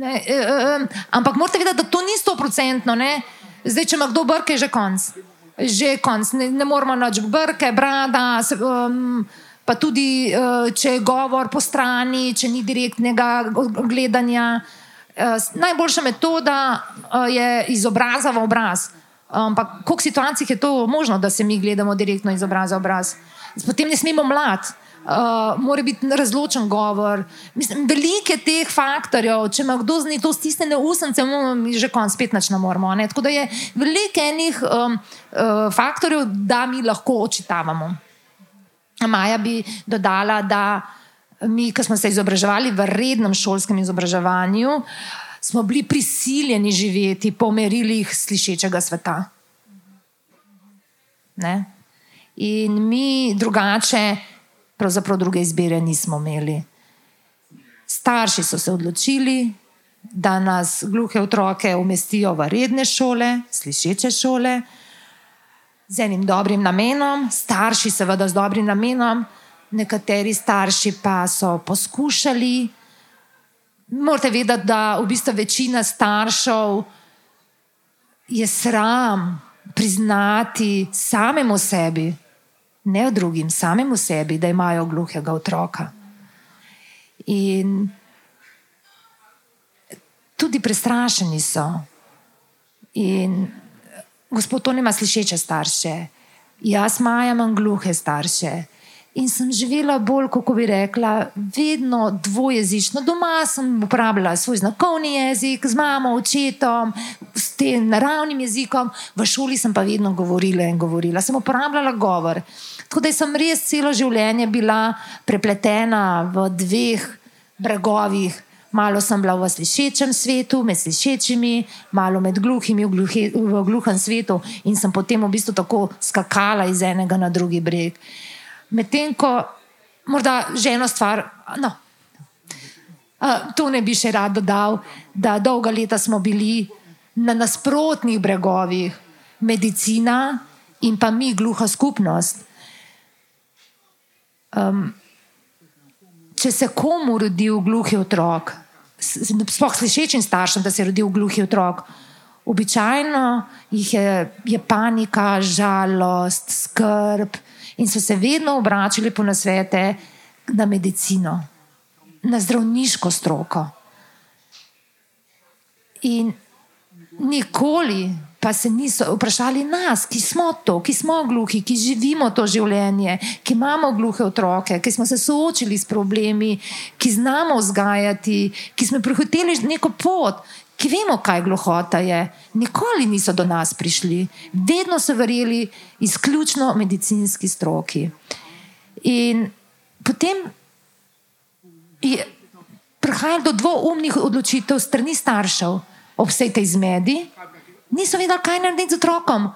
Speaker 11: Ne, e, e, ampak morate vedeti, da to ni sto procentno. Zdaj, če ima kdo brke, je že konc. že konc, ne, ne moramo več brke, brada. Se, um, pa tudi, uh, če je govor po strani, če ni direktnega gledanja. Uh, najboljša metoda uh, je iz obraza v obraz. Ampak, koliko situacij je to možno, da se mi gledamo direktno iz obraza v obraz? Potem ne smemo mlad. Uh, mora biti razločen govor. Mislim, veliko je teh faktorjev, če ima kdo z njim to stisnjene usence, mi že konc spet ne moremo. Ne? Tako da je veliko enih um, uh, faktorjev, da mi lahko očitavamo. Maja bi dodala, da mi, ki smo se izobraževali v rednem šolskem izobraževanju, smo bili prisiljeni živeti po merilih slišečega sveta. Ne? In mi drugače, pravzaprav druge izbire nismo imeli. Starši so se odločili, da nas gluhe otroke umestijo v redne šole, slišeče šole, z enim dobrim namenom, starši, seveda, z dobrim namenom, nekateri starši pa so poskušali. Morate vedeti, da v bistvu večina staršev je sram priznati samemu sebi, ne drugim, samemu sebi, da imajo gluhega otroka. In tudi prestrašeni so. In gospod, to nima slišeče starše, jaz Maja imam gluhe starše. In sem živela bolj, kako bi rekla, vedno dvojezično. Doma sem uporabljala svoj znakovni jezik, z mamo, očetom, s tem naravnim jezikom, v šoli sem pa vedno govorila in govorila. Sem uporabljala govor. Tako da sem res celo življenje bila prepletena v dveh bregovih Malo sem bila v slišečem svetu, med slišečimi, malo med gluhimi v, gluhi, v gluhem svetu in sem potem v bistvu tako skakala iz enega na drugi breg. Medtem ko morda že eno stvar, no, uh, to ne bi še rad dodal, da dolga leta smo bili na nasprotnih bregovih, medicina in pa mi, gluha skupnost. Um, če se komu rodi gluhi otrok, sploh slišečim staršem, da se je rodil gluhi otrok, običajno je, je panika, žalost, skrb in so se vedno obračali po nasvete na medicino, na zdravniško stroko. In nikoli pa se niso vprašali nas, ki smo to, ki smo gluhi, ki živimo to življenje, ki imamo gluhe otroke, ki smo se soočili s problemi, ki znamo vzgajati, ki smo prehiteli neko pot, ki vemo, kaj gluhota je. Nikoli niso do nas prišli, vedno so verjeli izključno medicinski stroki. In potem je prihajalo do dvoumnih odločitev strani staršev ob vsej tej zmedi niso vedeli, kaj narediti z otrokom.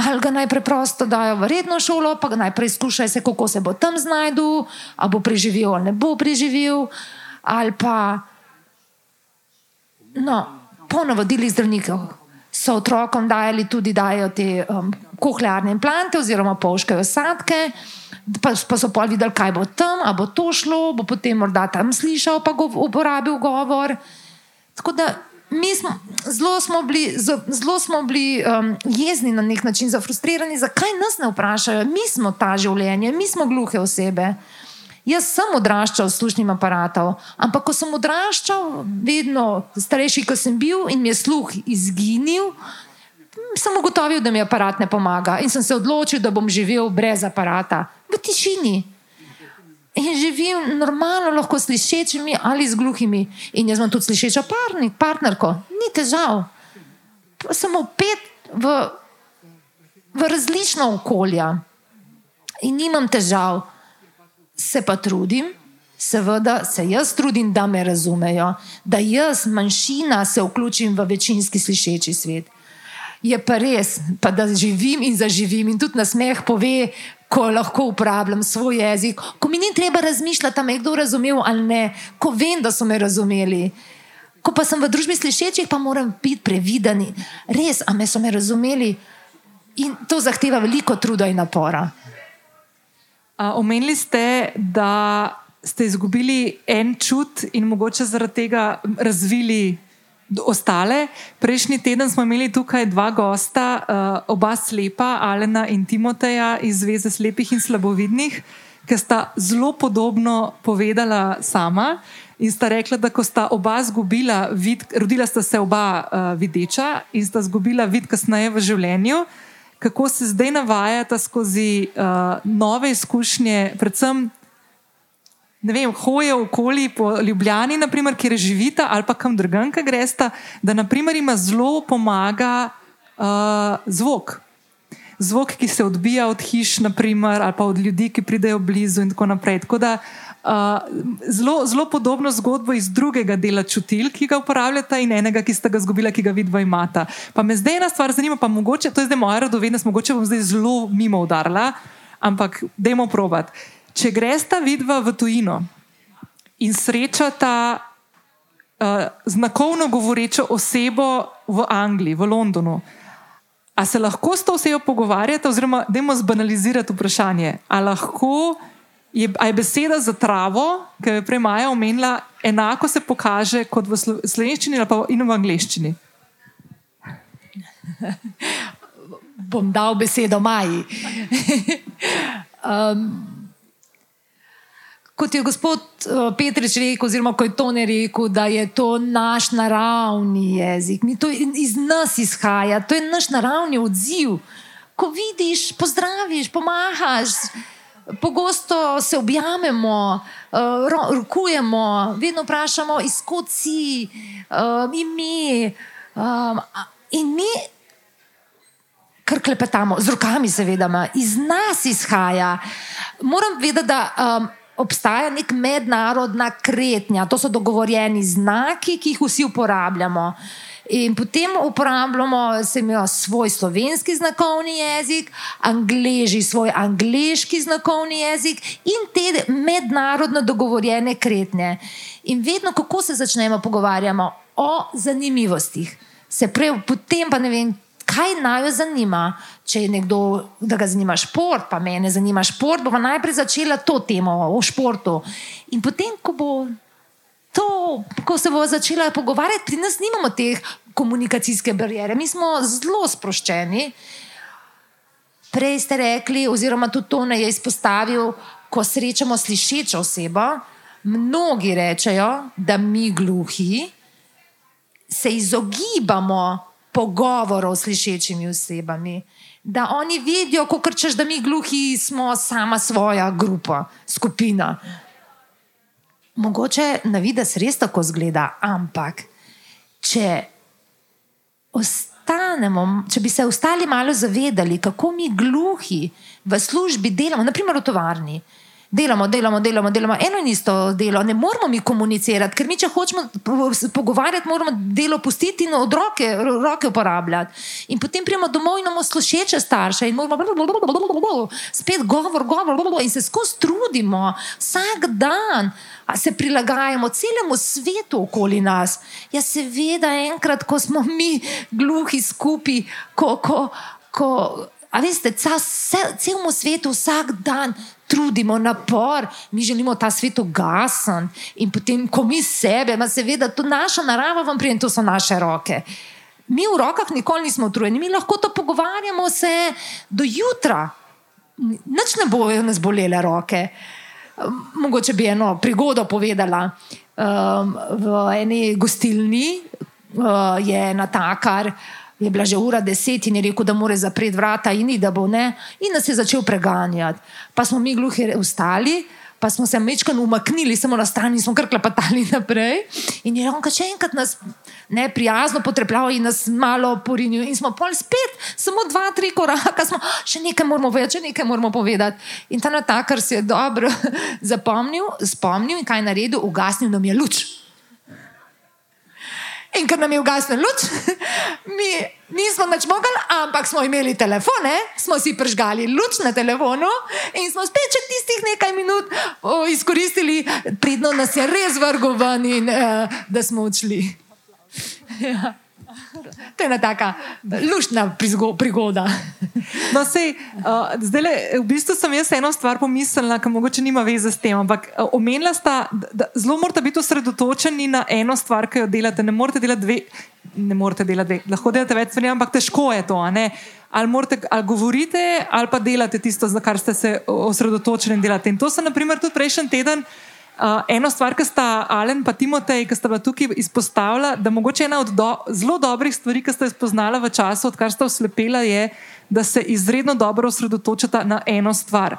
Speaker 11: Ali ga naj preprosto dajo v redno šolo, pa ga naj preizkušajo, kako se bo tam znašel, ali bo preživel ali ne bo preživel. Ali pa, no, po navodilih zdravnikov so otrokom dajali tudi dajo te um, kohlearne implante oziroma polške osadke. Pa, pa so pa videli, kaj bo tam, ali bo to šlo, bo potem morda tam slišal, pa go uporabil govor. Tako da mi smo zelo smo bili, zelo smo bili um, jezni na nek način, zafrustrirani, zakaj nas ne vprašajo. Mi smo ta življenje, mi smo gluhe osebe. Jaz sem odraščal s slušnim aparatom, ampak ko sem odraščal, vedno starejši, kot sem bil in mi je sluh izginil, sem ugotovil, da mi aparat ne pomaga in sem se odločil, da bom živel brez aparata, v tišini. In živim normalno, lahko slišečimi ali z gluhimi. In jaz imam tudi slišečo parnik, partnerko, ni težav. Samo pet v, v različna okolja. In nimam težav, se pa trudim. Seveda se jaz trudim, da me razumejo, da jaz, manjšina, se vključim v večinski slišeči svet. Je pa res, pa da živim in zaživim, in tudi na smeh pove, ko lahko uporabljam svoj jezik, ko mi ni treba razmišljati, da me je kdo razumel ali ne, ko vem, da so me razumeli. Ko pa sem v družbi slišečih, pa moram biti previden. Res, a me so me razumeli in to zahteva veliko truda in napora.
Speaker 1: Omenili ste, da ste izgubili en čut in mogoče zaradi tega razvili
Speaker 3: ostale. Prejšnji teden smo imeli tukaj dva gosta, uh, oba slepa, Alena in Timoteja iz Zveze slepih in slabovidnih, ki sta zelo podobno povedala sama. In sta rekla, da ko sta oba izgubila vid, rodila sta se oba uh, videča in sta izgubila vid kasneje v življenju, kako se zdaj navajata skozi uh, nove izkušnje, predvsem ne vem, hoje okoli po Ljubljani, naprimer, kjer živita ali pa kam drugam, ki gresta, da naprimer ima zelo pomaga uh, zvok. Zvok, ki se odbija od hiš, naprimer, ali pa od ljudi, ki pridejo blizu, in tako naprej. Tako da, uh, zelo, zelo podobno zgodbo iz drugega dela čutil, ki ga uporabljata, in enega, ki sta ga izgubila, ki ga vidva imata. Pa me zdaj ena stvar zanima, pa mogoče, to je zdaj moja radovednost, mogoče bom zdaj zelo mimo udarila, ampak dajmo provat. Če gresta vidva v tujino in srečata uh, znakovno govorečo osebo v Angliji, v Londonu, a se lahko s to osebo pogovarjate, oziroma dajmo zbanalizirati vprašanje, a lahko je, je beseda za travo, ki je prej Maja omenila, enako se pokaže kot v slovenščini in v angleščini. <laughs>
Speaker 11: Bom dal besedo Maji. <laughs> um, kot je gospod uh, Petrič rekel, oziroma ko je to ne rekel, da je to naš naravni jezik, Mi to iz nas izhaja, to je naš naravni odziv. Ko vidiš, pozdraviš, pomahaš, pogosto se objamemo, uh, rokujemo, vedno vprašamo, izkot si, uh, ime. Um, in mi, kar klepetamo, z rokami, seveda, iz nas izhaja. Moram vedeti, da. Um, obstaja nek mednarodna kretnja, to so dogovorjeni znaki, ki jih vsi uporabljamo. In potem uporabljamo semijo, svoj slovenski znakovni jezik, angliži svoj angliški znakovni jezik in te mednarodno dogovorjene kretnje. In vedno, kako se začnemo pogovarjati o zanimivostih, se prej, potem pa ne vem, kaj naj jo zanima. Če je nekdo, da ga zanima šport, pa me ne zanima šport, bomo najprej začela to temo o športu. In potem, ko bo to, ko se bo začela pogovarjati, pri nas nimamo te komunikacijske barijere, mi smo zelo sproščeni. Prej ste rekli, oziroma tudi to ne je izpostavil, ko srečamo slišečo osebo. Mnogi rečejo, da mi gluhi se izogibamo pogovorov s slišečimi osebami. Da oni vidijo, kot češ, da mi gluhi smo sama svoja grupa, skupina. Mogoče na vides res tako zgleda, ampak če, ostanemo, če bi se ostali malo zavedali, kako mi gluhi v službi delamo, naprimer v tovarni, delamo, delamo, delamo, delamo eno in isto delo, ne moramo mi komunicirati, ker mi, če hočemo pogovarjati, moramo delo pustiti in od roke, roke uporabljati. In potem pridemo domov in imamo slušeče starše in moramo spet govor, govor, in se skozi trudimo, vsak dan. Se prilagajamo celemu svetu okoli nas. Ja, seveda, enkrat, ko smo mi gluhi skupaj, ko, ko, ko A veste, celemu svetu vsak dan trudimo napor, mi želimo ta svet ugasniti in potem, ko mi sebe, ima seveda to naša narava, vam prijem, to so naše roke. Mi v rokah nikoli nismo utrujeni, mi lahko to pogovarjamo se do jutra, nič ne bojo nas bolele roke. Mogoče bi eno prigodo povedala. Um, v eni gostilni uh, je natakar uh, je bila že ura deset in je rekel, da mora zapreti vrata in da bo ne. In nas je začel preganjati. Pa smo mi gluhi ustali, pa smo se mečkano umaknili, samo na strani in smo kar klepetali <laughs> naprej. In je on, če enkrat nas ne prijazno potrepljal in nas malo porinil, in smo pol spet, samo dva, tri koraka, smo še nekaj moramo povedati, še nekaj moramo povedati. In ta natakar se je dobro <laughs> zapomnil, spomnil in kaj naredil, ugasnil nam je luč. In ker nam je ugasnil luč, <laughs> mi nismo več mogli, ampak smo imeli telefone, smo si pržgali luč na telefonu in smo spet čez tistih nekaj minut o, izkoristili, pridno nas je res vrgo ven in uh, da smo odšli. <laughs> Ja. <laughs> To je ena taka luštna prizgo- prigoda. <laughs>
Speaker 3: No, sej, uh, zdaj, le, v bistvu sem jaz eno stvar pomislila, ki mogoče nima veze s tem. Ampak uh, omenila sta, da, zelo morate biti osredotočeni na eno stvar, ki jo delate. Ne morete delati dve, ne morete delati dve, lahko delate več stvari, ampak težko je to. Ali, morate, ali govorite, ali pa delate tisto, za kar ste se osredotočili in delate. In to sem, na primer, tudi prejšnji teden. Eno stvar, ki sta Alen in Timotej, ki sta bila tukaj izpostavila, da mogoče ena od do, zelo dobrih stvari, ki ste jih spoznala v času, odkar sta oslepela, je, da se izredno dobro osredotočata na eno stvar.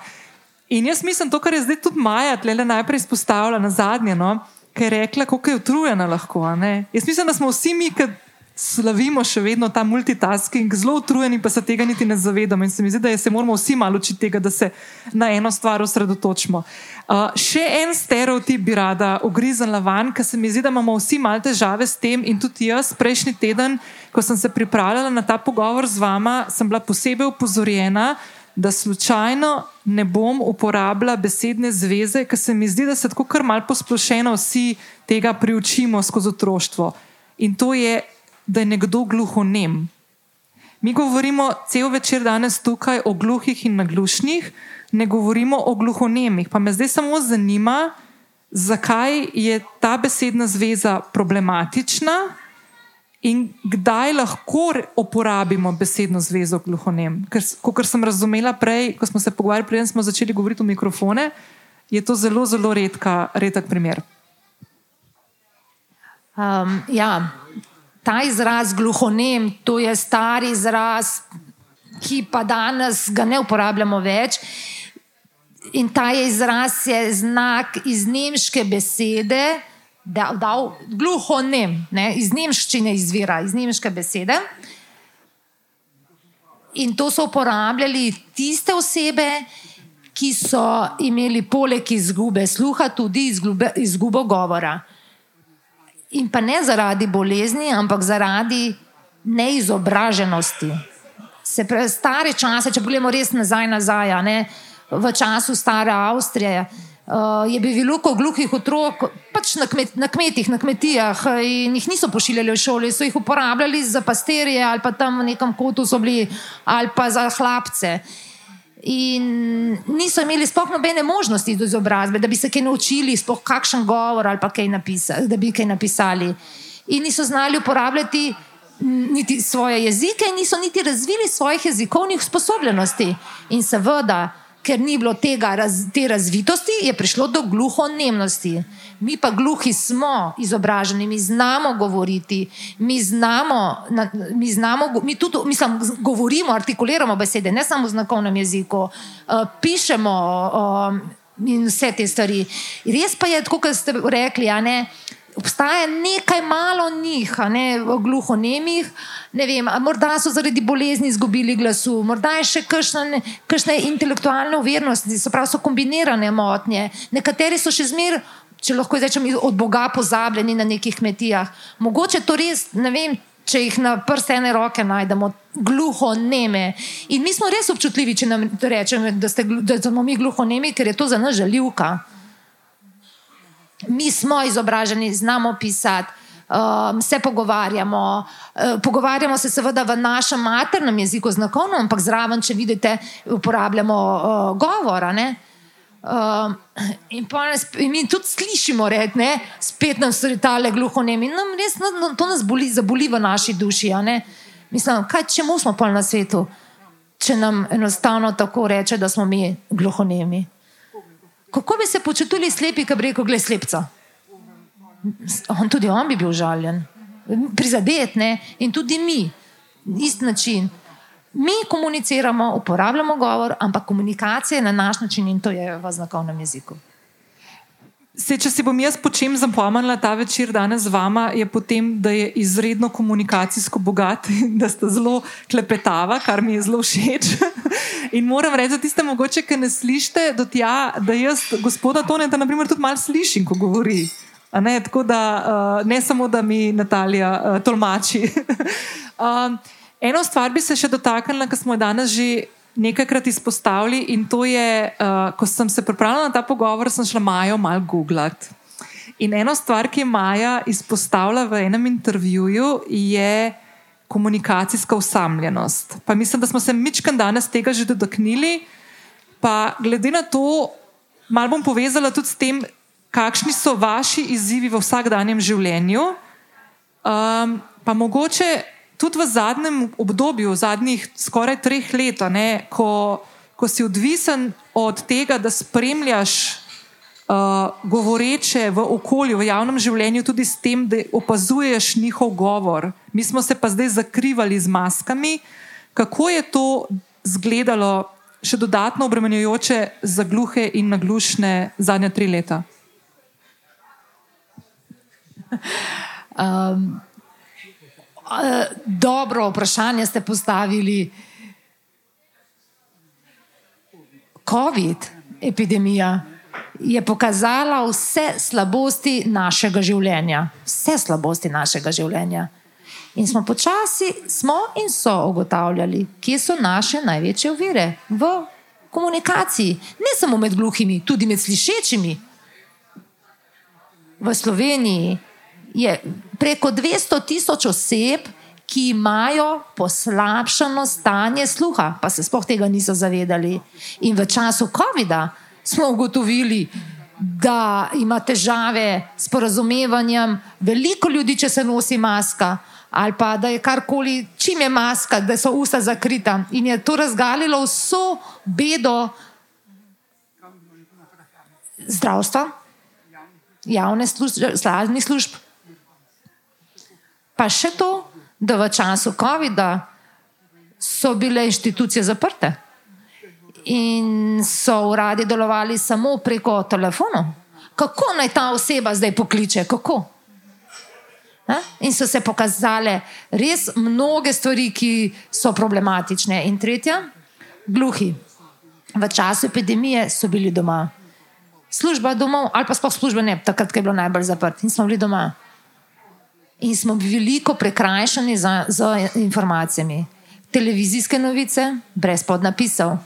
Speaker 3: In jaz mislim, to, kar je zdaj tudi Maja tle najprej izpostavila na zadnje, no, ki je rekla, kako je utrujena lahko. Jaz mislim, da smo vsi mi, ki slavimo še vedno ta multitasking, zelo utrujeni, pa se tega niti ne zavedamo. In se mi zdi, da se moramo vsi malo učiti tega, da se na eno stvar osredotočimo. Uh, še en stereotip bi rada ugriznila van, ker se mi zdi, da imamo vsi malo težave s tem. In tudi jaz, prejšnji teden, ko sem se pripravljala na ta pogovor z vama, sem bila posebej upozorjena, da slučajno ne bom uporabljala besedne zveze, ker se mi zdi, da se tako kar mal posplošeno vsi tega priučimo skozi otroštvo. In to je, da je nekdo gluhonem. Mi govorimo cel večer danes tukaj o gluhih in naglušnih, ne govorimo o gluhonemih. Pa me zdaj samo zanima, zakaj je ta besedna zveza problematična in kdaj lahko uporabimo besedno zvezo gluhonem. Ker, kot sem razumela prej, ko smo se pogovarjali, preden smo začeli govoriti v mikrofone, je to zelo, zelo redka, redek primer.
Speaker 11: Um, ja, ta izraz gluhonem, to je star izraz, ki pa danes ga ne uporabljamo več. In ta je izraz je znak iz nemške besede, da dal gluhonem, ne, iz nemščine izvira, iz nemške besede. In to so uporabljali tiste osebe, ki so imeli poleg izgube sluha tudi izgube, izgubo govora. In pa ne zaradi bolezni, ampak zaradi neizobraženosti. Se pravi, stare čase, če pogledamo res nazaj, nazaj ne, v času stare Avstrije, uh, je bilo veliko gluhih otrok pač na, kmet, na kmetih, na kmetijah eh, in jih niso pošiljali v šole, so jih uporabljali za pastirje ali pa tam v nekem kotu so bili ali pa za hlapce. In niso imeli sploh nobene možnosti do izobrazbe, da bi se kaj naučili, sploh kakšen govor ali pa kaj napisali, da bi kaj napisali. In niso znali uporabljati niti svoje jezike, in niso niti razvili svojih jezikovnih sposobnosti. In seveda, ker ni bilo tega, raz, te razvitosti, je prišlo do gluhonemnosti. Mi pa gluhi smo izobraženi, mi znamo govoriti, mi znamo, na- mi, znamo, mi tudi mislim, govorimo, artikuliramo besede, ne samo v znakovnem jeziku, uh, pišemo um, in vse te stvari. Res pa je, kot ste rekli, a ne. Obstaja nekaj malo njih, ne gluhonemih, ne vem, morda so zaradi bolezni izgubili glasu, morda je še kakšne, kakšne intelektualne uvernosti, se pravi, so kombinirane motnje. Nekateri so še zmeraj, če lahko rečem, od Boga pozabljeni na nekih kmetijah. Mogoče to res, ne vem, če jih na prste ene roke najdemo, gluho neme. In mi smo res občutljivi, če nam rečemo, da, ste, da smo mi gluho nemi, ker je to za nas žaljivka. Mi smo izobraženi, znamo pisati, um, se pogovarjamo. Uh, pogovarjamo se seveda v našem maternem jeziku, znakovno, ampak zraven, če vidite, uporabljamo uh, govora. Ne? Um, in, nas, in mi tudi slišimo, reč, ne, spet nam so retale gluhonemi. Nam res, no, no, to nas boli, zaboli v naši duši. ne. Mislim, kaj čemu smo pa na svetu, če nam enostavno tako reče, da smo mi gluhonemi. Kako bi se počutili slepi, ki bi rekel, gled slepca? On, tudi on bi bil žaljen, prizadet, ne? in tudi mi, isti način. Mi komuniciramo, uporabljamo govor, ampak komunikacija je na naš način in to je v znakovnem jeziku.
Speaker 3: Se, če si bom jaz po čem zapomnila ta večer danes z vama, je potem, da je izredno komunikacijsko bogat in da sta zelo klepetava, kar mi je zelo všeč. <laughs> In moram reči, da tiste mogoče, ki ne slišite, do tja, da jaz gospoda Toneta naprimer tudi malo slišim, ko govori. A Ne, tako da uh, ne samo, da mi Natalija uh, tolmači. <laughs> um, eno stvar bi se še dotaknila, ker smo jo danes že nekajkrat izpostavili, in to je, uh, ko sem se pripravljala na ta pogovor, sem šla Majo malo googlati. In ena stvar, ki je Maja izpostavila v enem intervjuju, je
Speaker 1: komunikacijska usamljenost. Pa mislim, da smo se mičkan danes tega že dotaknili. Pa glede na to, malo bom povezala tudi s tem, kakšni so vaši izzivi v vsakdanjem življenju. Um, pa mogoče tudi v zadnjem obdobju, v zadnjih skoraj treh let, ne, ko, ko si odvisen od tega, da spremljaš uh, govoreče v okolju, v javnem življenju, tudi s tem, da opazuješ njihov govor. Mi smo se pa zdaj zakrivali z maskami. Kako je to izgledalo, še dodatno obremenjujoče za gluhe in naglušne zadnja tri leta?
Speaker 11: Um, dobro vprašanje ste postavili. COVID, epidemija, je pokazala vse slabosti našega življenja. Vse slabosti našega življenja. In smo počasi, smo in so ugotavljali, kje so naše največje ovire v komunikaciji. Ne samo med gluhimi, tudi med slišečimi. V Sloveniji je preko 200 tisoč oseb, ki imajo poslabšano stanje sluha, pa se spoh tega niso zavedali. In v času COVID-a smo ugotovili, da ima težave s porazumevanjem, veliko ljudi, če se nosi maska. Ali pa da je karkoli, čim je maska, da so usta zakrita. In je to razgalilo vso bedo zdravstva, javne službe, sladnih služb. Pa še to, da v času COVID-a so bile inštitucije zaprte in so uradi delovali samo preko telefonov. Kako naj ta oseba zdaj pokliče? Kako? In so se pokazale res mnoge stvari, ki so problematične. In tretja, gluhi. V času epidemije so bili doma. Služba domov, ali pa sploh služba ne, takrat, ko je bilo najbolj zaprt, in smo bili doma. In smo veliko prekrajšani za, za informacijami. Televizijske novice, brez podnapisov.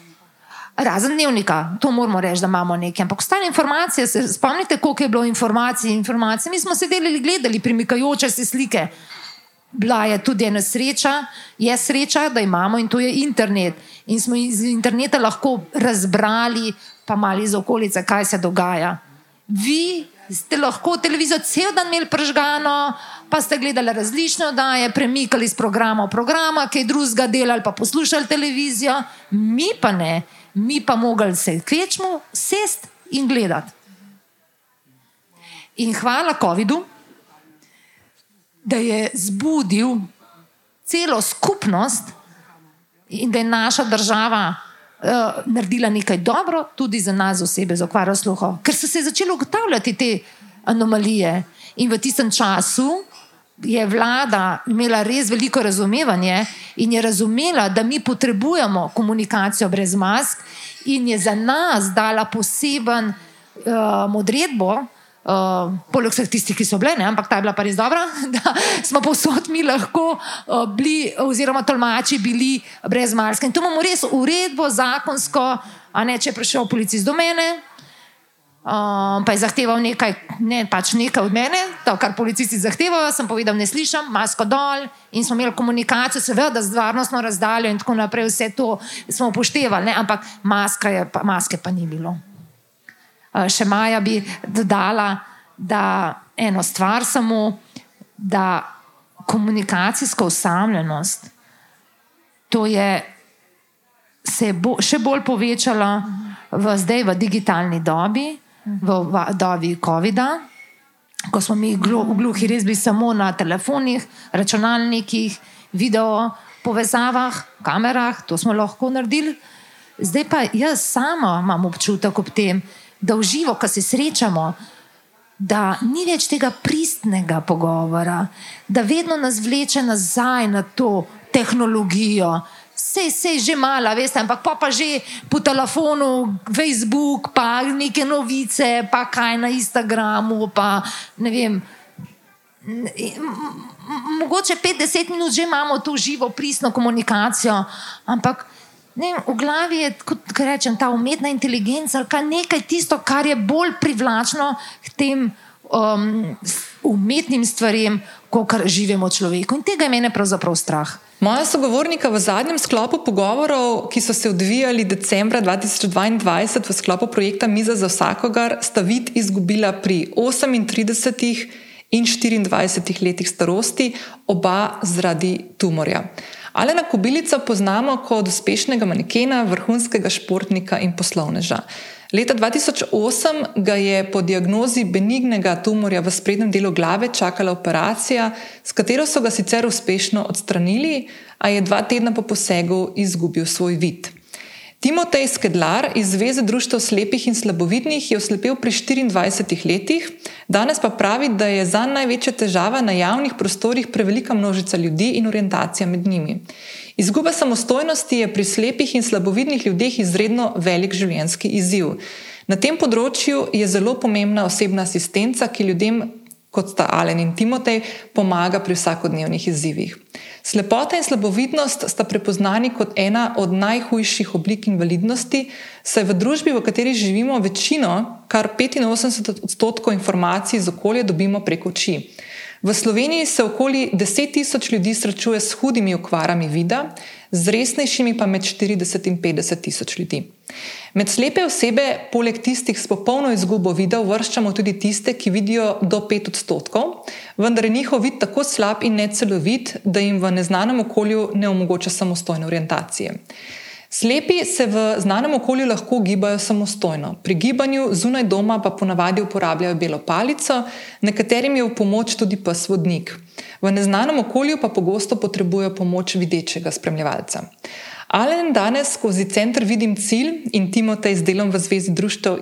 Speaker 11: Razen dnevnika, to moramo reči, da imamo nekaj. Ampak ostale informacije, se spomnite, koliko je bilo informacij in informacij. Mi smo sedeli in gledali premikajoče se slike. Bila je tudi ena sreča, je sreča, da imamo in to je internet. In smo iz interneta lahko razbrali, pa malo iz okolice, kaj se dogaja. Vi ste lahko televizijo cel dan imeli prežgano, pa ste gledali različne oddaje, premikali iz programa v programa, kaj drugega delali, pa poslušali televizijo, mi pa ne mi pa mogli se kvečmo sest in gledati. In hvala COVID-u, da je zbudil celo skupnost in da je naša država uh, naredila nekaj dobro, tudi za nas, osebe z okvaro sluha, ker so se začeli ugotavljati te anomalije. In v tistem času je vlada imela res veliko razumevanje in je razumela, da mi potrebujemo komunikacijo brez mask, in je za nas dala poseben uh, odredbo. Uh, poleg vseh tistih, ki so bile, ne? ampak ta je bila pa res dobra, <laughs> da smo povsod mi lahko uh, bili, oziroma tolmači bili brez maske. In tu imamo res uredbo, zakonsko, a ne če je prišel policist do mene, Um, pa je zahteval nekaj, ne, pač nekaj od mene, to, kar policisti zahtevajo. Sem povedal, ne slišim, masko dol in smo imeli komunikacijo, seveda z varnostno razdaljo in tako naprej. Vse to smo upoštevali, ne, ampak je, pa, maske pa ni bilo. Uh, še Maja bi dodala, da eno stvar samo, da komunikacijska osamljenost, to je se je bo, še bolj povečala v, zdaj v digitalni dobi v dobi COVID-a, ko smo mi gluhi res bili samo na telefonih, računalnikih, video povezavah, kamerah, to smo lahko naredili. Zdaj pa jaz sama imam občutek ob tem, da v živo, ko se srečamo, da ni več tega pristnega pogovora, da vedno nas vleče nazaj na to tehnologijo, Sej, sej, že mala, veste, ampak pa, pa že po telefonu, Facebook, pa neke novice, pa kaj na Instagramu, pa ne vem. Mogoče 50 minut že imamo tu živo, pristno komunikacijo, ampak ne, v glavi je, kot rečem, ta umetna inteligenca, ali nekaj tisto, kar je bolj privlačno k tem um, umetnim stvarem, kot živimo človeku. In tega je mene pravzaprav strah.
Speaker 1: Moja sogovornika v zadnjem sklopu pogovorov, ki so se odvijali decembra 2022 v sklopu projekta Miza za vsakogar, sta vid izgubila pri 38 in 24 letih starosti, oba zaradi tumorja. Alena Kobilica poznamo kot uspešnega manekena, vrhunskega športnika in poslovneža. Leta 2008 ga je po diagnozi benignega tumorja v sprednjem delu glave čakala operacija, s katero so ga sicer uspešno odstranili, a je dva tedna po posegu izgubil svoj vid. Timotej Skedlar iz Zveze društva slepih in slabovidnih je oslepel pri 24 letih, danes pa pravi, da je za največja težava na javnih prostorih prevelika množica ljudi in orientacija med njimi. Izguba samostojnosti je pri slepih in slabovidnih ljudeh izredno velik življenjski izziv. Na tem področju je zelo pomembna osebna asistenca, ki ljudem, kot sta Alen in Timotej, pomaga pri vsakodnevnih izzivih. Slepota in slabovidnost sta prepoznani kot ena od najhujših oblik invalidnosti, saj v družbi, v kateri živimo, večino, kar 85 odstotkov informacij iz okolja dobimo preko oči. V Sloveniji se okoli 10 tisoč ljudi srečuje s hudimi okvarami vida, z resnejšimi pa med 40 in 50 tisoč ljudi. Med slepe osebe, poleg tistih s popolno izgubo vida, vrščamo tudi tiste, ki vidijo do 5 odstotkov, vendar je njihov vid tako slab in necelovit, da jim v neznanem okolju ne omogoča samostojne orientacije. Slepi se v znanem okolju lahko gibajo samostojno, pri gibanju zunaj doma pa ponavadi uporabljajo belo palico, nekaterim je v pomoč tudi pes vodnik. V neznanem okolju pa pogosto potrebujejo pomoč videčega spremljevalca. Alen danes skozi center Vidim cilj in Timotej z delom v Zvezi društv uh,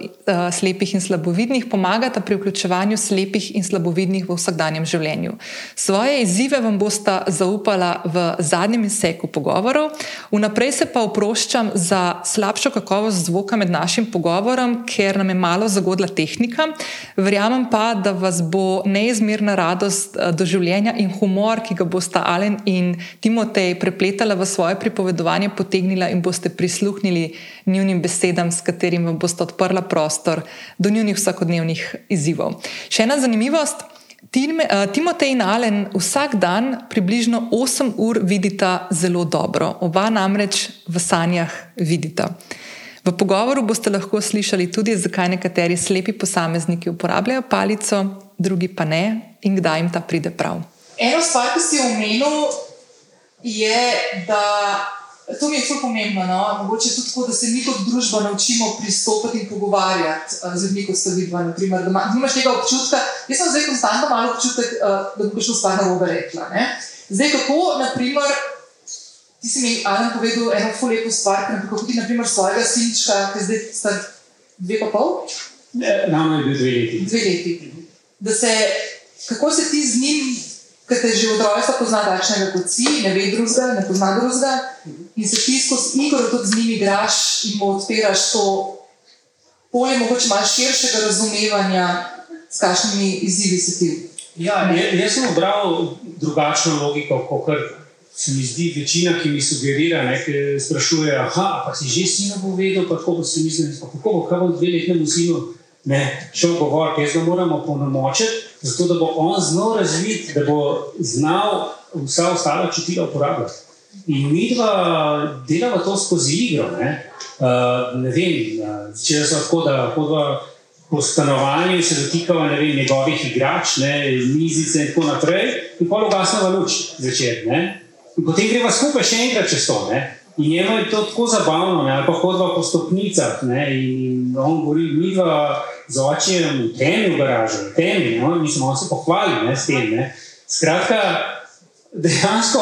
Speaker 1: slepih in slabovidnih pomagata pri vključevanju slepih in slabovidnih v vsakdanjem življenju. Svoje izzive vam bosta zaupala v zadnjem izseku pogovorov, vnaprej se pa oproščam za slabšo kakovost zvoka med našim pogovorom, ker nam je malo zagodla tehnika. Verjamem pa, da vas bo neizmerna radost uh, do življenja in humor, ki ga bosta Alen in Timotej prepletala v svoje pripovedovanje potegnila in boste prisluhnili njunim besedam, s katerimi boste odprla prostor do njunih vsakodnevnih izzivov. Še ena zanimivost. Eh, Timotej in Alen vsak dan približno 8 ur vidita zelo dobro, oba namreč v sanjah vidita. V pogovoru boste lahko slišali tudi, zakaj nekateri slepi posamezniki uporabljajo palico, drugi pa ne in kdaj jim ta pride prav. Eno stvar, ki si omenil, je, da To mi je zelo pomembno. No? Mogoče tudi tako, da se mi kot družba naučimo pristopiti in pogovarjati uh, z ljudmi, kot ste videli. Naprimer, da imaš tega občutka. Jaz sem zdaj konstantno malo občutek, uh, da bo šlo stvar na robe rekla. Ne? Zdaj, kako, naprimer, ti si mi, Alan, povedal eno zelo lepo stvar, kako ti, naprimer, svojega sinčka, ki zdaj sta dve pa pol?
Speaker 12: Nam je bil dve leti.
Speaker 1: Dve leti. Da se, kako se ti z njim ki te že od rojstva pozna takšnega kot si, ne ve drugega, ne pozna drugega, in se ti skozi igro tudi z njimi igraš in mu odpiraš to polje, mogoče malo širšega razumevanja, s kakšnimi izzivi si ti.
Speaker 12: Ja, jaz sem obral drugačno logiko, kot se mi zdi večina, ki mi sugerira, ne, ki sprašuje, pa si že sino povedal, pa kako bo se mislil, kako bo, kaj bo dveletnemu sinu ne, šel govoriti, jaz ga moramo polnomočiti, zato da bo on znal razviti, da bo znal vsa ostala čutila uporabljati. In mi dva delamo to skozi igro. Ne, uh, ne vem, uh, če so tako, da hodva po stanovanju se dotikava vem, njegovih igrač, ne, mizice in tako naprej, in pa ugasnemo luč zvečer. Ne. In potem greva skupaj še enkrat čez to. Ne. In njemu je to tako zabavno, ne? ali pa hodva po stopnicah. Ne? In on govori, mi dva z očem v temi v garaži, v temi, no? mi smo se pohvalili s tem. Ne? Skratka, dejansko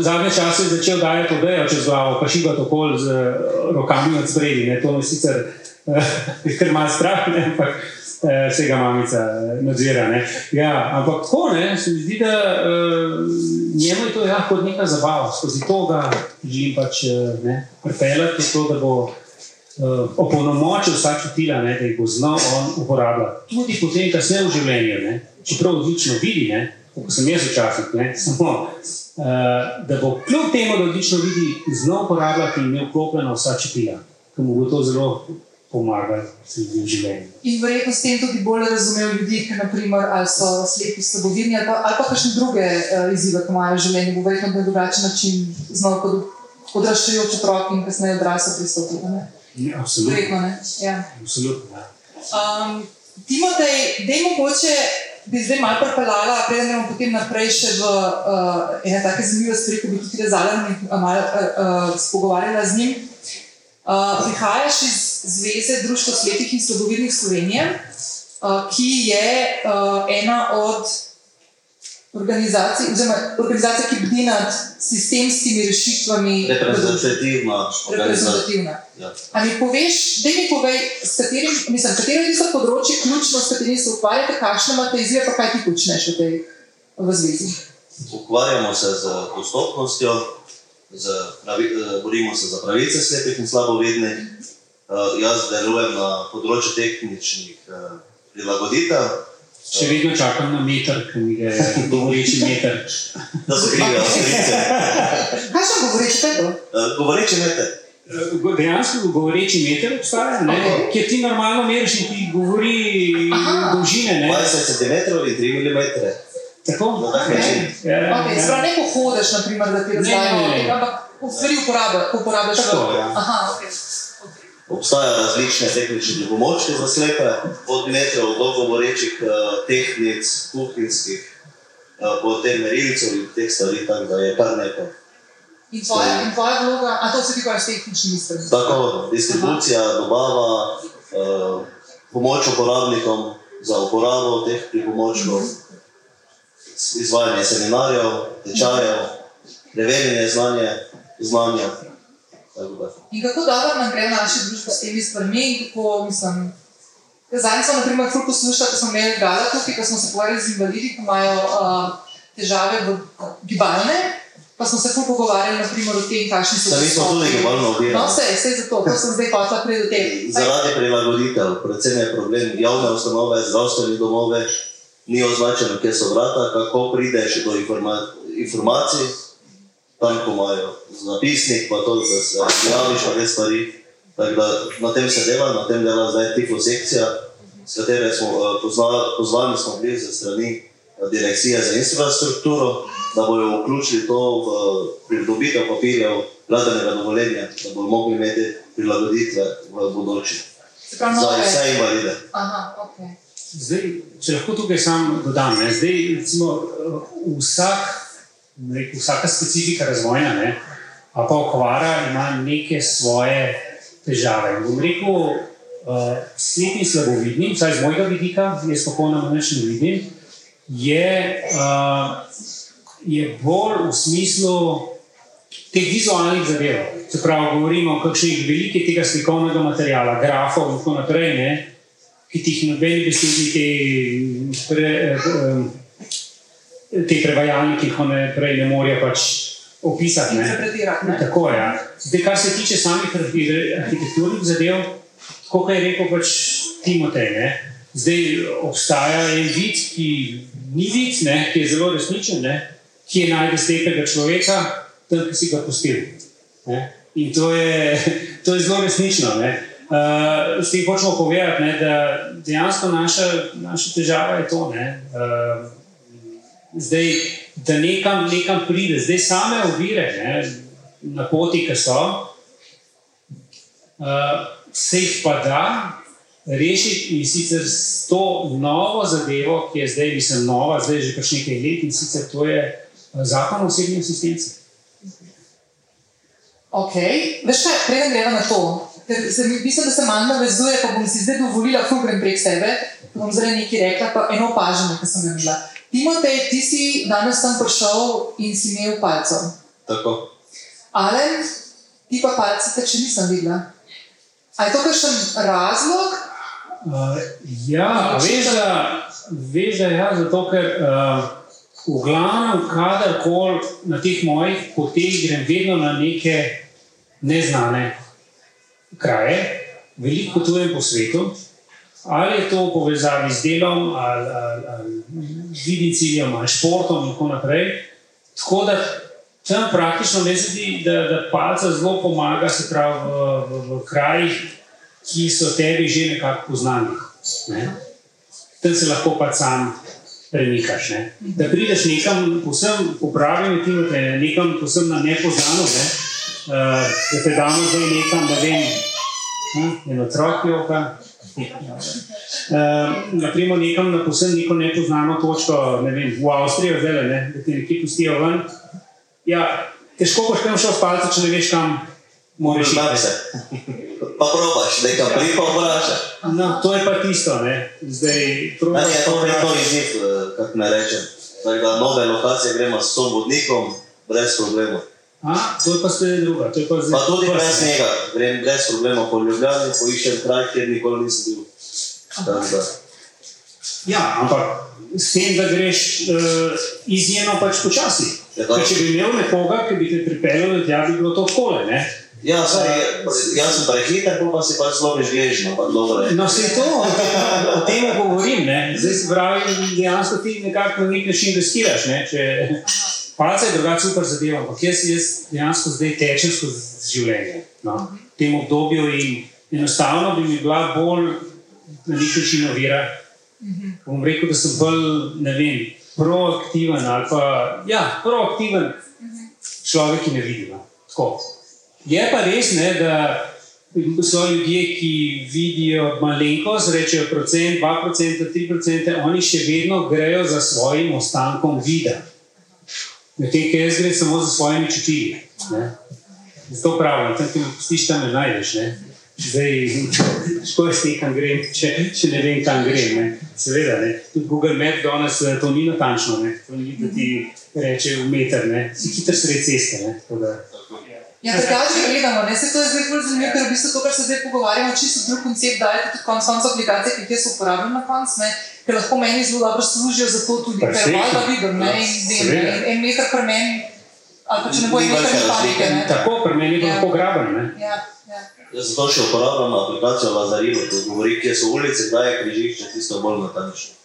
Speaker 12: zadnje čase je začel dajati odejo čez glavo, pa šiba to kol z rokami od spredi. To je sicer eh, <laughs> kar malo strah, ne? ampak eh, vsega mamica eh, nadzira. Ja, ampak tako ne, se mi zdi, da uh, njemu je to ja, kot neka zabava, skozi to ga želim pač pripeljati, da bo uh, opolnomočil vsa čutila, ne, da jih bo znal on uporabljati. Tudi potem, kasneje v življenju, ne, čeprav odlično vidi, ne, kot sem jaz včasih, ne, <laughs> samo. Uh, da bo kljub temu, da odlično vidi, znal uporabljati in imel klopljeno vsa čutila, ki mu bo to zelo pomagali v življenju.
Speaker 3: In verjetno s tem tudi bolj razumel ljudi, ki naprimer, ali so slepi, slabovidni ali pa, ali pa kakšne druge uh, izzive, ki imajo v življenju, bo verjetno na drugačen način znal kot odraščajoč otrok in kasneje odrasel pristopiti.
Speaker 12: Ja, absolutno.
Speaker 3: Verjetno ne. Ja.
Speaker 12: absolutno ja.
Speaker 3: Um, Timotej, da je mogoče, bi zdaj malo prepeljala, preden gremo potem naprej še v uh, ene take zanimive stvari, ki bi tudi razala in malo uh, uh, spogovarjala z njim. Uh, prihajaš iz Zveze Društva slepih in slabovidnih Slovenije, uh, ki je uh, ena od organizacij, oziroma organizacija, ki bdi nad sistemskimi rešitvami.
Speaker 13: Reprezentativna.
Speaker 3: Reprezentativna.
Speaker 13: Ja.
Speaker 3: A mi poveš, da mi povej, s katerim, mislim, katero je tisto področje ključno, s katerim se ukvarjate, kakšne imate izzive, pa kaj ti počneš v tej v zvezi?
Speaker 13: Ukvarjamo se z dostopnostjo, z pravi, eh, borimo se za pravice slepih in slabovidnih. Uh, jaz delujem na področju tehničnih uh, prilagoditev.
Speaker 12: Še vedno čakam na meter, ki mi je govoreči meter.
Speaker 13: Da se krivijo, skrivce.
Speaker 3: Kaj so govoreči meter?
Speaker 13: Uh, govoreči meter.
Speaker 12: Dejansko govoreči meter obstaja, ne?
Speaker 3: Okay.
Speaker 12: kjer ti normalno meriš in ti govori dolžine. Ne?
Speaker 13: 20 cm in 3 mm.
Speaker 12: Tako?
Speaker 13: Na tak način.
Speaker 12: Ja, ja,
Speaker 3: Okay,
Speaker 12: ja.
Speaker 3: Sprav ne pohodiš, naprimer, da ti razlagajo, ampak v stvari uporabljaš. uporabljaš
Speaker 12: Tako, ja.
Speaker 3: Aha, okay.
Speaker 13: Obstajajo različne tehnične pripomočke za slepe, od metrov do govorečih uh, tehnic, kuhinjskih, uh, potem merilcev in teh stvari, tako da je kar nekaj.
Speaker 3: In tvoja, in tvoja vloga, a to se ti kaj s tehničnimi stvarmi?
Speaker 13: Tako, distribucija, dobava, uh, pomoč uporabnikom za uporabo teh pripomočkov, izvajanje seminarjev, tečajev, preverjanje znanja. znanja. Da.
Speaker 3: In kako dobro nam gre v naši družbi s temi stvarmi, in kako mislim. Zdaj smo, na primer, ful poslušali, ko smo imeli gala tukaj, ko smo se pogovarjali z invalidi, ki imajo uh, težave v gibalne, pa smo se ful pogovarjali, na primer, o tem, kakšni so
Speaker 13: Saj mi smo tudi gibalno ovirani.
Speaker 3: No, vse, vse zato, to sem zdaj hotela priti do tega.
Speaker 13: Zaradi prilagoditev, predvsem je problem javne ustanove, zdravstvene domove, ni označeno, kje so vrata, kako prideš do informa informacij, tam, ko imajo zapisnik, pa to, da se javiš na te stvari. Tako da na tem se dela, na tem dela zdaj tifo sekcija, s katere smo eh, pozva- pozvani smo bili ze strani eh, Direkcije za infrastrukturo, da bodo vključili to v pridobitev papirjev gradbenega dovoljenja, da bodo mogli imeti prilagoditve v
Speaker 3: pravi,
Speaker 13: Za vse invalide.
Speaker 3: Aha, ok.
Speaker 12: Zdaj, če lahko tukaj sam dodam, ne, zdaj, recimo, eh, vsak, rekel, vsaka specifika razvojna, ne, pa okvara ima neke svoje težave. In Bom rekel, uh, slepi in slabovidni, vsaj z mojega vidika, jaz popolnoma nič ne vidim, je, uh, je bolj v smislu teh vizualnih zadev. Se pravi, govorimo o kakšnih velikih tega slikovnega materiala, grafov in tako naprej, ne, ki ti jih nobeni besedni te, pre, eh, te prevajalniki, ko ne prej ne morejo pač opisati. Ne.
Speaker 3: Ne?
Speaker 12: Tako je. Ja. Zdaj, kar se tiče samih arhi- arhitekturnih zadev, kot je rekel pač Timotej, ne, zdaj obstaja en vid, ki ni vid, ne, ki je zelo resničen, ne, ki je najde slepega človeka, tam, ki si ga pustil. Ne. In to je, <laughs> to je zelo resnično. Ne. Uh, s tem hočemo povedati, ne, da dejansko naša, naša težava je to. Ne, uh, zdaj, da nekam, nekam pride, zdaj same ovire ne, na poti, ki so, uh, se jih pa da rešiti in sicer s to novo zadevo, ki je zdaj, mislim, nova, zdaj že kar nekaj let in sicer to je uh, zakon o osebni asistenci.
Speaker 3: Ok, veš kaj, preden gremo na to, ker se mi mislim, da se malo navezuje, pa bom si zdaj dovolila, ko grem prek sebe, bom zdaj nekaj rekla, pa eno opažanje, ki sem ga imela. Timotej, ti si danes sem prišel in si imel palcev.
Speaker 13: Tako.
Speaker 3: Alen, ti pa palce teče nisem videla. A je to kakšen razlog?
Speaker 12: Uh, ja, da, veš, da ja, zato ker uh, v glavnem, kadarkoli na teh mojih poteh grem vedno na neke neznane kraje, veliko potujem po svetu, ali je to v povezavi z delom, ali, ali, ali vidim ciljem, ali športom in tako naprej. Tako da tam praktično se zdi, da, da palca zelo pomaga, se pravi v, v, v krajih, ki so tebi že nekako poznani. Ne? Tam se lahko pa sam premikaš. Ne? Da prideš nekam, posebno popravljen, nekam posebno na nepoznano, ne? uh, da te damo zdaj nekam, da vem, hm, eno otrok joka. Uh, naprimer, nekam na posebno neko nepoznano točko, ne vem, v Avstrijo, zdaj, ne, da ti nekje pustijo ven. Ja, težko boš tam šel s palcem, če ne veš, kam moraš
Speaker 13: iti. Pa probaš, da ga pri pa vprašaš.
Speaker 12: No, to je pa tisto, ne. Zdaj,
Speaker 13: probaš. Ne, je to vedno izziv, eh, kako ne rečem. Da nove lokacije gremo s sobodnikom, brez problema.
Speaker 12: A, to je pa spet druga. Pa,
Speaker 13: pa tudi brez njega, grem brez problema po Ljubljani, poiščem kraj, kjer nikoli nisem bil.
Speaker 12: Ja, ampak s tem, da greš uh, izjemno pač počasi. Ja, če bi imel nekoga, ki bi te pripeljal, da bi bilo to takole.
Speaker 13: Ja, sorry, jaz sem prehiter, pa si pač zelo žležno.
Speaker 12: No, se to, o tem govorim. Ne? Zdaj se pravi, dejansko ti nekako na nek način investiraš. Ne? Če, palce je drugače super zadeva, ampak jaz, jaz dejansko zdaj tečem skozi življenje. No? V tem obdobju in enostavno bi mi bila bolj na nek način ovira. Bom rekel, da sem bolj, ne vem, proaktiven ali pa, ja, proaktiven človek, ki ne vidi. No? Je pa res, ne, da so ljudje, ki vidijo malenkost, rečejo procent, 2%, 3%, oni še vedno grejo za svojim ostankom vida. Medtem, ki jaz grem samo za svojimi čutili. Zato pravim, tam ti pustiš, tam ne najdeš. Ne? Zdaj, <laughs> škoda s tem, kam grem, če, če ne vem, kam grem. Ne? Seveda, ne? tudi Google Maps danes eh, to ni natančno, ne? to ni, da ti reče v meter, ne? si hitro sred ceste.
Speaker 3: Ja, drugače gledamo, ne se to je zdaj bolj zanimivo, ker v bistvu to, kar se zdaj pogovarjamo, čisto drug koncept, da je tudi konc konca aplikacije, ki jih jaz uporabljam na konc, ne, ker lahko meni zelo dobro služijo za to tudi, ker malo da vidim, ne, in vem, en, en meter pri meni, ali pa če ne bo en meter panike, ne.
Speaker 12: Tako, pri meni je to lahko graben, ne.
Speaker 3: Ja, ja.
Speaker 13: Jaz zato še uporabljam aplikacijo Lazarilo, ki govori, kje so ulice, kdaj je križišče, tisto bolj natančno.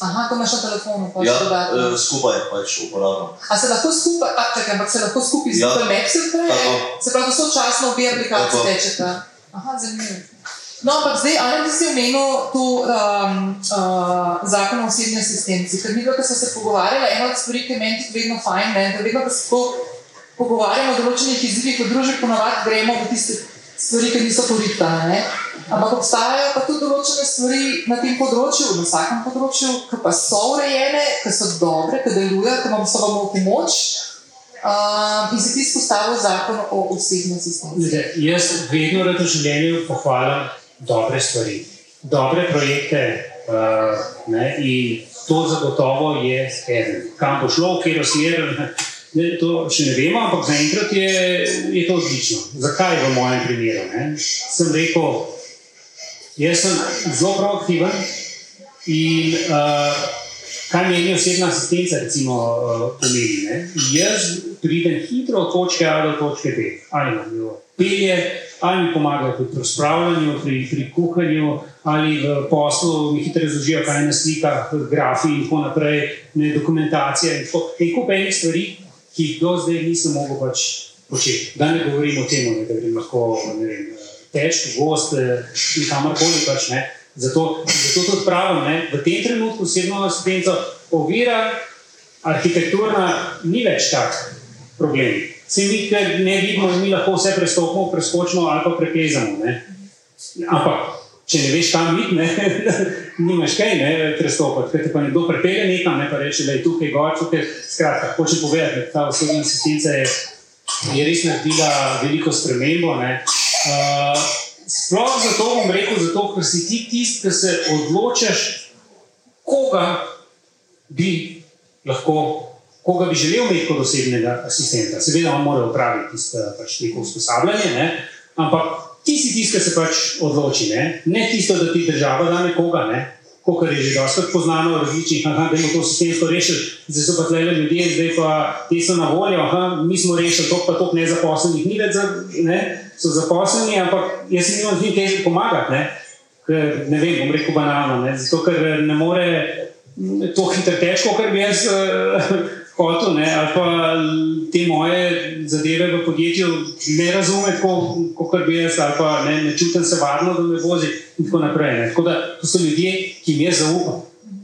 Speaker 3: Aha, to imaš na telefonu, pa
Speaker 13: ja,
Speaker 3: dodatno.
Speaker 13: Eh, skupaj pač uporabljam.
Speaker 3: A se lahko skupaj, a, čakaj, ampak se lahko skupaj z
Speaker 13: Ja.
Speaker 3: Google Maps odpre? Se pravi, sočasno obe aplikaciji tečeta. Aha, zanimivo. No, ampak zdaj, ali ti si omenil tu um, uh, zakon o osebni asistenci? Ker mi, ko smo se pogovarjali, ena od stvari, ki je meni tudi vedno fajn, ne, da vedno, ko se tako pogovarjamo o določenih izzivih, kot družbe, ponavadi gremo v tiste stvari, ki niso porihtane. Ampak obstajajo pa tudi določene stvari na tem področju, na vsakem področju, ki pa so urejene, ki so dobre, ki delujejo, ki vam so vam v pomoč. Um, in se ti izpostavil zakon o osebni asistenci.
Speaker 12: Jaz vedno rad v življenju pohvalim dobre stvari, dobre projekte. Uh, ne, in to zagotovo je eden. Kam bo šlo, kje je smer, ne, to še ne vemo, ampak zaenkrat je, je to odlično. Zakaj v mojem primeru? Ne? Sem rekel, jaz sem zelo proaktiven in uh, kaj meni osebna asistenca, recimo, uh, pomeni. Ne? Jaz pridem hitro od točke A do točke B, ali na bilo pelje, ali mi pomagajo pri razpravljanju, pri, pri kuhanju, ali v poslu mi hitro razložijo, kaj na slikah, grafi in tako naprej, ne, dokumentacija in tako. En kup enih stvari, ki jih do zdaj nisem mogel pač početi. Da ne govorim o tem, da grem lahko ne vem, teč, gost eh, kamorkoli pač ne. Zato, zato tudi pravim, ne, v tem trenutku osebno asistenco ovira arhitekturna ni več tak problem. Vsi mi, ker ne vidimo, mi lahko vse prestopimo, preskočimo ali pa preplezamo. Ne. Ampak, če ne veš, kam iti, <laughs> nimaš kaj ne, prestopiti. Ker te pa nekdo prepelje nekam, ne pa reče, da je tukaj gor, tukaj. Skratka, hočem povedati, da ta osebna asistenca je, je res naredila veliko spremembo. Ne. Uh, sploh zato bom rekel, zato, ker si ti tisti, ki se odločaš, koga bi lahko, koga bi želel imeti kot osebnega asistenta. Seveda, on mora upraviti tisto pač neko usposabljanje, ne? ampak ti si tisti, ki se pač odloči. Ne, ne tisto, da ti država da nekoga. Ne? Kot je že dostakrat poznano, različnih, aha, da je to sistemsko rešili, zdaj so pa tle ljudje, zdaj pa ti so na voljo, aha, mi smo rešili, to pa to nezaposlenih, ni več, ne, so zaposleni, ampak jaz se nimam z njim kaj pomagati, ne, ker ne vem, bom rekel banalno, ne, zato ker ne more to hitro težko, ker bi jaz uh, hotel, ne, ali pa te moje zadeve v podjetju ne razume, kot bi jaz, ali pa ne, ne čutim se varno, da me vozi in tako naprej. Ne. Tako da to so ljudje, ki jim jaz zaupam.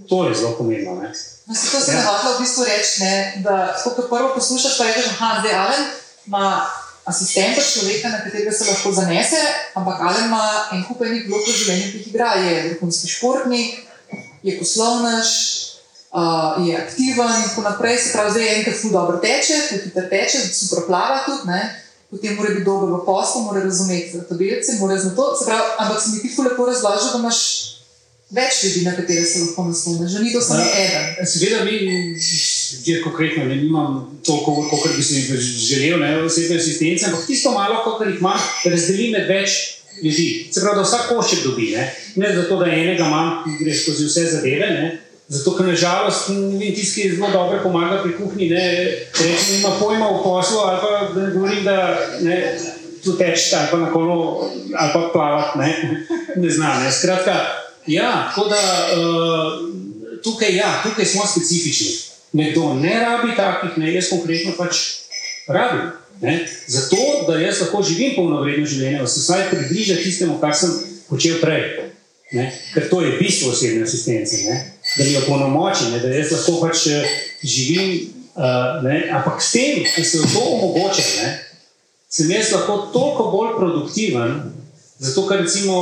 Speaker 12: To je zelo pomembno. Ne.
Speaker 3: No, to se ja. ne hoče v bistvu reči, ne, da ko prvo poslušaš, pa rečeš, da je Alen ima asistenta človeka, na katerega se lahko zanese, ampak Alen ima en kup enih blokov življenja, ki jih igra. Je vrhunski športnik, je poslovnež, uh, je aktiven in tako naprej. Se pravi, zdaj enkrat zelo dobro teče, tudi hitro teče, super plava tudi. Ne? Potem mora biti dober v poslu, mora razumeti tabelice, mora znati to. Pravi, ampak se mi ti lepo razloži, da imaš več ljudi, na katere se lahko nasloniš, že ni to samo eden.
Speaker 12: Seveda, mi, že konkretno, ne imam toliko, kot bi si želel, ne osebne asistence, ampak tisto malo, kot jih imam, razdelim med več. Ljudi. Se pravi, da vsak košček dobi, ne, ne zato, da enega imam, ki gre skozi vse zadeve, ne, Zato, ker nažalost tisti, ki zelo dobro pomaga pri kuhinji, ne reče, ima pojma v poslu, ali pa da ne govorim, da ne, tu teče ali pa na kolo, ali pa plavati, ne, ne znam. Ne. Skratka, ja, tako da uh, tukaj, ja, tukaj smo specifični. Nekdo ne rabi takih, ne, jaz konkretno pač rabim. Ne. Zato, da jaz lahko živim polnovredno življenje, se vsaj približa tistemu, kar sem počel prej. Ne? Ker to je bistvo osebne asistence, ne? da mi jo polnomoči, da jaz lahko pač eh, živim. Uh, ampak s tem, da se to omogoča, ne? sem jaz lahko toliko bolj produktiven. Zato, ker recimo,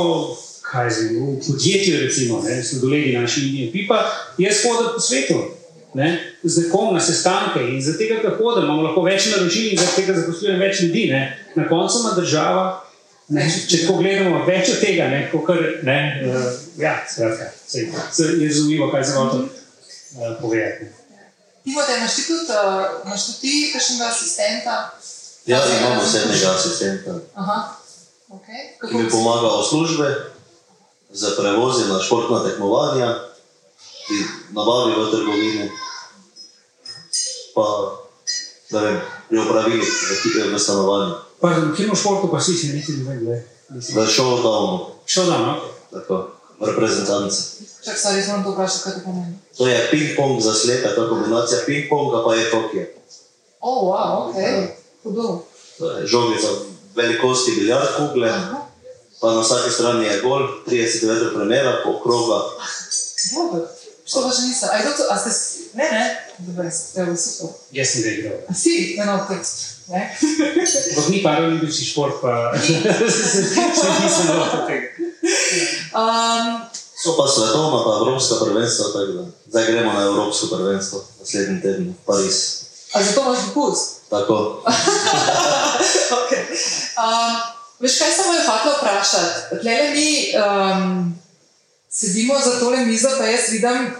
Speaker 12: zim, v podjetju, recimo, ne, so dolegi naši ljudje, pipa, jaz hodim po svetu. Ne, z nekom na sestanke in zaradi tega, ker hodim, imamo lahko več naročil in zaradi tega zaposlujem več ljudi. Ne. Na koncu ima država Ne, če tako gledamo, več od tega, ne, kar, ne, uh, ja, skratka, se, se je razumljivo, kaj se hoče uh, povedati.
Speaker 3: Ivo, da imaš ti tudi, uh, imaš tudi ti kakšnega asistenta?
Speaker 13: Ja, imamo osebnega asistenta.
Speaker 3: Aha. Okay.
Speaker 13: Ki mi pomaga v službe, za prevoze na športna tekmovanja, ki nabavi v trgovini, pa da vem, pri opravili v, v stanovanju.
Speaker 12: Pa v kino športu pa si si niti ne vem.
Speaker 13: V showdownu.
Speaker 12: Showdown, ok.
Speaker 13: Tako, reprezentance.
Speaker 3: Čak, stari, sem to vprašal, kaj to pomeni.
Speaker 13: To je ping-pong za slepe, to je kombinacija ping-ponga pa je Tokio.
Speaker 3: O, oh, wow, ok. Hudo.
Speaker 13: To je žogica velikosti biljard kugle, Aha. pa na vsaki strani je gol, 30 metrov premjera, po kroga.
Speaker 3: Dobro. Što pa še nisem? A je to, a ste, ne, ne, dobro, ste v super.
Speaker 12: Jaz sem ga igral.
Speaker 3: A si, eno tekst. <laughs>
Speaker 12: Ampak ni paralimpični šport, pa še <laughs> nisem dobro tega.
Speaker 3: Um,
Speaker 13: so pa svetovna, pa evropska prvenstva, tako da zdaj gremo na evropsko prvenstvo naslednji teden v Pariz.
Speaker 3: A zato imaš dopust?
Speaker 13: Tako. <laughs>
Speaker 3: okay. um, veš, kaj sem vam hotel vprašati? Tlele mi um, sedimo za tole mizo, pa jaz vidim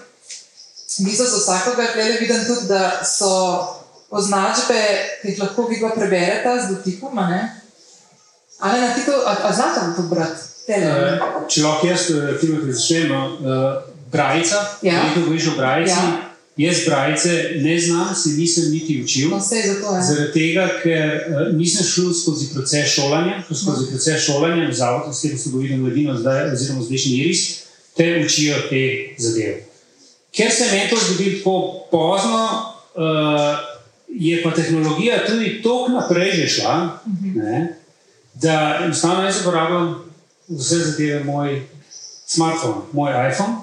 Speaker 3: mizo za vsakoga, tlele vidim tudi, da so označbe, ki jih lahko vidva preberete z dotikom. Ali na titu, a znate to brati?
Speaker 12: Uh, če lahko jaz, ki vam začnem, uh, Brajica,
Speaker 3: ja.
Speaker 12: nekaj govoriš o Brajici. Ja. Jaz Brajice ne znam, se nisem niti učil.
Speaker 3: No, zato, ja.
Speaker 12: Zaradi tega, ker uh, nisem šel skozi proces šolanja, skozi no. proces šolanja v zavodu, s tem sem govoril mladino, zdaj, oziroma zdajšnji Iris, te učijo te zadeve. Ker se meni to zgodi tako pozno, uh, je pa tehnologija tudi tako naprej že šla, ne, da enostavno jaz uporabljam vse zadeve, moj smartphone, moj iPhone,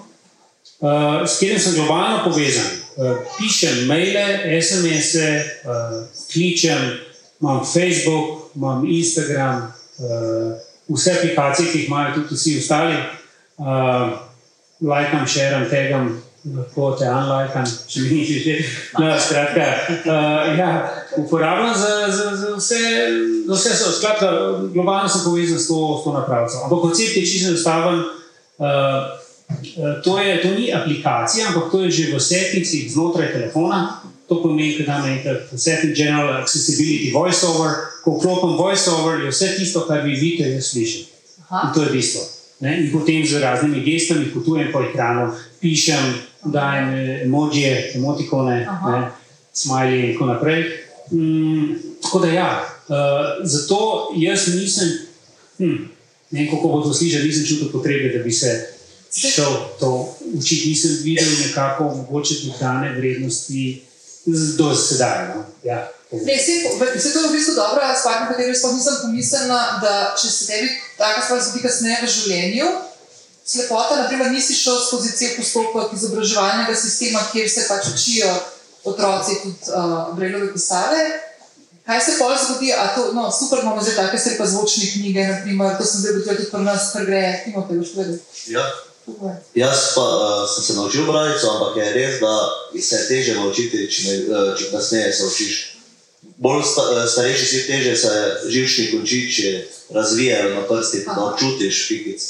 Speaker 12: uh, s katerim sem globalno povezan. Uh, pišem maile, SMS-e, uh, kličem, imam Facebook, imam Instagram, uh, vse aplikacije, ki jih imajo tudi vsi ostali. Uh, lajkam, šeram, tegam, lahko te unlikam, če mi nič že. No, skratka, uh, ja, uporabljam za, za, za vse, za vse so, skratka, globalno sem povezan s to, to napravo. Ampak koncept je čisto enostaven. Uh, to, je, to ni aplikacija, ampak to je že v settingih znotraj telefona. To pomeni, da imam enkrat setting general accessibility voiceover. Ko vklopim voiceover, je vse tisto, kar vi vidite, jaz slišim. In to je bistvo. Ne? In potem z raznimi gestami potujem po ekranu, pišem, dajem emocije, emotikone, smiley in tako naprej. Mm, tako da ja, uh, zato jaz nisem, hm, ne vem, kako bo to slišal, nisem čutil potrebe, da bi se šel to učiti. Nisem videl nekako mogoče dodane vrednosti do sedaj. No? Ja.
Speaker 3: Ne, se, se to je v bistvu dobra stvar, na katero sploh nisem pomislila, da če se tebi taka stvar zgodi kasneje v življenju, slepota, naprimer, nisi šel skozi cel postopek izobraževalnega sistema, kjer se pač učijo otroci tudi uh, brejlove pisave. Kaj se pa zgodi? To, no, super, imamo zdaj take stvari, pa zvočne knjige, naprimer, to sem zdaj videl tudi pri nas, kar gre, imate už vedeti.
Speaker 13: Ja. Jaz pa uh, sem se naučil brati, ampak je res, da se je teže naučiti, če, ne, uh, če kasneje se učiš. Bolj sta, uh, starejši si teže se živčni končiči razvijajo na prsti, da občutiš pikic,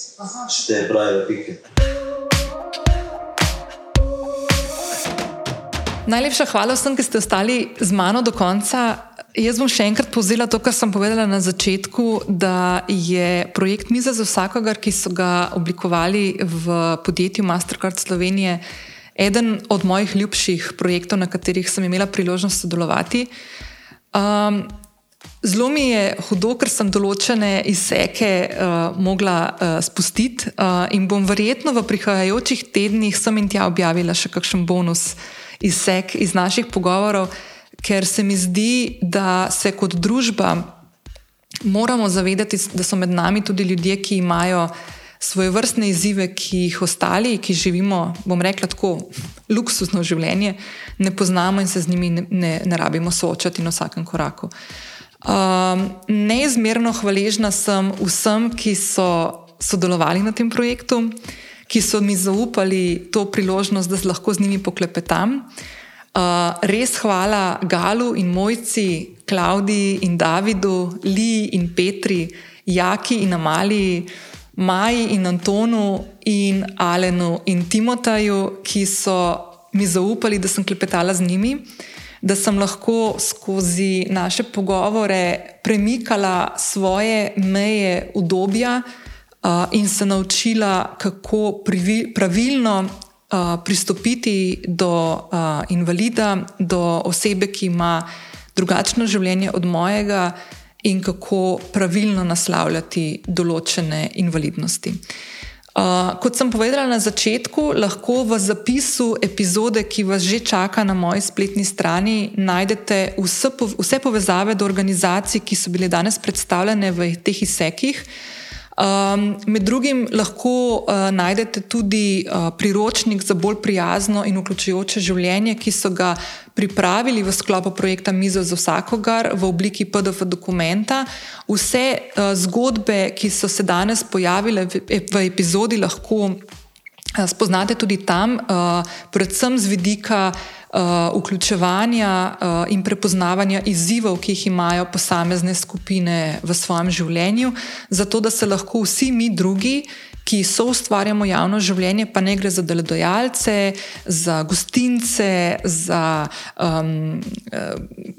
Speaker 13: te pravi pike.
Speaker 1: Najlepša hvala vsem, ki ste ostali z mano do konca. Jaz bom še enkrat povzela to, kar sem povedala na začetku, da je projekt Miza za vsakogar, ki so ga oblikovali v podjetju Mastercard Slovenije, eden od mojih ljubših projektov, na katerih sem imela priložnost sodelovati. Um, zelo mi je hudo, ker sem določene izseke uh, mogla uh, spustiti uh, in bom verjetno v prihajajočih tednih sem in tja objavila še kakšen bonus izsek iz naših pogovorov ker se mi zdi, da se kot družba moramo zavedati, da so med nami tudi ljudje, ki imajo svoje vrstne izzive, ki jih ostali, ki živimo, bom rekla tako, luksuzno življenje, ne poznamo in se z njimi ne, ne, ne rabimo soočati na vsakem koraku. Um, neizmerno hvaležna sem vsem, ki so sodelovali na tem projektu, ki so mi zaupali to priložnost, da lahko z njimi poklepetam. Uh, res hvala Galu in Mojci, Klaudiji in Davidu, Liji in Petri, Jaki in Amaliji, Maji in Antonu in Alenu in Timotaju, ki so mi zaupali, da sem klepetala z njimi, da sem lahko skozi naše pogovore premikala svoje meje udobja uh, in se naučila, kako pravilno uh, pristopiti do uh, invalida, do osebe, ki ima drugačno življenje od mojega, in kako pravilno naslavljati določene invalidnosti. Uh, kot sem povedala na začetku, lahko v zapisu epizode, ki vas že čaka na moji spletni strani, najdete vse, vse povezave do organizacij, ki so bile danes predstavljene v teh izsekih. Um, med drugim lahko uh, najdete tudi uh, priročnik za bolj prijazno in vključujoče življenje, ki so ga pripravili v sklopu projekta Mizo za vsakogar v obliki PDF dokumenta. Vse uh, zgodbe, ki so se danes pojavile v, v epizodi, lahko uh, spoznate tudi tam, uh, predvsem z vidika. Uh, vključevanja uh, in prepoznavanja izzivov, ki jih imajo posamezne skupine v svojem življenju, zato da se lahko vsi mi drugi, ki so ustvarjamo javno življenje, pa ne gre za delodajalce, za gostince, za, um,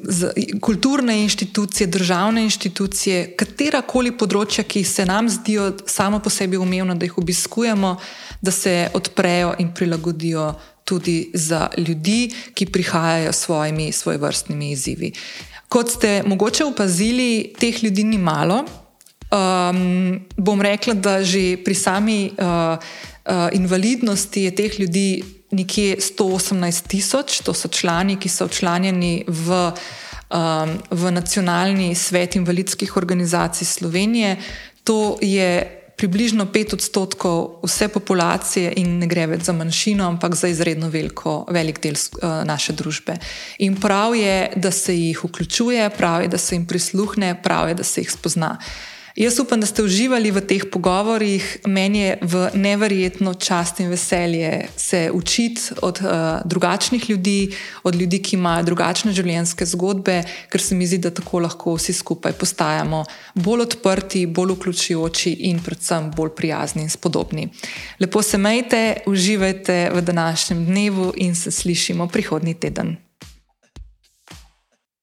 Speaker 1: za kulturne inštitucije, državne inštitucije, katerakoli področja, ki se nam zdijo samo po sebi umevno, da jih obiskujemo, da se odprejo in prilagodijo tudi za ljudi, ki prihajajo s svojimi svojevrstnimi izzivi. Kot ste mogoče opazili, teh ljudi ni malo. Um, bom rekla, da že pri sami uh, uh, invalidnosti je teh ljudi nekje 118 tisoč, to so člani, ki so včlanjeni v, um, v Nacionalni svet invalidskih organizacij Slovenije. To je približno pet odstotkov vse populacije in ne gre več za manjšino, ampak za izredno veliko, velik del uh, naše družbe. In prav je, da se jih vključuje, prav je, da se jim prisluhne, prav je, da se jih spozna. Uh, Jaz upam, da ste uživali v teh pogovorih. Meni je v neverjetno čast in veselje se učiti od uh, drugačnih ljudi, od ljudi, ki imajo drugačne življenjske zgodbe, ker se mi zdi, da tako lahko vsi skupaj postajamo bolj odprti, bolj vključujoči in predvsem bolj prijazni in spodobni. Lepo se majte, uživajte v današnjem dnevu in se slišimo prihodnji teden.